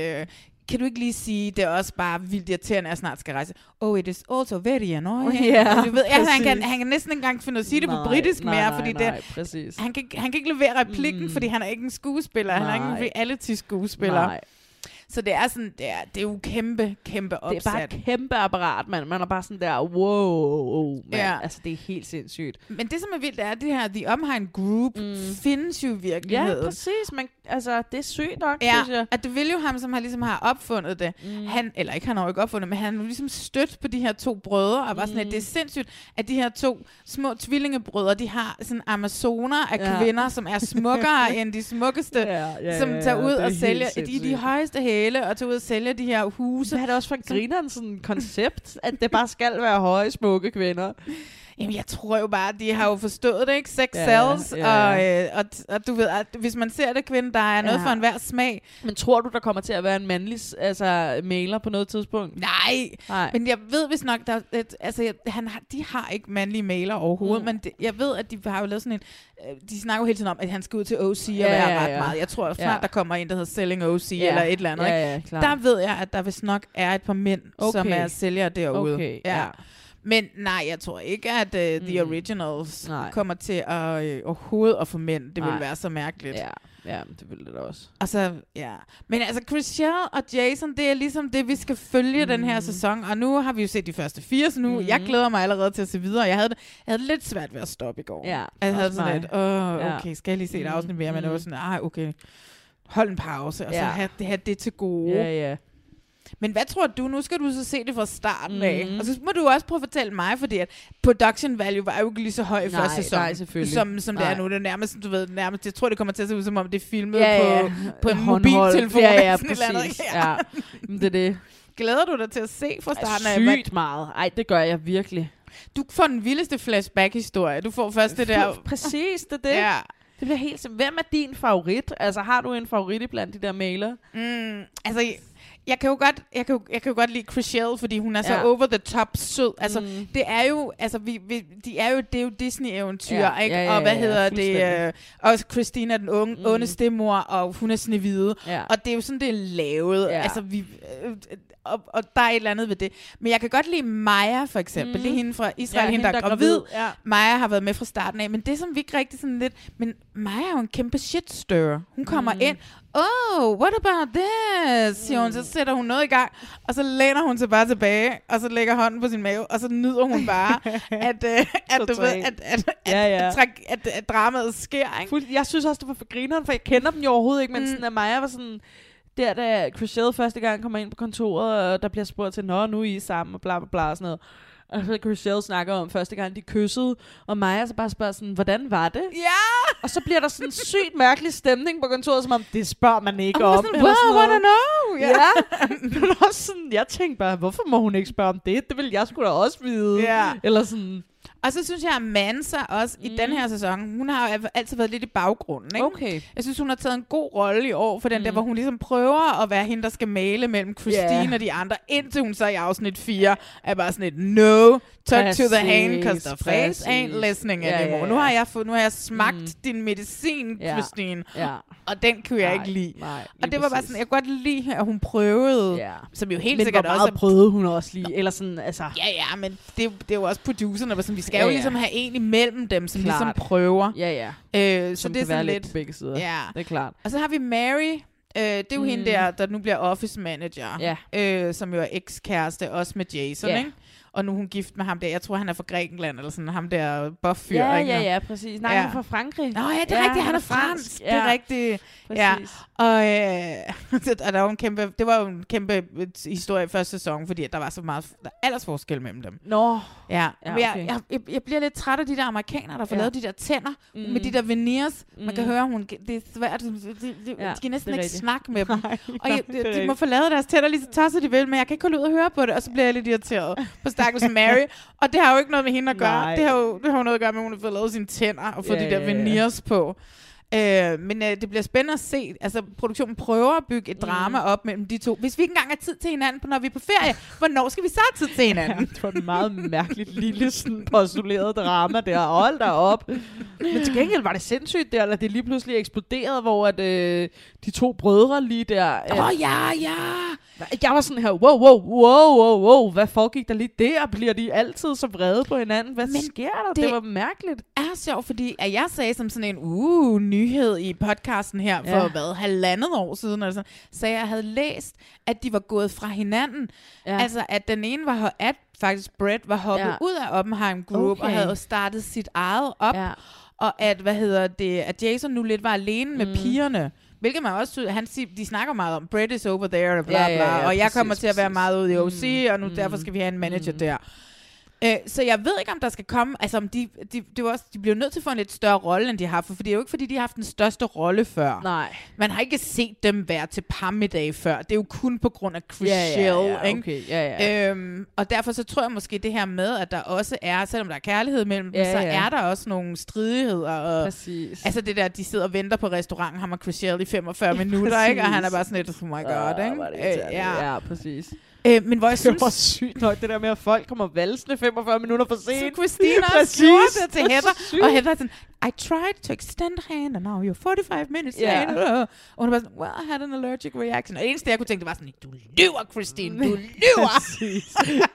kan du ikke lige sige, det er også bare vildt irriterende, at jeg snart skal rejse. Oh, it is also very annoying. Og du ved, altså, han, kan, han kan næsten ikke engang finde at sige det på Nej, britisk nej, mere, nej, fordi nej, det, præcis. han, kan, han kan ikke levere replikken, Mm. fordi han er ikke en skuespiller. Han er ikke Nej. en reality-skuespiller. Nej. Så det er sådan, det er, det er jo kæmpe, kæmpe opsat. Det er bare et kæmpe apparat, mand. Man er bare sådan der, wow, man. Ja. Altså, det er helt sindssygt. Men det, som er vildt, er, at det her The Omheim Group mm. findes jo i Ja, virkeligheden. præcis. Man, altså, det er sygt nok, Ja, synes jeg. at det vil jo ham, som har, ligesom har opfundet det. Mm. Han, eller ikke han har jo ikke opfundet, men han har ligesom stødt på de her to brødre, og var sådan, at Mm. det er sindssygt, at de her to små tvillingebrødre, de har sådan amazoner af Ja. kvinder, som er smukkere end de smukkeste, Ja, ja, som ja, tager ja, ud er og sælger, de, de højeste hæle, og tager ud og sælger de her huse. Hvad er det også for en grineren sådan koncept, at det bare skal være høje, smukke kvinder? Jamen, jeg tror jo bare, de har jo forstået det, ikke? Sex Ja, sells, ja, Og, ja. øh, og, og du ved, at hvis man ser det kvinde, der er noget Ja. for enhver smag. Men tror du, der kommer til at være en mandlig altså, mailer på noget tidspunkt? Nej, Nej. men jeg ved hvis nok, der, at, altså, jeg- han har, de har ikke mandlige mailer overhovedet, mm. men det, jeg ved, at de har jo lavet sådan en, øh, de snakker jo hele tiden om, at han skal ud til OC og Ja, være ja, ret ja. meget. Jeg tror snart, Ja. der kommer en, der hedder Selling OC Ja. eller et eller andet. Ja, ikke? ja, klart. der ved jeg, at der vist nok er et par mænd, okay. som er sælgere derude. Okay, ja. Men nej, jeg tror ikke, at uh, The Mm. Originals Nej. kommer til at øh, overhovedet at få mænd. Det Nej. vil være så mærkeligt. Ja, ja det vil det da også. Og så, ja. Men altså, Chriselle og Jason, det er ligesom det, vi skal følge mm. den her sæson. Og nu har vi jo set de første fire, så nu, mm. jeg glæder mig allerede til at se videre. Jeg havde, det, jeg havde lidt svært ved at stoppe i går. Ja, jeg havde sådan mig. lidt, åh, okay, skal jeg lige se et Mm, afsnit mere? Men det var mm. sådan, ej, okay, hold en pause, og så Ja. have, det have det til gode. Ja, ja. Men hvad tror du? Nu skal du så se det fra starten af. Mhm. Og så må du også prøve at fortælle mig, fordi at production value var jo ikke lige så høj i Nej, første sæson, nej, selvfølgelig. som, som det er Nej. nu. Det er nærmest, du ved, nærmest, jeg tror, det kommer til at se ud, som om det er filmet Ja, ja. på, på en mobiltelefon. Ja, ja, et eller præcis. andet. Ja. Men det er det. Glæder du dig til at se fra starten af? hvad- Sygt meget. Ej, det gør jeg virkelig. Du får den vildeste flashback-historie. Du får først det der... Præcis, det er det. Ja. Det bliver helt Hvem er din favorit? Altså, har du en favorit blandt de der mailer? Mm, altså, jeg kan jo godt, jeg kan jo, jeg kan jo godt lide Chriselle, fordi hun er så Ja. over the top sød. Altså, Mm. det er jo, altså, vi, vi, de er jo, det er jo Disney-eventyr, Ja, ikke? ja, ja, og hvad ja, hedder det? Øh, og Christina den unge, Mm. onde stemmor, og hun er snevide. Ja. Og det er jo sådan, det er lavet. Ja. Altså, vi, øh, og, og der er et eller andet ved det. Men jeg kan godt lide Maja, for eksempel. Mm. Det er hende fra Israel, Ja, hende, der er gravid. ja. Maja har været med fra starten af, men det som vi ikke rigtig sådan lidt... Men Maja er jo en kæmpe shitstirrer. Hun kommer Mm. mm. ind, oh, what about this? Siger hun, så sætter hun noget i gang, og så læner hun sig bare tilbage, og så lægger hånden på sin mave, og så nyder hun bare, at, øh, at, du ved, at, at, at, Ja, ja. at, at, at, at dramaet sker. Ikke? Fuld, jeg synes også, det var for grineren, for jeg kender dem jo overhovedet ikke, men mm. sådan, at Maja var sådan... Der, da Chriselle første gang kommer ind på kontoret, og der bliver spurgt til, nå, nu er I sammen, og bla bla bla, og sådan noget. Og så Chriselle snakker om første gang, de kyssede, og Maja så bare spørger sådan, hvordan var det? Ja! Og så bliver der sådan en sygt mærkelig stemning på kontoret, som om, det spørger man ikke Og om. sådan, wow, noget. wanna know? Ja. ja. Men også sådan, jeg tænkte bare, hvorfor må hun ikke spørge om det? Det vil jeg sgu da også vide. Ja. Eller sådan, Og så synes jeg, at Mansa også mm. i den her sæson, hun har jo altid været lidt i baggrunden. Ikke? Okay. Jeg synes, hun har taget en god rolle i år, for den mm. der, hvor hun ligesom prøver at være hende, der skal male mellem Christine Ja. og de andre, indtil hun så i afsnit 4 er bare sådan et no, touch to the hand, because the face Præcis. ain't listening ja, anymore. ja. Nu har jeg fået, nu har jeg smagt Mm. din medicin. Christine, Ja. og den kunne jeg Nej, ikke lide. nej, og det var bare sådan, jeg kunne godt lide, at hun prøvede, Ja. som jo helt men sikkert hvor meget også er prøvede hun også lige? Eller sådan, altså... Ja, ja, men det, det er jo også producerne, der var sådan, vi skal Ja, jo ja. ligesom have en imellem dem, som Klart. ligesom prøver. Ja, ja. Øh, så Som det er sådan lidt lidt... begge sider. Ja. Det er klart. Og så har vi Mary. Øh, det er jo mm. hende der, der nu bliver office manager. Ja. Øh, som jo er ekskæreste, også med Jason, Ja. ikke? Og nu er hun gift med ham der. Jeg tror, han er fra Grækenland, eller sådan. Ham der buff-fyr, Ja, ikke? ja, ja, præcis. Nej, Ja. han er fra Frankrig. Nå ja, det er rigtigt, han er fransk. Det er rigtigt. Ja. Præcis. Og, øh, og der var en kæmpe, det var jo en kæmpe øh, historie i første sæson, fordi der var så meget der er aldersforskel mellem dem. Nå. Ja, Ja, okay. jeg, jeg, jeg bliver lidt træt af de der amerikanere, der får Ja. lavet de der tænder Mm. mm. med de der veneers. Mm. Man kan Mm. høre, hun, det er svært. De, de, de, Ja, de kan næsten ikke snakke med dem. Nej, og jeg, de, de må få lavet deres tænder lige så tosset de vil, men jeg kan ikke holde ud og høre på det, og så bliver jeg lidt irriteret på Stakkels Mary. Og det har jo ikke noget med hende at gøre. Nej. Det har, jo, det har jo noget at gøre med, at hun har fået lavet sine tænder og fået Ja, de der veneers på. Øh, men øh, det bliver spændende at se. Altså, produktionen prøver at bygge et drama Mm. op mellem de to. Hvis vi ikke engang har tid til hinanden, når vi er på ferie, hvornår skal vi så have tid til hinanden? det var et meget mærkeligt lille sådan postuleret drama der. Hold da op. Men til gengæld var det sindssygt der, at det lige pludselig eksploderede, hvor at, øh, de to brødre lige der... Åh, øh, oh, ja, ja! Jeg var sådan her, wow, wow, wow, wow, wow, hvad foregik der lige der? Bliver de altid så vrede på hinanden? Hvad Men sker der? Det, det- var mærkeligt. er sjovt, fordi at jeg sagde som sådan en, uh, new nyhed i podcasten her for Ja. hvad, halvandet år siden, eller sådan, så jeg havde læst, at de var gået fra hinanden. Ja. Altså, at den ene var, at faktisk Brett var hoppet Ja. ja. ud af Oppenheim Group okay. og havde startet sit eget op. Ja. Og at, hvad hedder det, at Jason nu lidt var alene med Mm. pigerne. Hvilket man også, han siger, de snakker meget om, Brett is over there, og bla Ja, bla, ja, ja, og jeg præcis, kommer til at være præcis. meget ude i OC, Mm, og nu mm, derfor skal vi have en manager mm. der. Øh, så jeg ved ikke, om der skal komme... Altså, om de, de, det var også, de bliver nødt til at få en lidt større rolle, end de har haft. For det er jo ikke, fordi de har haft den største rolle før. Nej. Man har ikke set dem være til parmiddag før. Det er jo kun på grund af Chris Ja, ja, Shell, ja, ikke? okay. Ja, ja. Øhm, og derfor så tror jeg måske det her med, at der også er, selvom der er kærlighed mellem dem, Ja, så ja. er der også nogle stridigheder. Og, Præcis. Altså det der, de sidder og venter på restauranten, ham og Chris Shell i 45 minutter, ikke? Og han er bare sådan lidt, oh my god, Ah, ikke? Øh, ja. ja, præcis. Øh, men hvor jeg Det synes... var sygt nok, det der med, at folk kommer valsende 45 minutter for sent. Så Christina Præcis. det til er sygt. Og Heather er sådan, I tried to extend hand, and now you're 45 minutes Ja. later. Og hun var sådan, well, I had an allergic reaction. Og det eneste, jeg kunne tænke, det var sådan, du lyver, Christine, du lyver.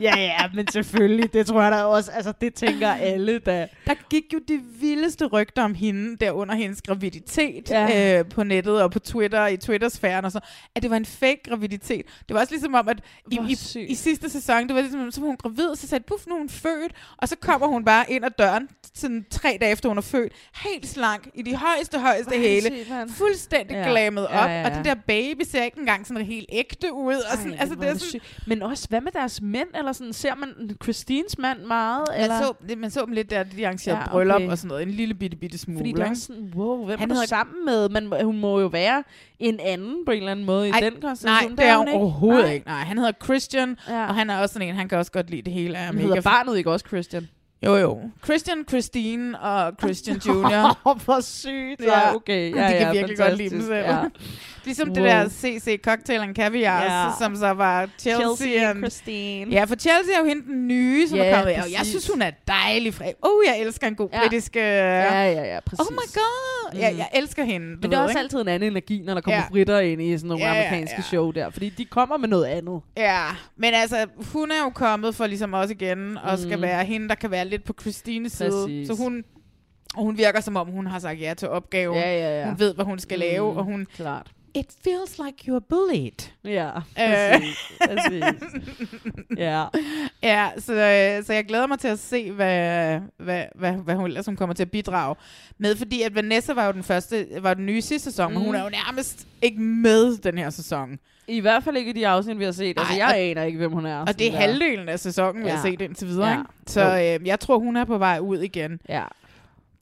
Ja, ja, men selvfølgelig. Det tror jeg da også. Altså, det tænker alle da. Der gik jo det vildeste rygter om hende, der under hendes graviditet Ja. øh, på nettet og på Twitter, i Twitter-sfæren og så, at det var en fake graviditet. Det var også ligesom om, at i, i, sygt. i sidste sæson, det var ligesom, så var hun gravid, så sagde de, puff, nu er hun født, og så kommer hun bare ind ad døren, sådan tre dage efter hun er født, helt slank, i de højeste, højeste Hvor det hæle, fuldstændig Ja. glammet op, Ja, ja, og ja. den der baby ser ikke engang sådan helt ægte ud, og sådan, Ej, altså det er det sådan. Men også, hvad med deres mænd? Eller sådan, ser man Christines mand meget? man eller? så, det- man så dem lidt der, de arrangerede Ja, ja, bryllup okay. og sådan noget, en lille bitte, bitte smule. Fordi det er ikke? sådan, wow, hvem Han er du sammen med? Men hun må jo være en anden på en eller anden måde i Ej, den Nej, konstellation. det er hun hun overhovedet Nej. ikke. Nej, han hedder Christian, Ja. og han er også sådan en, han kan også godt lide det hele. Er Han mega hedder barnet ikke også Christian? Jo, jo. Christian, Christine og Christian Jr. Åh, hvor sygt. Ja, okay. Ja, de kan ja, virkelig godt lide dem fantastisk. selv. Ja. ligesom det Wow. der CC Cocktail and Caviar, Ja. ja. som så var Chelsea, Chelsea og and- Christine. Ja, for Chelsea er jo hende den nye, som Ja, er kommet. Og jeg præcis. synes, hun er dejlig fri. Oh, jeg elsker en god Ja. britisk... øh, Ja, ja, ja, præcis. Oh my god. Ja, Mm. jeg elsker hende. Men det er også altid en anden energi, når der kommer Ja. britter ind i sådan nogle Ja, ja, amerikanske ja. show der. Fordi de kommer med noget andet. Ja, men altså, hun er jo kommet for ligesom også igen, og skal Mm. være hende, der kan være lidt på Christines side. Så hun, og hun virker som om, hun har sagt ja til opgaven. Ja, ja, ja. Hun ved, hvad hun skal lave, Mm, og hun... Klart. It feels like you're bullied. Ja, Øh. præcis. præcis. Ja. Ja, så, øh, så jeg glæder mig til at se, hvad, hvad, hvad, hvad hun ellers hun kommer til at bidrage med, fordi at Vanessa var jo den første, var den nye sidste sæson, mm. men hun er jo nærmest ikke med den her sæson. I hvert fald ikke i de afsnit, vi har set. Altså, Ej, jeg og- aner ikke, hvem hun er. Og det er der. halvdelen af sæsonen, vi Ja. har set indtil videre. Ja. Ikke? Så øh, jeg tror, hun er på vej ud igen. Ja.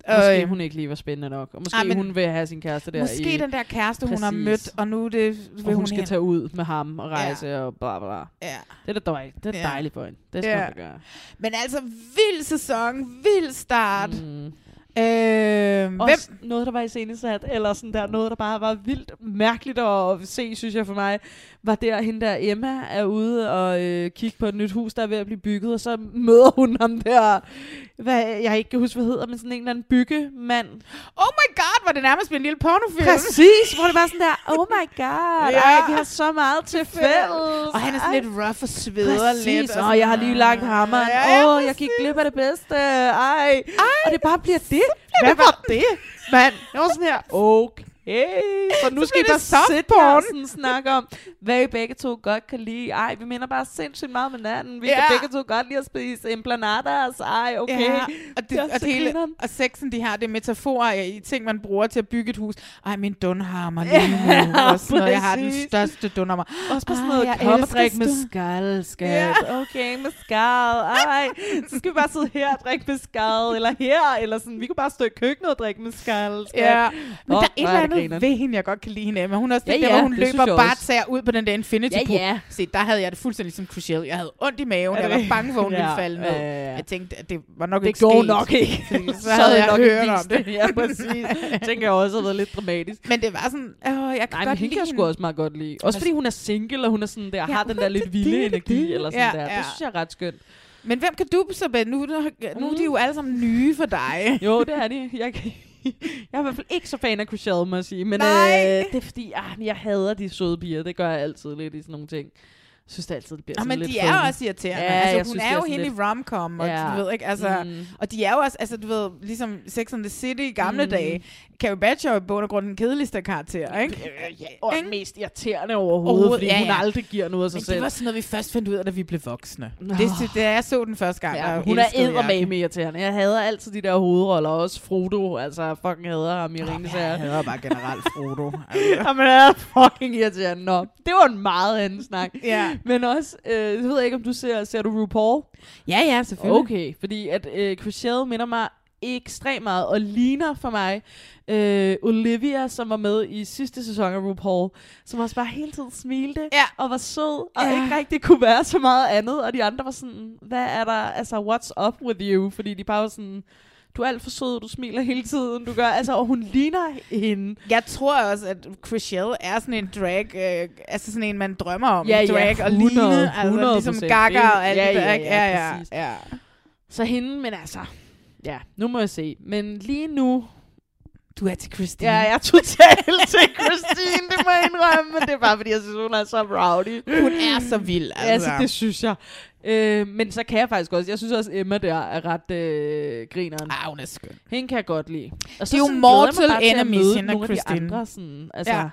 Måske øh, hun ikke lige var spændende nok. Og måske Ej, men- hun vil have sin kæreste der Måske i... den der kæreste, hun har Præcis. mødt, og nu det, vil Og hun, hun skal hen. tage ud med ham og rejse ja. og bla bla. Ja. Det er da dejligt. Det er Ja. dejligt for hende. Det skal Ja. hun gøre. Men altså, vild sæson, vild start. Mm. Øh, hvem? Også noget, der var iscenesat, eller sådan der, noget, der bare var vildt mærkeligt at se, synes jeg for mig, var der, hende der Emma er ude og øh, kigge på et nyt hus, der er ved at blive bygget, og så møder hun ham der, hvad, jeg ikke kan huske, hvad hedder, men sådan en eller anden byggemand. Oh my god, var det nærmest en lille pornofilm. Præcis, hvor det var sådan der, oh my god, Ja. ej, vi har så meget til fælles. Og han er sådan Ej. lidt rough og sveder Præcis. lidt. Åh, oh, jeg har lige lagt hammeren. Åh, Ja, ja, oh, jeg gik glip af det bedste. Ej. Ej. Og det bare bliver det. Hvad var det, mand? Jeg var sådan her, okay. Så nu Så skal I bliver bare det soft sidde porn. her og sådan snakke om, hvad I begge to godt kan lide. Ej, vi minder bare sindssygt meget med hinanden. Vi Ja. kan begge to godt lide at spise empanadas. Ej, okay. Ja, og, det, Det og, det hele, og sexen, de har det er metaforer i ting, man bruger til at bygge et hus. Ej, min dunhammer lige nu. Ja, og sådan noget. Jeg har den største dunhammer. Også bare sådan noget jeg kom og elsker drik med skal, skat. Ja. Okay, med skal. Ej, så skal vi bare sidde her og drikke med skal. Eller her, eller sådan. Vi kunne bare stå i køkkenet og drikke med skal, skat. Ja, men Åh, der er et eller det andet grineren. ved hende, jeg godt kan lide hende. Men hun er også Ja, der, ja, hvor hun det løber jeg bare tager ud på den der Infinity Ja, Pool. ja. Se, der havde jeg det fuldstændig ligesom Crucial. Jeg havde ondt i maven. Jeg det var bange for, at hun ville Ja, falde ned. ja, ja, ja. Jeg tænkte, at det var nok Det ikke går sket. nok ikke. Så Så havde jeg nok hørt om det. det. Ja, præcis. Tænker jeg også har været lidt dramatisk. Men det var sådan, åh, jeg kan men godt hende lide jeg sgu også meget godt lide. Også fordi hun er single, og hun er sådan der, har den der lidt vilde energi, eller sådan der. Det synes jeg er ret skønt. Men hvem kan du så, Ben? Nu, nu, nu er de jo alle sammen nye for dig. Jo, det er de. Jeg, kan, jeg er i hvert fald ikke så fan af Chriselle, må jeg sige. Men øh, Nej. det er fordi, ah, jeg hader de søde piger. Det gør jeg altid lidt i sådan nogle ting. Synes det altid, det bliver Ja, sådan men lidt de er phony. også irriterende. Ja, altså, hun synes, er jo hende lidt- i romcom, og Ja. du ved ikke, altså, Mm. og de er jo også, altså du ved, ligesom Sex and the City i gamle Mm. dage. Carrie Bradshaw er i bund og grund den kedeligste karakter, ikke? Ja, og mest irriterende overhovedet, Overhovedet, fordi ja, hun ja. aldrig giver noget af sig Men selv. det var sådan noget, vi først fandt ud af, da vi blev voksne. Nå. Det, det, da jeg så den første gang, Ja, hun er eddermame irriterende. Jeg hader altid de der hovedroller, også Frodo. Altså, fucking hader ham i Ringens Jeg hader bare generelt Frodo. Jamen, han er fucking irriterende. Nå, det var en meget anden snak. Ja. Men også, øh, jeg ved ikke, om du ser, ser du RuPaul? Ja, ja, selvfølgelig. Okay, fordi at øh, Chriselle minder mig ekstremt meget, og ligner for mig øh, Olivia, som var med i sidste sæson af RuPaul, som også bare hele tiden smilte, ja. og var sød, og Ja. ikke rigtig kunne være så meget andet, og de andre var sådan, hvad er der, altså, what's up with you? Fordi de bare var sådan, du er alt for sød, du smiler hele tiden, du gør, altså, og hun ligner hende. Jeg tror også, at Chriselle er sådan en drag, øh, altså sådan en, man drømmer om. Ja, ja, drag og 100, ligne, altså ligesom 100%. Gaga og alt Ja, det ja, ja, ja, ja, ja. Så hende, men altså, ja, nu må jeg se. Men lige nu, Du er til Christine. Ja, jeg er totalt til Christine, det må jeg indrømme, det er bare fordi, jeg synes, hun er så rowdy. Hun er så vild, altså. Altså, det synes jeg. Øh, men så kan jeg faktisk også, jeg synes også, Emma der er ret øh, grineren. Ah, hun er skøn. Hende kan jeg godt lide. Og Det er jo sådan mortal enemies, hende og Christine. andre, sådan, altså, Ja.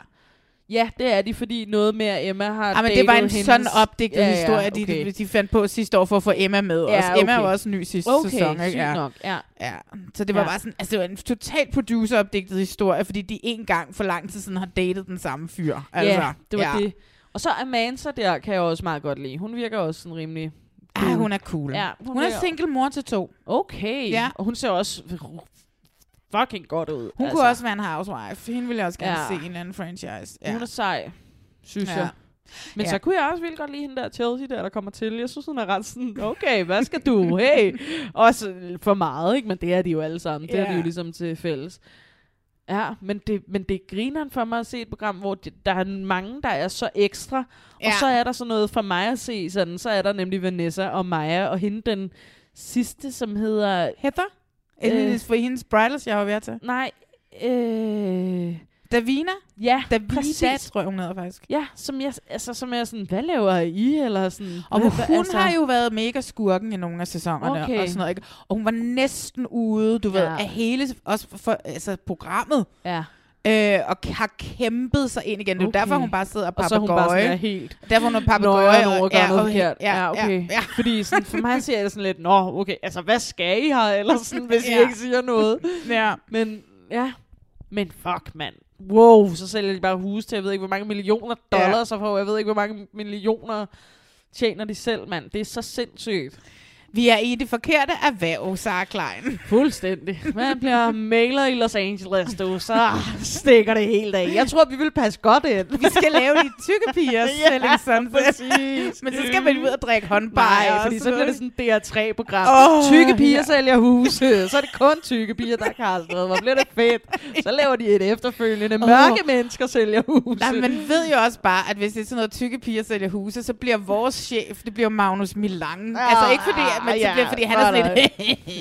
Ja. Ja, det er de, fordi noget med, at Emma har Ja, men det var en datet sådan hendes- opdigtet Ja, ja, historie, okay. de, de fandt på sidste år for at få Emma med. Ja, også. Emma okay. var også ny sidste Okay, sæson. Ikke? Ja. nok, ja. ja. Så det var Ja. bare sådan, altså det var en totalt produceropdigtet historie, fordi de en gang for lang tid siden har datet den samme fyr. Altså, ja, det var det. Og så Amanda der kan jeg også meget godt lide. Hun virker også sådan rimelig... Ah, hun er cool. Ja, Hun, hun er single mor til to. Okay. Ja. Og hun ser også fucking godt ud. Hun altså. kunne også være en housewife. Hende ville jeg også gerne Ja. se i en anden franchise. Ja. Hun er sej, synes Ja. jeg. Men Ja. så kunne jeg også vildt godt lide hende der Chelsea der, der kommer til. Jeg synes, hun er ret sådan, okay, hvad skal du? Hey. Også for meget, ikke? Men det er de jo alle sammen. Det er de jo ligesom til fælles. Ja, men det, men det griner for mig at se et program, hvor de, der er mange, der er så ekstra. Og Ja. så er der sådan noget for mig at se sådan. Så er der nemlig Vanessa og Maja, og hende den sidste, som hedder... Heather? Øh. For hendes bridal shower, jeg har været til. Nej. Øh, Davina? Ja, Davida, præcis. tror jeg, hun hedder faktisk. Ja, som jeg, altså, som jeg sådan, hvad laver I? Eller sådan, Og hvad, hun altså, har jo været mega skurken i nogle af sæsonerne Okay. og sådan noget, ikke? Og hun var næsten ude, du ved, Ja. af hele også for, altså, programmet. Ja. Øh, og har kæmpet sig ind igen. Det er Okay. derfor, hun bare sidder og Og så hun bare papegøje. sådan er helt... Derfor hun er papegøje. Nøjeren og- at gøre noget forkert. Ja, Ja, okay. Ja, ja. Fordi sådan, for mig jeg det sådan lidt, nå, okay, altså hvad skal I her? Eller sådan, hvis I Ja. ikke siger noget. Ja. Men, ja. Men fuck, mand. Wow, så sælger de bare hus til, jeg ved ikke, hvor mange millioner dollars, ja. og jeg ved ikke, hvor mange millioner tjener de selv, mand. Det er så sindssygt. Vi er i det forkerte erhverv, Sarah Klein. Fuldstændig. Man bliver mailer i Los Angeles, du, så stikker det helt af. Jeg tror, vi vil passe godt ind. Vi skal lave de tykke piger sunset. præcis. Men så skal man ud og drikke håndbar. Nej, fordi så bliver det sådan et DR3-program. Åh, Oh, tykke piger ja. ja. sælger huse. Så er det kun tykke piger, der kan have Hvor bliver det fedt. Så laver de et efterfølgende. Mørke mennesker sælger huse. Nej, man ved jo også bare, at hvis det er sådan noget tykke piger sælger huse, så bliver vores chef, det bliver Magnus Milang. Ah, altså ikke fordi, men ja, så bliver, fordi han er sådan lidt,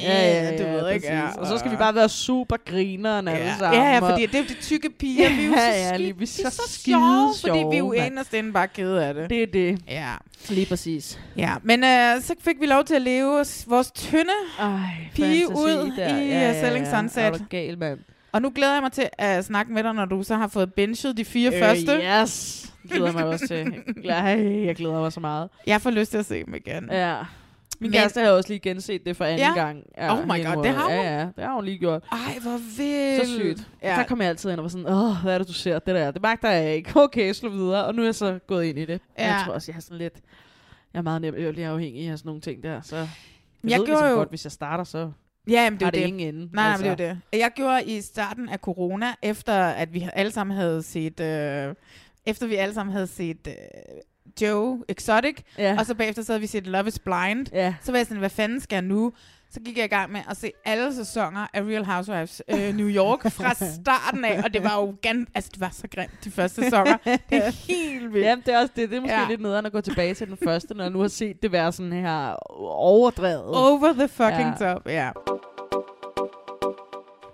ja, ja, du ja, ved ikke. præcis. Og så skal vi bare være super grineren alle Ja, sammen. ja, ja, fordi det er jo de tykke piger. vi er jo Ja, så, ja, lige- vi er så så skide sjove, fordi vi er jo sjove, inderst inde bare kede af det. Det er det. Ja. Lige præcis. Ja, men øh, så fik vi lov til at leve vores tynde Ej, pige ud der. i Ja, øh, ja, Selling ja. Sunset. Er du gal, mand? Og nu glæder jeg mig til at snakke med dig, når du så har fået benchet de fire Øh, første. Yes. Det glæder jeg mig også til. Ej, jeg glæder mig så meget. Jeg får lyst til at se dem igen. Ja. Min Men- kæreste har også lige genset det for anden Ja? gang. Oh my God, det har hun? Ja, ja, det har hun lige gjort. Ej, hvor vildt. Så sygt. Ja. Ja. Der kom jeg altid ind og var sådan, åh, hvad er det, du ser? Det der, det magter jeg ikke. Okay, slå videre. Og nu er jeg så gået ind i det. Ja. Ja. Jeg tror også, jeg har sådan lidt... Jeg er meget nemt afhængig af sådan nogle ting der. Så jeg, Jeg ved ligesom jo- godt, hvis jeg starter, så Ja, men det er det det. ingen ende. Nej, altså. men det er jo det. Jeg gjorde i starten af corona, efter at vi alle sammen havde set... Øh, efter vi alle sammen havde set øh, Joe Exotic, Ja. og så bagefter så havde vi set Love is Blind, Ja. så var jeg sådan, hvad fanden skal jeg nu? Så gik jeg i gang med at se alle sæsoner af Real Housewives øh, New York fra starten af, og det var jo gan, altså det var så grimt, de første sæsoner. Det er helt vildt. Jamen, det er også det. Det er måske Ja. lidt nederen at gå tilbage til den første, når jeg nu har set det være sådan her overdrevet. Over the fucking Ja. top, ja.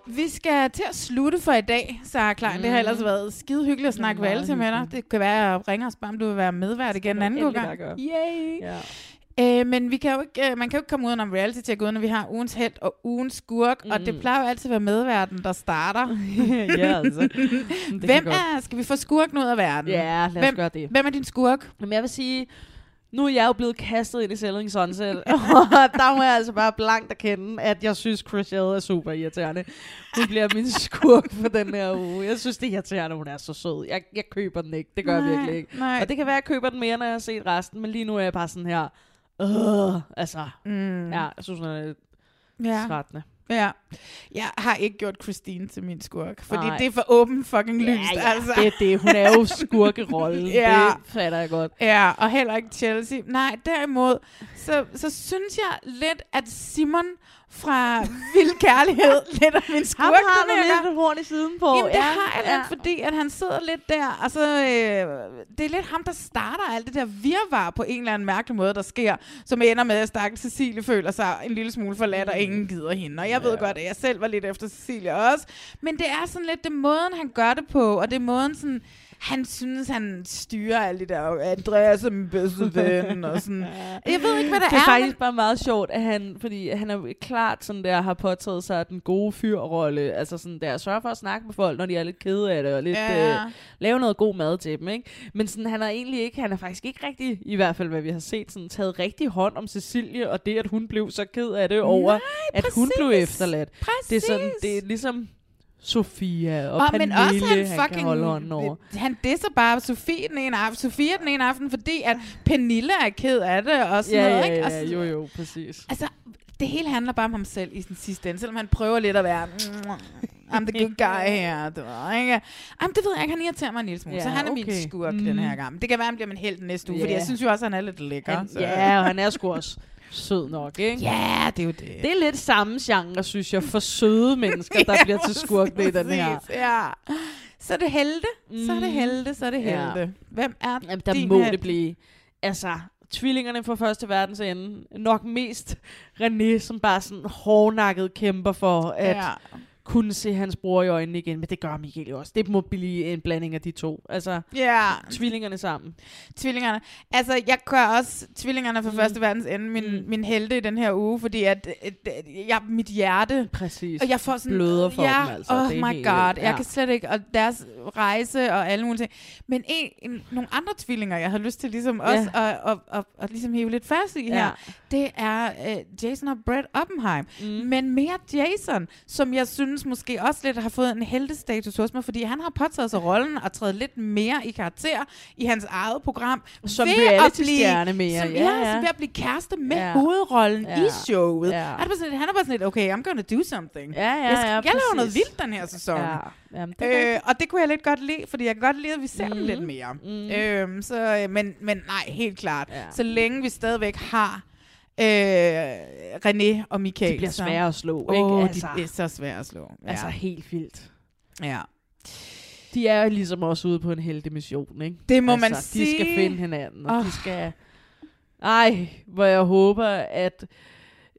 Vi skal til at slutte for i dag, så Klein. Mm. Det har ellers været skide hyggeligt at snakke Meget reality med dig. Det kan være, at ringe og spørge, om du vil være medvært igen en anden gang. Yay! Ja. Øh, men vi kan jo ikke, øh, man kan jo ikke komme uden om reality til at gå, når vi har ugens held og ugens skurk, mm. og det plejer jo altid at være medverden, der starter. Ja, altså. Det Hvem er, skal vi få skurken ud af verden? Ja, lad os hvem, gøre det. Hvem er din skurk? Jamen, jeg vil sige, nu er jeg jo blevet kastet ind i Selling Sunset, og der må jeg altså bare blankt erkende, at jeg synes, Chriselle er super irriterende. Hun bliver min skurk for den her uge. Jeg synes, det er irriterende, hun er så sød. Jeg, jeg køber den ikke. Det gør jeg Nej, virkelig ikke. nej. Og det kan være, at jeg køber den mere, når jeg har set resten, men lige nu er jeg bare sådan her, øh, altså, Mm. ja, jeg synes, hun er lidt Ja. Ja. Jeg har ikke gjort Christine til min skurk, fordi Nej. det er for åben fucking Ja, lyst. ja, altså. det er det. Hun er jo skurkerollen. ja. Det fatter jeg godt. Ja, og heller ikke Chelsea. Nej, derimod, så, så synes jeg lidt, at Simon fra Vild Kærlighed lidt af min skurk. Ham har du lidt gang. horn i siden på. Jamen, det Ja, har jeg ja. lidt, fordi at han sidder lidt der, og så, øh, det er lidt ham, der starter alt det der virvar på en eller anden mærkelig måde, der sker, som ender med, at stakkels Cecilie føler sig en lille smule forladt, og ingen gider hende. Og jeg ved godt, det. jeg selv var lidt efter Cecilia også, men det er sådan lidt det måden, han gør det på, og det er måden sådan, han synes, han styrer alt det der, Andreas er min bedste ven, og sådan. Jeg ved ikke, hvad det, det er er. faktisk bare meget sjovt, at han, fordi han er jo klart sådan der, har påtaget sig den gode fyrrolle, altså sådan der, sørge for at snakke med folk, når de er lidt kede af det, og lidt, Ja. øh, lave noget god mad til dem, ikke? Men sådan, han har egentlig ikke, han er faktisk ikke rigtig, i hvert fald hvad vi har set, sådan taget rigtig hånd om Cecilie, og det, at hun blev så ked af det over, Nej, at hun blev præcis. efterladt. Det er sådan, det er ligesom Sofia og, Og, Pernille, men også han, han fucking, kan holde hånden over. Han disser bare Sofie den ene aften, Sofia den ene aften, fordi at Pernille er ked af det, og sådan Ja, noget, ja, ikke? Og ja, jo, jo, præcis. Altså, det hele handler bare om ham selv i den sidste ende, selvom han prøver lidt at være, I'm the good guy her, du ved, ikke? Jamen, det ved jeg ikke, han irriterer mig en lille smule, Ja, så han er min okay. skurk Mm. den her gang. Det kan være, han bliver min helt næste uge, Ja. fordi jeg synes jo også, han er lidt lækker. Han, så- ja, og han er sgu også sød nok, ikke? Ja, det er jo det. Det er lidt samme genre, synes jeg, for søde mennesker, der Ja, bliver til skurkene i den her. Ja. Så er det helte, så er det helte, så er det Ja. helte. Hvem er Jamen, der din må helt? det blive. Altså, tvillingerne fra første verdens ende. Nok mest René, som bare sådan hårdnakket kæmper for at Ja. Kunne se hans bror i øjnene igen. Men det gør Michael jo også. Det må blive en blanding af de to. Altså, Ja. tvillingerne sammen. Tvillingerne. Altså, jeg gør også tvillingerne fra mm. første verdens ende min, mm. min helte i den her uge, fordi at, at, at jeg, mit hjerte... Præcis. Og jeg får sådan... Bløder for ja, dem, altså. Oh Det my helt god, vildt, jeg ja. kan slet ikke... Og deres rejse og alle mulige ting. Men en, en, nogle andre tvillinger, jeg har lyst til ligesom Ja. også at, at, at, at, ligesom hive lidt fast i Ja. her, det er uh, Jason og Brett Oppenheim. Mm. Men mere Jason, som jeg synes måske også lidt har fået en heldestatus hos mig, fordi han har påtaget sig rollen og trædet lidt mere i karakter i hans eget program. Som reality-stjerne mere, Som, ja, ja, som ved at blive kæreste med Ja. hovedrollen Ja. i showet. Ja. Han, er bare sådan, lidt- han er bare sådan lidt, okay, I'm gonna do something. Ja, ja, jeg, skal, ja, jeg laver noget vildt den her sæson. Ja. Jamen, det øh, og det kunne jeg lidt godt lide, fordi jeg kan godt lide, at vi ser mm. dem lidt mere. Mm. Øhm, så, øh, men, men nej, helt klart. Ja. Så længe vi stadigvæk har øh, René og Michael. De bliver svære at slå, ikke? Altså, Altså. de er så svære at slå. Ja. Altså, helt vildt. Ja. De er ligesom også ude på en heldig mission, ikke? Det må altså, man De sige. skal finde hinanden, og Åh. de skal... Ej, hvor jeg håber, at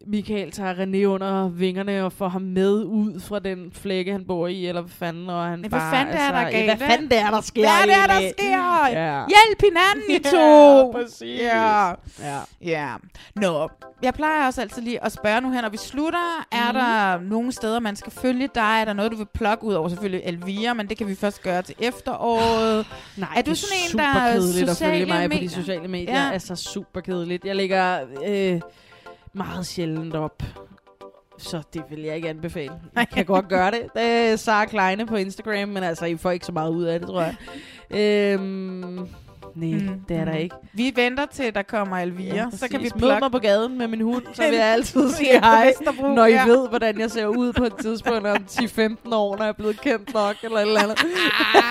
Michael tager René under vingerne og får ham med ud fra den flække, han bor i, eller hvad fanden, og han Men bare... hvad fanden er der altså, galt? ja, Hvad fanden det er, der sker Hvad er det, der sker? Ja. Hjælp hinanden, I Ja, to! præcis. Ja. Ja. ja. Nå, jeg plejer også altid lige at spørge nu her, når vi slutter. Er Mhm. der nogle steder, man skal følge dig? Er der noget, du vil plukke ud over selvfølgelig Elvira, men det kan vi først gøre til efteråret. Nej, er du det sådan en, super der er kedeligt at følge mig på de medier? sociale medier. Ja. Altså super kedeligt. Jeg lægger øh, meget sjældent op. Så det vil jeg ikke anbefale. Jeg kan godt gøre det. Det er Sara Kleine på Instagram, men altså, I får ikke så meget ud af det, tror jeg. Øhm, nej, mm, det er der ikke. Vi venter til, der kommer Elvira. Ja, så kan vi plukke mig på gaden med min hund, så vil jeg altid Ja, sige hej, når I ja. ved, hvordan jeg ser ud på et tidspunkt om 10-15 år, når jeg er blevet kendt nok, eller et eller andet.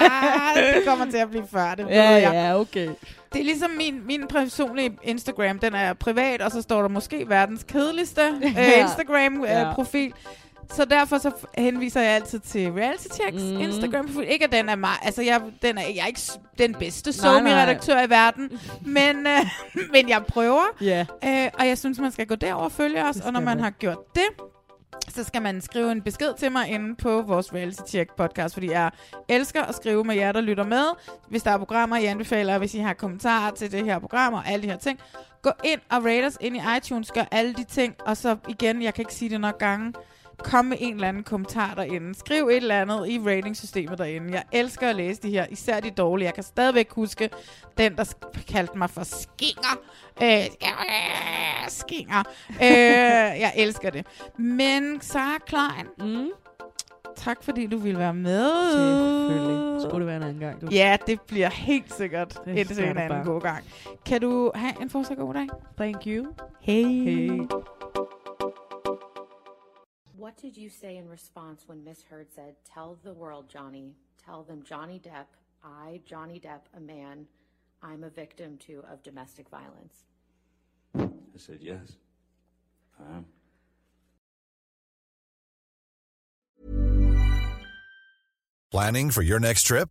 Ah, det kommer til at blive før, det Ja, jeg. ja, okay. Det er ligesom min, min personlige Instagram, den er privat, og så står der måske verdens kedeligste øh, Ja. Instagram-profil. Ja. Øh, profil. Så derfor så henviser jeg altid til Reality Checks mm. Instagram-profil. Ikke at den er meget, altså jeg, den er, jeg er ikke den bedste somi-redaktør i verden, men, øh, men jeg prøver. Ja. Øh, og jeg synes, man skal gå derover og følge os, og når man. har gjort det, så skal man skrive en besked til mig inde på vores Reality Check podcast, fordi jeg elsker at skrive med jer, der lytter med. Hvis der er programmer, I anbefaler, hvis I har kommentarer til det her program og alle de her ting, gå ind og rate os ind i iTunes, gør alle de ting, og så igen, jeg kan ikke sige det nok gange, kom med en eller anden kommentar derinde. Skriv et eller andet i ratingsystemet derinde. Jeg elsker at læse de her, især de dårlige. Jeg kan stadigvæk huske den, der kaldte mig for skinger. Øh, skinger. Øh, jeg elsker det. Men Sarah Klein, mm. tak fordi du ville være med. Selvfølgelig. Skulle det være en anden gang, du. Ja, det bliver helt sikkert Det en anden god gang. Kan du have en fortsat god dag? Thank you. Hey. Hey. What did you say in response when Miss Heard said, Tell the world, Johnny, tell them Johnny Depp, I, Johnny Depp, a man, I'm a victim too of domestic violence? I said, yes, I am. Planning for your next trip?